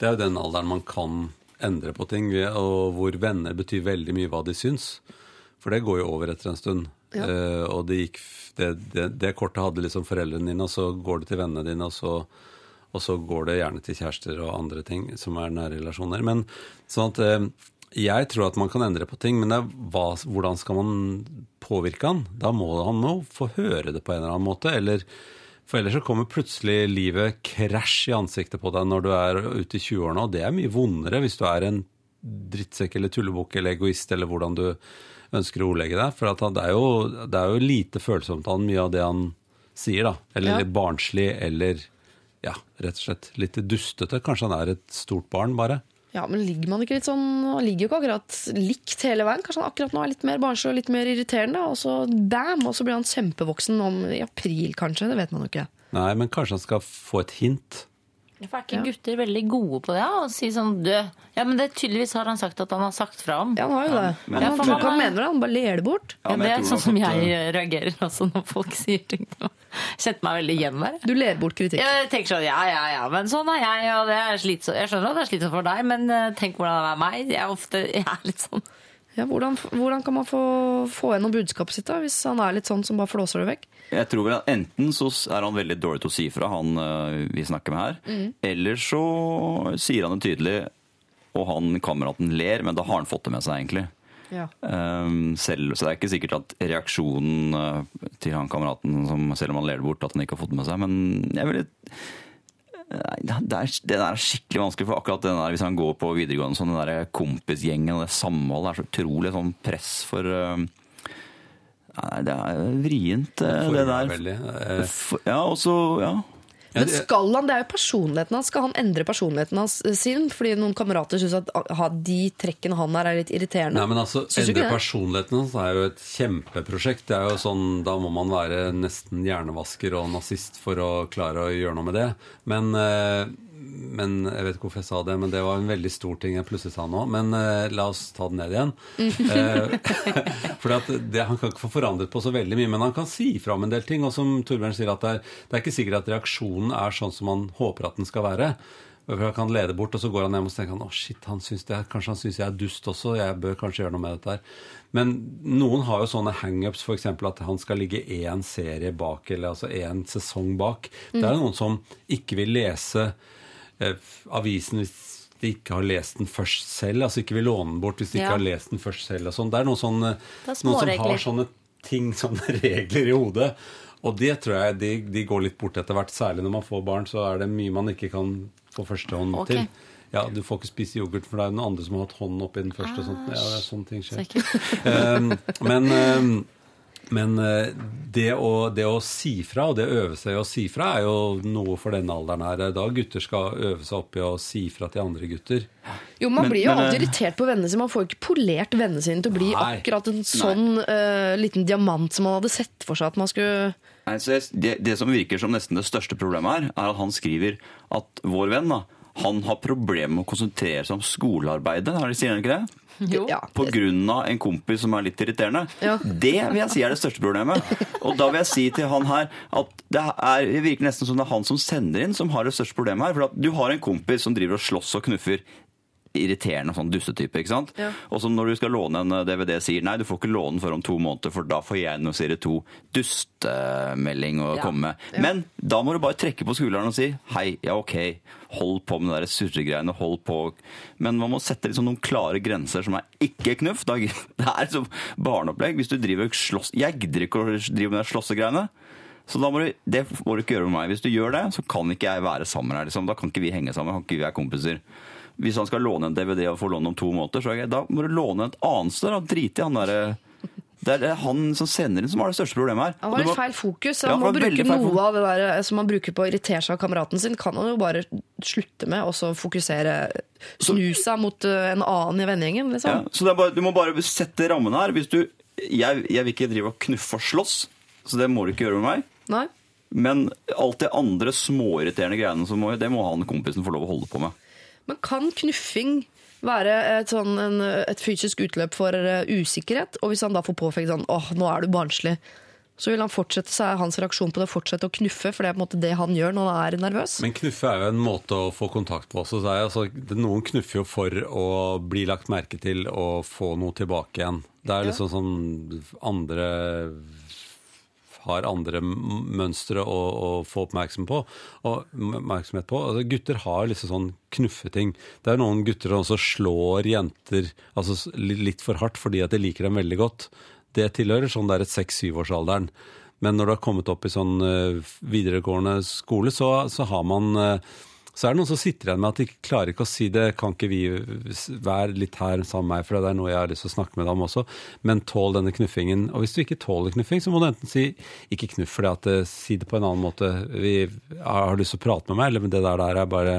Det er jo den alderen man kan endre på ting, og hvor venner betyr veldig mye hva de syns. For det går jo over etter en stund. Ja. Uh, og det, gikk, det, det, det kortet hadde liksom foreldrene dine, og så går det til vennene dine, og så, og så går det gjerne til kjærester og andre ting som er nære relasjoner. Men sånn at uh, jeg tror at man kan endre på ting, men hva, hvordan skal man påvirke han? Da må han jo få høre det på en eller annen måte. eller for ellers så kommer plutselig livet krasj i ansiktet på deg når du er ute i 20-årene, og det er mye vondere hvis du er en drittsekk eller tullebukk eller egoist eller hvordan du ønsker å ordlegge deg. For at det, er jo, det er jo lite følsomt av mye av det han sier, da. Eller Ja. barnslig, eller ja, rett og slett litt dustete. Kanskje han er et stort barn, bare. Ja, men ligger man ikke litt sånn Han ligger jo ikke akkurat likt hele veien. Kanskje han akkurat nå er litt mer barnslig og litt mer irriterende, og så bam, og så blir han kjempevoksen om i april, kanskje. Det vet man jo ikke. Nei, men kanskje han skal få et hint. For er ikke gutter veldig gode på det? Ja? Å si sånn du Ja, men det tydeligvis har han sagt at han har sagt fra om. Ja, han har jo det. Ja. Men Ja, han han mener det, han bare ler det bort. Ja, men det er sånn som jeg reagerer også når folk sier ting. Kjente meg veldig igjen der. Du ler bort kritikk. Jeg tenker sånn, ja, ja, ja, men sånn er jeg, og det er slitsomt. Jeg skjønner at det er slitsomt for deg, men eh, tenk hvordan det er meg. Jeg er ofte jeg er litt sånn. Ja, hvordan, hvordan kan man få, få gjennom budskapet sitt da, hvis han er litt sånn som bare flåser det vekk? Jeg tror vel at Enten så er han veldig dårlig til å si fra, han øh, vi snakker med her. Eller så sier han det tydelig, og han kameraten ler, men da har han fått det med seg, egentlig. Ja. Um, selv, så det er ikke sikkert at reaksjonen øh, til han kameraten, som, selv om han ler det bort, at han ikke har fått det med seg. Men jeg vil Nei, det er, det er skikkelig vanskelig, for akkurat den der, hvis han går på videregående, sånn, den der kompisgjengen og det samholdet er så utrolig sånn press for uh, Nei, det er vrient, det, det der. veldig. Eh, For- Ja, og så Ja. Men skal han, det er jo personligheten hans, skal han endre personligheten hans eh, sin? Fordi noen kamerater syns at ah, de trekkene han har er litt irriterende. Nei, men altså, Endre personligheten hans er jo et kjempeprosjekt. Det er jo sånn, Da må man være nesten hjernevasker og nazist for å klare å gjøre noe med det. Men, eh, men Jeg vet ikke hvorfor jeg sa det, men det var en veldig stor ting jeg plutselig sa nå. Men eh, la oss ta det ned igjen. Eh, for Han kan ikke få forandret på så veldig mye, men han kan si fra om en del ting. Og som Torbjørn sier, at det er, det er ikke sikkert at reaksjonen er sånn som man håper at den skal være. For Han kan lede bort, og så går han hjem og tenker han, å shit, han syns det, kanskje han syns jeg er dust også. Jeg bør kanskje gjøre noe med dette her. Men noen har jo sånne hangups, f.eks. at han skal ligge én serie bak, eller altså én sesong bak. Det er noen som ikke vil lese avisen hvis de ikke har lest den først selv. Altså ikke vil låne den bort hvis de Ja. ikke har lest den først selv. Og sånn. Det er noen, sånne, Det er noen som har sånne ting, sånne regler i hodet. Og det tror jeg de, de går litt bort etter hvert. Særlig når man får barn, så er det mye man ikke kan få førstehånd okay. til. Ja, Du får ikke spise yoghurt, for det er noen andre som har hatt hånden oppi den først. og sånt. Ja, sånne ting skjer. Um, men um, men uh, det, å, det å si fra, og det å øve seg i å si fra, er jo noe for denne alderen her. Er Da gutter skal øve seg opp i å si fra til andre gutter. Jo, Man Men- blir jo men, alltid eh, irritert på vennene sine. Man får ikke polert vennene sine til å bli Nei. akkurat en sånn uh, liten diamant som man hadde sett for seg at man skulle Nei, så det, det som virker som nesten det største problemet her, er at han skriver at vår venn da, han har problemer med å konsentrere seg om skolearbeidet. Har de sier han ikke det? Jo. Ja. På grunn av en kompis som er litt irriterende. Ja. Det vil jeg si er det største problemet. Og da vil jeg si til han her at det, er, det virker nesten som det er han som sender inn, som har det største problemet her. For at du har en kompis som driver og slåss og knuffer. Irriterende sånn dussetype. ikke sant? Ja. Og som når du skal låne en eh, DVD, sier nei, du får ikke låne den før om to måneder, for da får jeg noe serie to dustemelding å Ja. komme med. Men da må du bare trekke på skulderen og si hei, ja ok, hold på med de surregreiene, hold på. Men man må sette liksom noen klare grenser som er ikke knuff. Det er liksom barneopplegg. Hvis du driver slåss Jeg gidder ikke å drive med de slåssegreiene. Så må du, det må du ikke gjøre med meg. Hvis du gjør det, så kan ikke jeg være sammen her. Liksom. Da kan ikke vi henge sammen. Kan ikke vi være kompiser. Hvis han skal låne en DVD og få låne om to måneder, så er det, greit. da må du låne et annet sted. Drit i han derre Det er han som sender inn som har det største problemet her. Han har litt feil fokus. Ja, Han må bruke noe av det der eh, som han bruker på å irritere seg av kameraten sin, kan han jo bare slutte med, og så fokusere Snu seg mot eh, en annen i vennegjengen, Ja, liksom. så det er bare, du må bare sette rammen her. Hvis du, jeg, jeg vil ikke drive og knuffe og slåss, så det må du ikke gjøre med meg. Nei? Men alt det andre småirriterende greiene, så må, det må han kompisen få lov å holde på med. Men kan knuffing være et, sånn, en, et fysisk utløp for eh, usikkerhet? Og hvis han da får påfekt sånn åh, nå er du barnslig, så vil han fortsette, så er hans reaksjon på det å fortsette å knuffe, for det er på en måte det han gjør når han er nervøs. Men knuffe er jo en måte å få kontakt på også. Så altså, det, noen knuffer jo for å bli lagt merke til og få noe tilbake igjen. Det er liksom sånn andre har andre mønstre å, å få oppmerksom på, oppmerksomhet på. Altså, gutter har liksom sånn knuffeting. Det er noen gutter som også slår jenter altså, litt for hardt fordi at de liker dem veldig godt. Det tilhører sånn der et seks-syvårsalderen. Men når du har kommet opp i sånn eh, videregående skole, så, så har man eh, så er det noen som sitter igjen med at de klarer ikke å si det. Kan ikke vi være litt her sammen med meg, for det er noe jeg har lyst til å snakke med deg om også. Men tål denne knuffingen. Og hvis du ikke tåler knuffing, så må du enten si ikke knuff det, at eh, si det på en annen måte. Vi har lyst til å prate med meg, eller det der, der er bare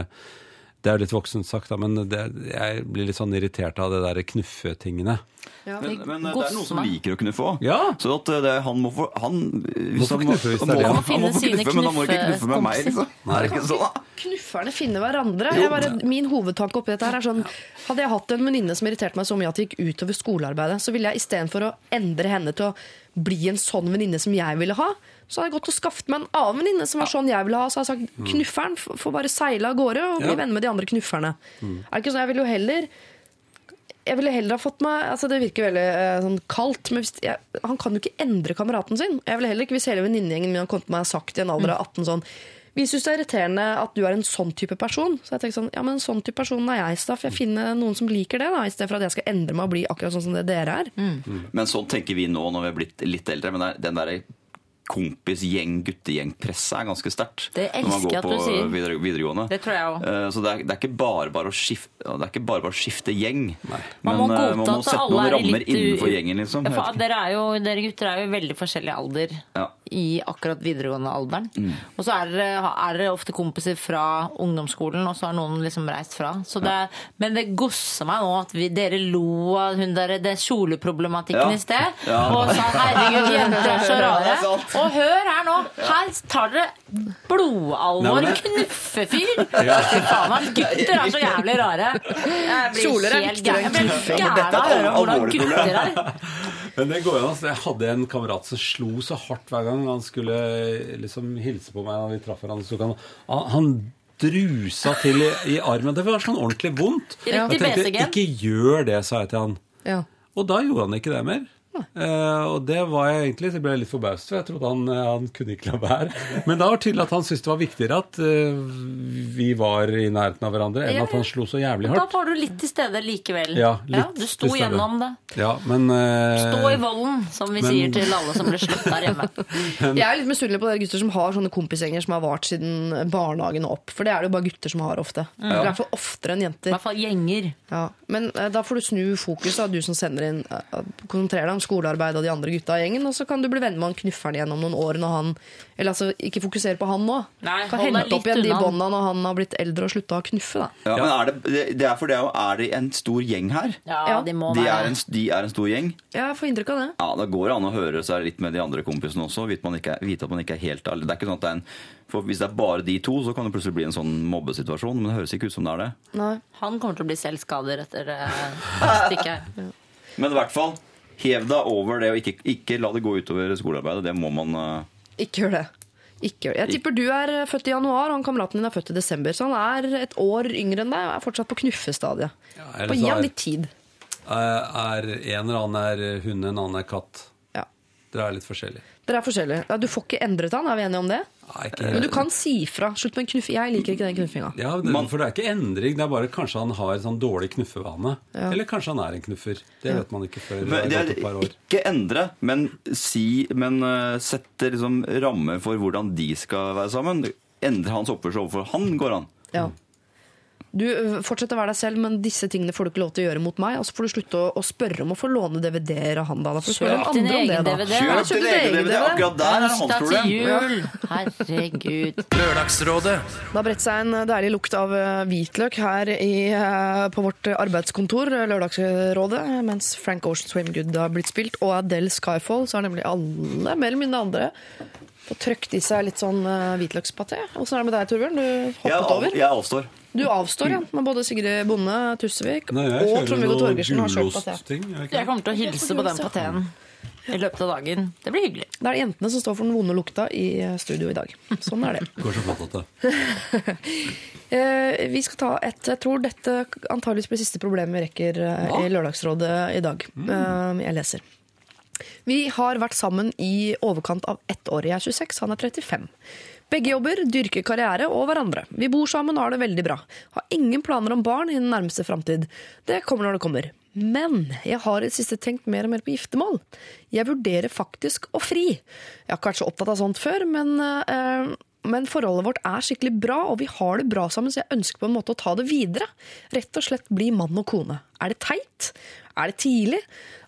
Det er litt voksent sagt, da, men det, jeg blir litt sånn irritert av det der knuffetingene. Men, men eh, det er noen som liker å knuffe òg. Ja. Så at eh, det, han må få han, hvis få knuffe hvis det er må, det. han, Han må få knuffe, men han må ikke knuffe med meg, liksom. Nei. Er ikke sånn, da? Knufferne finner hverandre. Jeg bare, min hovedtanke oppi dette her er sånn Hadde jeg hatt en venninne som irriterte meg så mye at det gikk utover skolearbeidet, så ville jeg istedenfor å endre henne til å bli en sånn venninne som jeg ville ha, så hadde jeg gått og skaffet meg en annen venninne som var sånn jeg ville ha. Så hadde jeg sagt knufferen f- får bare seile av gårde og bli Ja. venner med de andre knufferne. Er det ikke sånn, Jeg ville jo heller jeg ville heller ha fått meg altså Det virker veldig eh, sånn kaldt, men hvis, jeg, han kan jo ikke endre kameraten sin. Jeg ville heller ikke hvis hele venninnegjengen min hadde kommet til meg og sagt i en alder av 18 sånn Vi syns det er irriterende at du er en sånn type person. Så jeg tenkte sånn, ja, men en sånn type person er jeg, Staff. Jeg finner noen som liker det, da, i stedet for at jeg skal endre meg og bli akkurat sånn som det dere er. Men sånn tenker vi nå når vi er blitt litt eldre. Men den der kompis-gjeng, guttegjeng-presset er ganske sterkt. Det når man går på du sier. videre, videregående. Det tror jeg også. Eh, Så det er, det er ikke bare bare å skifte, det er ikke bare bare å skifte gjeng. Man må Men godta man må sette noen er rammer litt innenfor gjengen, liksom. Ja, for dere, er jo, dere gutter er jo i veldig forskjellig alder Ja. I akkurat videregående alderen. Mm. Og så er dere, er ofte kompiser fra ungdomsskolen, og så har noen liksom reist fra. Så det, ja. Men det gosser meg nå at vi, dere lo av hun der, det kjoleproblematikken Ja. i sted. Ja. Og sa 'herregud, jenter er så rare'. Og hør her nå! Her tar dere blodalvor. Knuffefyr! Fy faen, meg, gutter er så jævlig rare. Jeg blir Kjoler er helt viktigere enn knuffer. gæren Dette er av å høre hvordan alvorlig gutter problem. er. Men det går an. altså. Jeg hadde en kamerat som slo så hardt hver gang han skulle liksom hilse på meg. når vi traff hverandre. Så kan han, han drusa til i, i armen. Det var sånn ordentlig vondt. Ja. Jeg tenkte, ikke gjør det, sa jeg til han. Ja. Og da gjorde han ikke det mer. Eh, og det var jeg egentlig, så ble jeg litt forbauset, for jeg trodde han, eh, han kunne ikke la være. Men da var det tydelig at han syntes det var viktigere at uh, vi var i nærheten av hverandre, enn at han slo så jævlig hardt. Da var du litt til stede likevel. Ja, litt du sto til stede. gjennom det. Ja, men uh, Stå i volden, som vi men- sier til alle som blir slått der hjemme. Jeg er litt misunnelig på dere gutter som har sånne kompisgjenger som har vart siden barnehagen og opp. For det er det jo bare gutter som har ofte. I hvert fall oftere enn I jenter. hvert fall gjenger. Ja, men da får du snu fokus, du som sender inn. Konsentrere deg om skolearbeid og de andre gutta i gjengen, og så kan du bli venner med han knufferen igjen om noen år når han Eller altså, ikke fokusere på han nå. Nei, kan hente opp igjen de bånda når han har blitt eldre og slutta å knuffe, da. Ja, men er det, det- det er for det er det en stor gjeng her? Ja, Ja. de må De være er en, de er en stor gjeng. Ja, jeg får inntrykk av det. Ja, Det går an å høre seg litt med de andre kompisene også. Vite, man ikke er, vite at man ikke er helt ærlig. Det er ikke sånn at det er en, for Hvis det er bare de to, så kan det plutselig bli en sånn mobbesituasjon. Men det høres ikke ut som det er det. Nei. Han kommer til å bli selvskader etter uh, stikket. Men i hvert fall, hev deg over det, og ikke, ikke la det gå utover skolearbeidet. Det må man uh... Ikke gjør det. Ikke gjør det. Jeg tipper du er eh, født i januar, og han kameraten din er født i desember. Så han er et år yngre enn deg og er fortsatt på knuffestadiet. Ja, gi ham er- litt tid. eh, er en eller annen er hund, en annen er katt. Ja. Dere er litt forskjellige. Dere er forskjellige. Ja, du får ikke endret han, er vi enige om det? Nei, ikke, Men du kan si fra. Slutt med en knuff. Jeg liker ikke den knuffinga. Ja, det, for det er ikke endring, det er bare kanskje han har sånn dårlig knuffevane. Eller kanskje han er en knuffer. Det vet man ikke før Men det er et par år. ikke endre, men si Men uh, sette liksom rammer for hvordan de skal være sammen. Endre hans oppførsel overfor han går an. Ja. Du fortsetter å være deg selv, men disse tingene får du ikke lov til å gjøre mot meg. Og så får du slutte å, å spørre om å få låne DVD-er av han. da. Kjøp din andre om det, egen. DVD. Kjøp din egen DVD! Akkurat der er hans problem. jul! Herregud. Lørdagsrådet Det har bredt seg en deilig lukt av hvitløk her i, på vårt arbeidskontor, Lørdagsrådet, mens Frank Ocean Swim Good har blitt spilt, og Adele Skyfall, så har nemlig alle, mer eller mindre andre, fått trøkt i seg litt sånn uh, hvitløkspaté. Åssen er det med deg, Torbjørn? Du Jeg, hoppet av, over? jeg avstår. Du avstår, ja. Med både Sigrid Bonde Tusvik Nei, jeg og Trond-Viggo Torgersen har kjøpt paté. jeg Jeg kommer til å hilse på den pateen. i løpet av dagen. Det blir hyggelig. Det er jentene som står for den vonde lukta i eh, studio i dag. Sånn er det. Går så flott at det. Eh, vi skal ta et Jeg tror dette antageligvis blir siste problem vi rekker eh, i Lørdagsrådet i dag. Mm. jeg leser. Vi har vært sammen i overkant av ett år. Jeg er 26, han er 35. Begge jobber, dyrker karriere og hverandre. Vi bor sammen og har det veldig bra. Har ingen planer om barn i den nærmeste framtid. Det kommer når det kommer. Men jeg har i det siste tenkt mer og mer på giftermål. Jeg vurderer faktisk å fri. Jeg har ikke vært så opptatt av sånt før, men, øh, men forholdet vårt er skikkelig bra, og vi har det bra sammen, så jeg ønsker på en måte å ta det videre. Rett og slett bli mann og kone. Er det teit? Er det tidlig?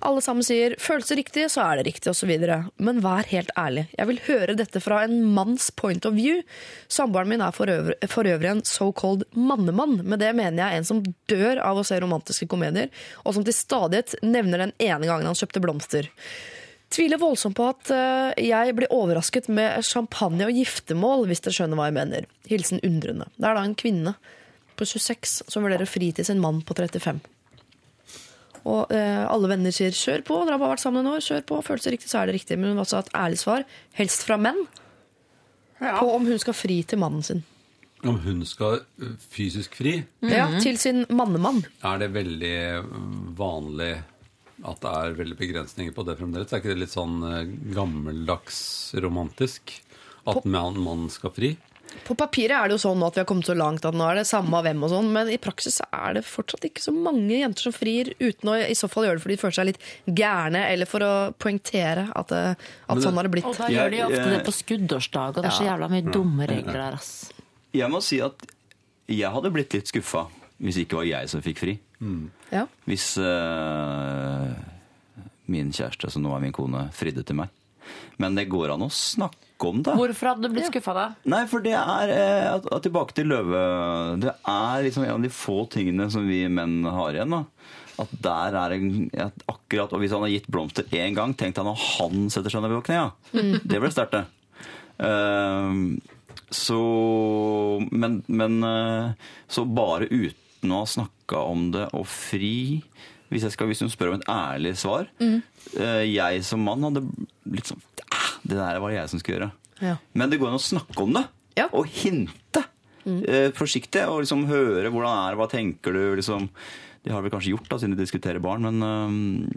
Alle sammen sier 'føles det riktig, så er det riktig', osv. Men vær helt ærlig. Jeg vil høre dette fra en manns point of view. Samboeren min er for øvrig, for øvrig en so-called mannemann. Med det mener jeg en som dør av å se romantiske komedier, og som til stadighet nevner den ene gangen han kjøpte blomster. Tviler voldsomt på at eh, jeg blir overrasket med champagne og giftermål, hvis dere skjønner hva jeg mener. Hilsen undrende. Det er da en kvinne på 26 som vurderer fri til sin mann på 35. Og eh, alle venner sier 'kjør på', dere har bare vært sammen en år, kjør på. Føles det riktig, så er det riktig. Men hun har også et ærlig svar, helst fra menn, på om hun skal fri til mannen sin. Om hun skal ø, fysisk fri, Ja, Til sin mannemann. er det veldig vanlig at det er veldig begrensninger på det fremdeles? Er ikke det litt sånn ø, gammeldags romantisk? At man, man skal fri? På papiret er det jo sånn at vi har kommet så langt at nå er det samme av hvem og sånn, men i praksis er det fortsatt ikke så mange jenter som frir, uten å i så fall gjøre det fordi de føler seg litt gærne, eller for å poengtere at, det, at det- sånn har det blitt. Og da gjør de ofte det på skuddårsdag, og det er så jævla mye dumme regler der, ass. Jeg må si at jeg hadde blitt litt skuffa hvis det ikke var jeg som fikk fri. Ja. Hvis uh, min kjæreste, som nå er min kone, fridde til meg. Men det går an å snakke om det. Hvorfor hadde du blitt skuffa da? Nei, for det er eh, at, at Tilbake til løve Det er liksom en av de få tingene som vi menn har igjen. da At der er en, at akkurat Og hvis han har gitt blomster én gang, tenk deg når han setter seg ned på knea. Det ble sterkt, det. Uh, så men, men uh, Så bare uten å ha snakka om det og fri hvis, jeg skal, hvis hun spør om et ærlig svar eh, Jeg som mann hadde blitt sånn "Ah, Det der var det jeg som skulle gjøre. Ja. Men det går an å snakke om det. Ja. Og hinte. Eh, forsiktig. Og liksom høre hvordan er det, hva tenker du? liksom De har vel kanskje gjort da, siden de diskuterer barn, men uh,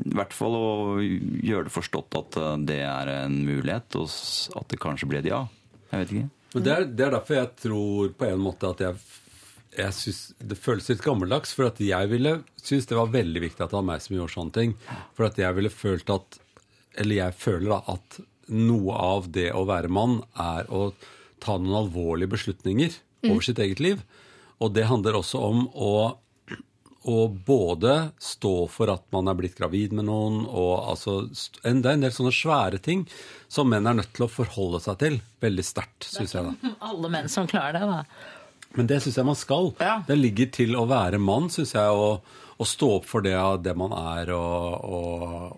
i hvert fall å gjøre det forstått at eh, det er en mulighet, og at det kanskje blir et ja. Jeg vet ikke. Men det er, det er derfor jeg tror på en måte at jeg, jeg synes Det føles litt gammeldags. For at jeg ville synes det var veldig viktig at det var meg som gjorde sånne ting. For at jeg ville følt at Eller jeg føler da at noe av det å være mann er å ta noen alvorlige beslutninger over sitt eget liv. Og det handler også om å å både stå for at man er blitt gravid med noen, og altså en, Det er en del sånne svære ting som menn er nødt til å forholde seg til veldig sterkt, syns jeg. da. Alle menn som klarer det, da. Men det syns jeg man skal. Ja. Det ligger til å være mann, syns jeg, Og, og stå opp for det, det man er, og,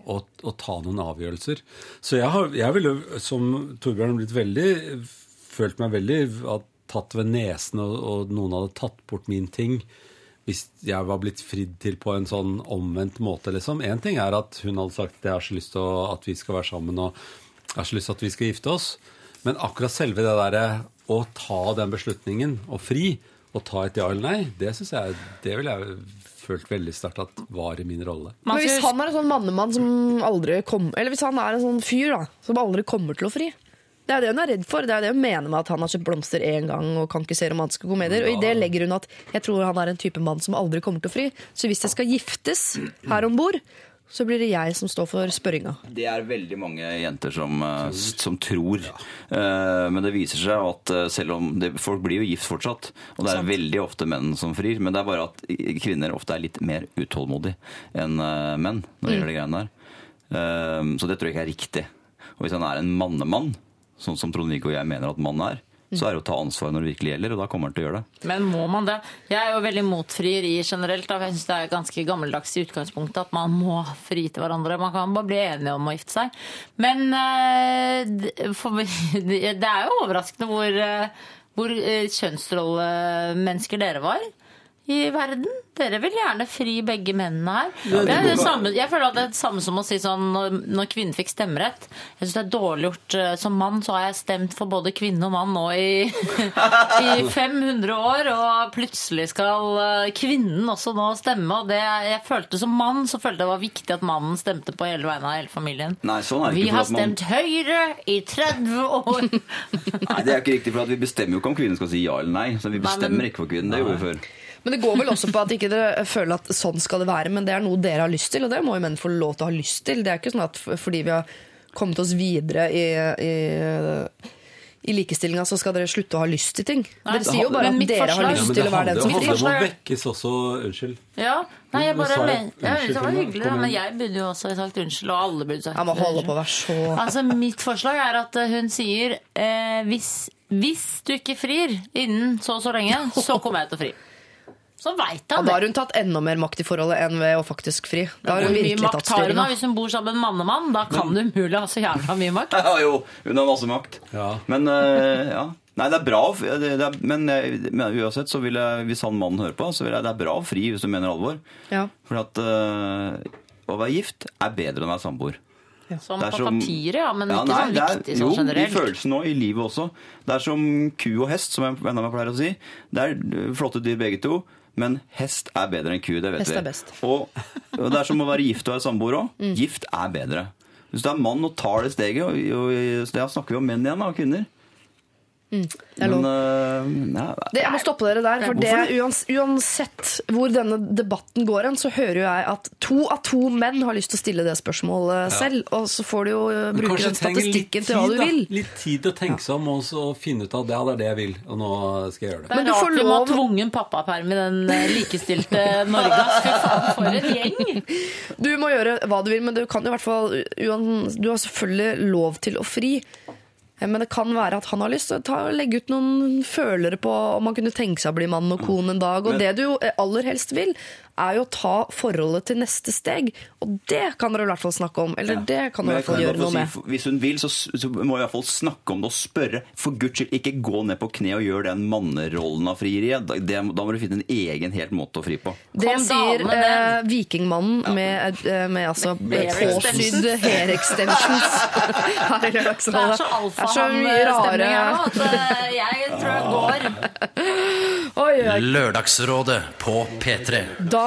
og, og, ta noen avgjørelser. Så jeg, har, jeg ville, som Torbjørn, blitt veldig følt meg veldig tatt ved nesen, og, og noen hadde tatt bort min ting. Hvis jeg var blitt fridd til på en sånn omvendt måte, liksom. Én ting er at hun hadde sagt at jeg har så lyst til at vi skal være sammen, og jeg har så lyst til at vi skal gifte oss. Men akkurat selve det derre å ta den beslutningen, og fri, og ta et ja eller nei, det synes jeg Det vil jeg følt veldig sterkt at var i min rolle. Men hvis han er en sånn mannemann som aldri kommer Eller hvis han er en sånn fyr da som aldri kommer til å fri. Det er det hun er redd for. Det er det hun mener med at han har kjøpt blomster én gang og kan ikke se romantiske komedier. Og i det legger hun at jeg tror han er en type mann som aldri kommer til å fri. Så hvis det skal giftes her om bord, så blir det jeg som står for spørringa. Det er veldig mange jenter som, eh, som tror. Ja. Men det viser seg at eh, selv om det, Folk blir jo gift fortsatt, og det er veldig ofte menn som frir. Men det er bare at kvinner ofte er litt mer utålmodige enn eh, menn når det gjelder de greiene der. Eh, Så det tror jeg ikke er riktig. Og hvis han er en mannemann, sånn som Trond-Viggo og jeg mener at mann er, så er det å ta ansvar når det virkelig gjelder, og da kommer han til å gjøre det. Men må man det? Jeg er jo veldig mot frieri generelt. Da. Jeg syns det er ganske gammeldags i utgangspunktet at man må fri til hverandre. Man kan bare bli enige om å gifte seg. Men eh, for, det er jo overraskende hvor, eh, hvor eh, kjønnsrollemennesker dere var. I verden. Dere vil gjerne fri begge mennene her. Det er det samme, jeg føler at det er det samme som å si sånn når, når kvinnen fikk stemmerett. Jeg syns det er dårlig gjort. eh, Som mann så har jeg stemt for både kvinne og mann nå i, i 500 år, og plutselig skal eh, kvinnen også nå stemme. Og det, jeg følte som mann så følte jeg det var viktig at mannen stemte på hele vegne av hele familien. Nei, sånn det Vi har stemt man- Høyre i 30 år! Nei, det er ikke riktig, for at vi bestemmer jo ikke om kvinnen skal si ja eller nei. Så vi Nei, bestemmer men- ikke for kvinnen. Det gjorde vi før. Men det går vel også på at ikke dere føler at sånn skal det være, men det er noe dere har lyst til, og det må jo menn få lov til å ha lyst til. Det er ikke sånn at fordi vi har kommet oss videre i, i, i likestillinga, så skal dere slutte å ha lyst til ting. Nei, Dere sier jo bare at dere dere har lyst ja, til å være den som Det handler om å vekkes også Unnskyld. Ja, nei, jeg bare jeg unnskyld, Det var hyggelig, da, men jeg burde jo også ha sagt unnskyld, og alle burde sagt Jeg må holde på å være så Altså, Mitt forslag er at eh, hun sier eh, hvis, hvis du ikke frir innen så og så lenge, så kommer jeg til å fri. Så veit ja, han Da har hun tatt enda mer makt i forholdet enn ved å faktisk fri. Da har Hvor hun mye virkelig makt tatt har hun da styringa. hvis hun bor sammen med en mannemann? Da kan det umulig ha så jævla mye makt. Ja, jo, hun har masse makt. Ja. Men uh, ja. Nei, det er bra det, det er, Men jeg mener uansett, så vil jeg, hvis han mannen hører på, så vil jeg det er bra å fri hvis du mener alvor. Ja. For at uh, å være gift er bedre enn å være samboer. Som er på som- papiret, ja, men Ja, ikke nei, sånn det er- viktig sånn Jo, i generelt. følelsen og i livet også. Det er som ku og hest, som en venn av meg pleier å si. Det er eh, flotte dyr begge to, men hest er bedre enn ku. Det vet Hest vi. er best. Og, og det er som å være gift og være samboer òg. Mm. Gift er bedre. Hvis du er mann og tar det steget, og, og, og da snakker vi om menn igjen, da, og kvinner. Mm, Det er lov. Men uh, ja, Det, jeg må stoppe dere der, for det, uans, uansett hvor denne debatten går hen, så hører jo jeg at to av to menn har lyst til å stille det spørsmålet selv. Og så får du jo eh, bruke den statistikken tid, til hva du du da. vil. Litt tid til å tenke seg om og så finne ut at ja, det er det jeg vil, og nå skal jeg gjøre det. Men du får lov må ha tvungen pappaperm i den eh, likestilte Norge. Fy faen, for en gjeng! Du må gjøre hva du vil, men du kan jo i hvert fall Du har selvfølgelig lov til å fri. Eh, Men det kan være at han har lyst til å legge ut noen følere på om han kunne tenke seg å bli mann og kone en dag. Og det du jo aller helst vil, er jo å ta forholdet til neste steg. Og det kan dere i hvert fall snakke om. Eller Ja. det kan du i hvert fall gjøre noe si, med. Hvis hun vil, så, så må jeg i hvert fall snakke om det og spørre. For guds skyld, ikke gå ned på kne og gjør den mannerollen av frieriet. Da, det, da må du finne en egen helt måte å fri på. Det Kom sier eh, vikingmannen vikingmannen med, eh, med altså påsydd hair extensions. Her i Det er så Det er så alfahann-stemning her nå at eh, jeg tror jeg går. Oi. Lørdagsrådet på P3.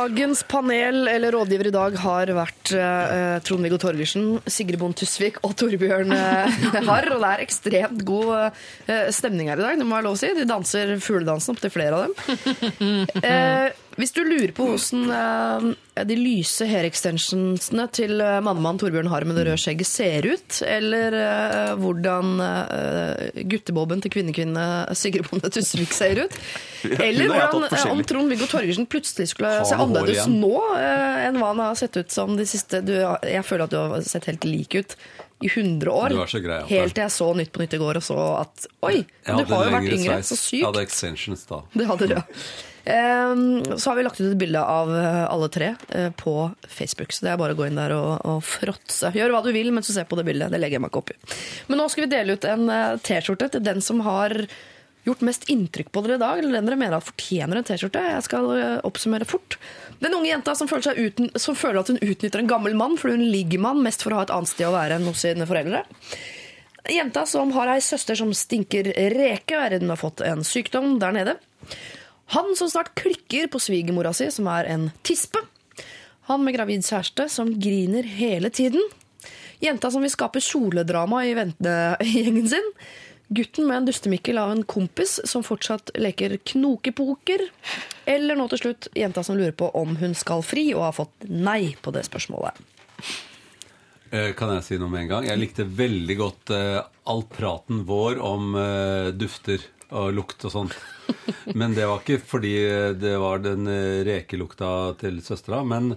Dagens panel, eller rådgiver i dag, har vært eh, Trond-Viggo Torgersen, Sigrid Bond Tusvik og Torbjørn eh, Harr. Og det er ekstremt god eh, stemning her i dag, det må jeg lov å si. De danser fugledansen opptil flere av dem. Eh, hvis du lurer på hvordan eh, de lyse hair extensionsene til eh, mannemann Torbjørn har med det røde skjegget ser ut, eller eh, hvordan gutteboben til kvinnekvinne Sigrid Bonde Tusvik ser ut, eller hvordan, om. Trond-Viggo Torgersen plutselig skulle se annerledes nå enn hva han har sett ut som de siste du, Jeg føler at du har sett helt lik ut i 100 år. Grei, helt til jeg så Nytt på Nytt i går og så at Oi, du har jo vært yngre. sveis. Så Jeg hadde extensions da. Det hadde du, ja. Ehm, så har vi lagt ut et bilde av eh, alle tre eh, på Facebook. Så det er bare å gå inn der og, og fråtse. Gjør hva du vil mens du ser på det bildet. Det legger jeg meg ikke opp i. Men nå skal vi dele ut en eh, T-skjorte til den som har gjort mest inntrykk på dere i dag, eller den dere mener at fortjener en T-skjorte. Jeg skal oppsummere fort. Den unge jenta som føler, uten, som føler at hun utnytter en gammel mann fordi hun ligger med han mest for å ha et annet sted å være enn hos sine foreldre. Jenta som har ei søster som stinker reke, er redd hun har fått en sykdom der nede. Han som snart klikker på svigermora si, som er en tispe. Han med gravid kjæreste som griner hele tiden. Jenta som vil skape kjoledrama i ventegjengen sin. Gutten med en dustemikkel av en kompis som fortsatt leker knokepoker. Eller nå til slutt jenta som lurer på om hun skal fri, og har fått nei på det spørsmålet. Eh, Kan jeg si noe med en gang? Jeg likte veldig godt eh, all praten vår om eh, dufter og lukt og sånt. Men det var ikke fordi det var den eh, rekelukta til søstera. Men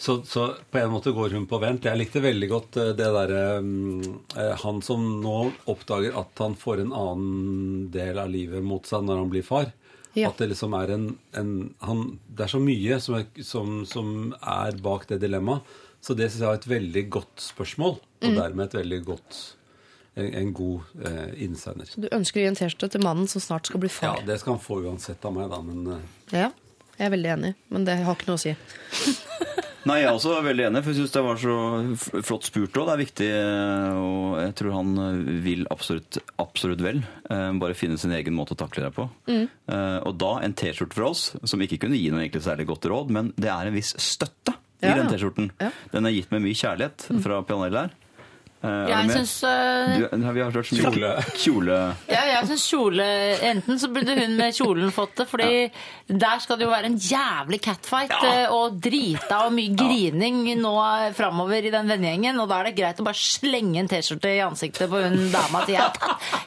så, så på en måte går hun på vent. Jeg likte veldig godt eh, det derre eh, Han som nå oppdager at han får en annen del av livet mot seg når han blir far. Ja. At det liksom er en, en han, Det er så mye som er, som, som er bak det dilemmaet. Så det syns jeg var et veldig godt spørsmål, og dermed et veldig godt en, en god eh, innsender. Du ønsker å gi en T-skjorte til mannen som snart skal bli Ja, det skal han få uansett av meg, da, men eh, Ja. Jeg er veldig enig, men det har ikke noe å si. Nei, jeg er også veldig enig, for jeg syns det var så flott spurt òg. Det er viktig, eh, og jeg tror han eh, vil absolutt, absolutt vel. Eh, Bare finne sin egen måte å takle det på. Mm. Eh, Og da en T-skjorte fra oss, som ikke kunne gi noe egentlig særlig godt råd, men det er en viss støtte i den. T-skjorten. Ja. Den er gitt med mye kjærlighet fra Pianell her. Eh, Jeg syns uh, vi har hørt så mye Kjole. kjole. Ja, jeg synes kjole Enten så burde hun med kjolen fått det, fordi der skal det jo være en jævlig catfight ja. og drita og mye grining nå framover i den vennegjengen, og da er det greit å bare slenge en T-skjorte i ansiktet på hun dama og si at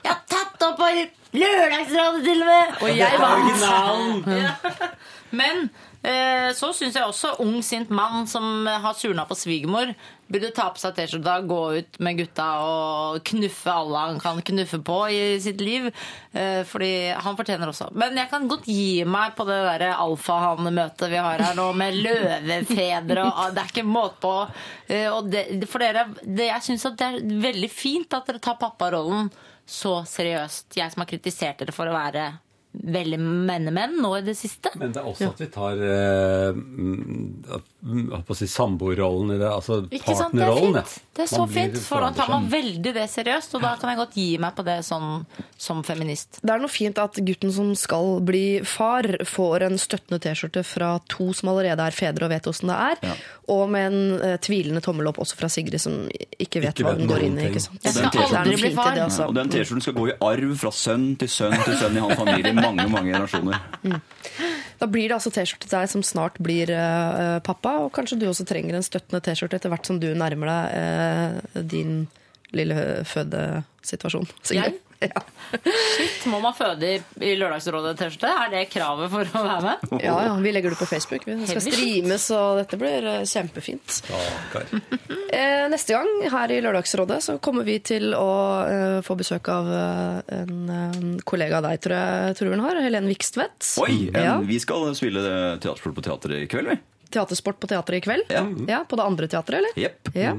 jeg har tatt opp på Lørdagsrådet til og med! Og jeg vant! Ja. Men eh, så syns jeg også ung, sint mann som har surna på svigermor, burde ta på seg T-skjorta, gå ut med gutta og knuffe alle han kan knuffe på i sitt liv. Eh, fordi han fortjener også. Men jeg kan godt gi meg på det derre alfahanne-møtet vi har her nå, med løvefedre og Det er ikke måte på. Eh, det, for dere, det, jeg syns det er veldig fint at dere tar papparollen så seriøst. Jeg som har kritisert dere for å være veldig mennemenn nå i det siste. Men det er også at vi tar eh, at- på å si samboerrollen i det. Altså Ikke sant? Det er fint. Det er så fint, for da tar man veldig det seriøst, og da kan jeg godt gi meg på det sånn, som feminist. Det er noe fint at gutten som skal bli far, får en støttende T-skjorte fra to som allerede er fedre og vet åssen det er, og med en uh, tvilende tommel opp også fra Sigrid, som ikke vet Ikke hva den går inn i. Ikke sant? Jeg skal aldri bli far. det, altså. Og den T-skjorten skal gå i arv fra sønn til sønn til sønn i hans familie i mange mange generasjoner. Da blir det altså T-skjorte til deg som snart blir uh, pappa, og kanskje du også trenger en støttende T-skjorte etter hvert som du nærmer deg uh, din lille fødesituasjon. Sigrid. Ja. Shit, må man føde i, Lørdagsrådet-T-skjorte? Er det kravet for å være med? ja, ja, vi legger det på Facebook. Vi skal streame, så streames, og dette blir eh, kjempefint. Eh, neste gang her i Lørdagsrådet så kommer vi til å eh, få besøk av en kollega av deg, tror jeg Torbjørn har. Helene Vikstvedt. Oi! En, Ja. Vi skal spille teatersport på teateret i kveld, vi. Teatersport på teatret i kveld. Ja. Ja, På det andre teatret, eller? Jepp. Ja.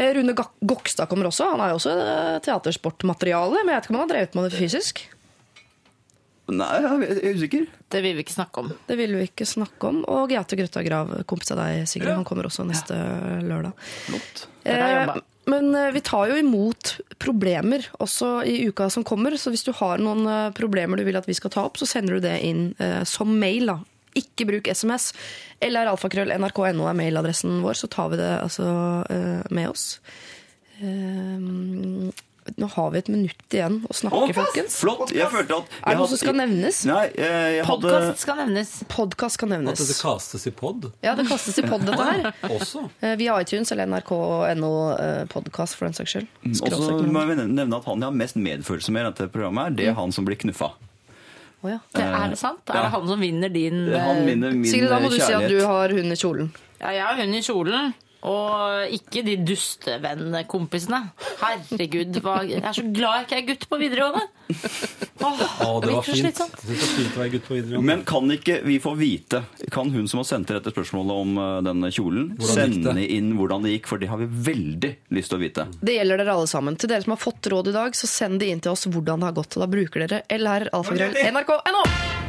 Eh, Rune Gokstad kommer også. Han er jo også eh, teatersportmateriale, men jeg vet ikke om han har drevet med det fysisk. Nei, jeg er usikker. Det vil vi ikke snakke om. Det vil vi ikke snakke om. Og Gaute Grøtta Grav, kompis av deg, Sigrid. Han kommer også neste lørdag. Flott. Eh. Men eh, vi tar jo imot problemer også i uka som kommer. Så hvis du har noen problemer du vil at vi skal ta opp, så sender du det inn eh, som mail. da. Ikke bruk SMS. Eller alfakrøll nrk.no er mailadressen vår, så tar vi det altså eh, med oss. Eh, nå har vi et minutt igjen å snakke, folkens. Flott! Jeg følte at Er det noe som skal nevnes? Nei, jeg, jeg hadde Podkast skal nevnes. Podkast nevnes. At det kastes i pod Ja, det kastes i pod, dette her. også. Eh, Via iTunes eller nrk.no eh, podkast, for den saks skyld. Og så må vi nevne at han jeg har mest medfølelse med i dette programmet, er det er han som blir knuffa. Å, ja. Det, er det sant? Er det han som vinner din Han eh, min Sigrid, da må du si at du har hund i kjolen. Ja, jeg har hund i kjolen. Og ikke de dustevennkompisene. Herregud, hva, jeg er så glad jeg ikke er gutt på videregående. Åh, Å, det var fint. Det var fint å være gutt på videregående. Men kan ikke vi få vite, kan hun som har sendt dette spørsmålet om uh, denne kjolen, sende inn hvordan det gikk? For det har vi veldig lyst til å vite. Det gjelder dere alle sammen. Til dere som har fått råd i dag, så send det inn til oss hvordan det har gått. Og da bruker dere lr alfagrøll nrk.no.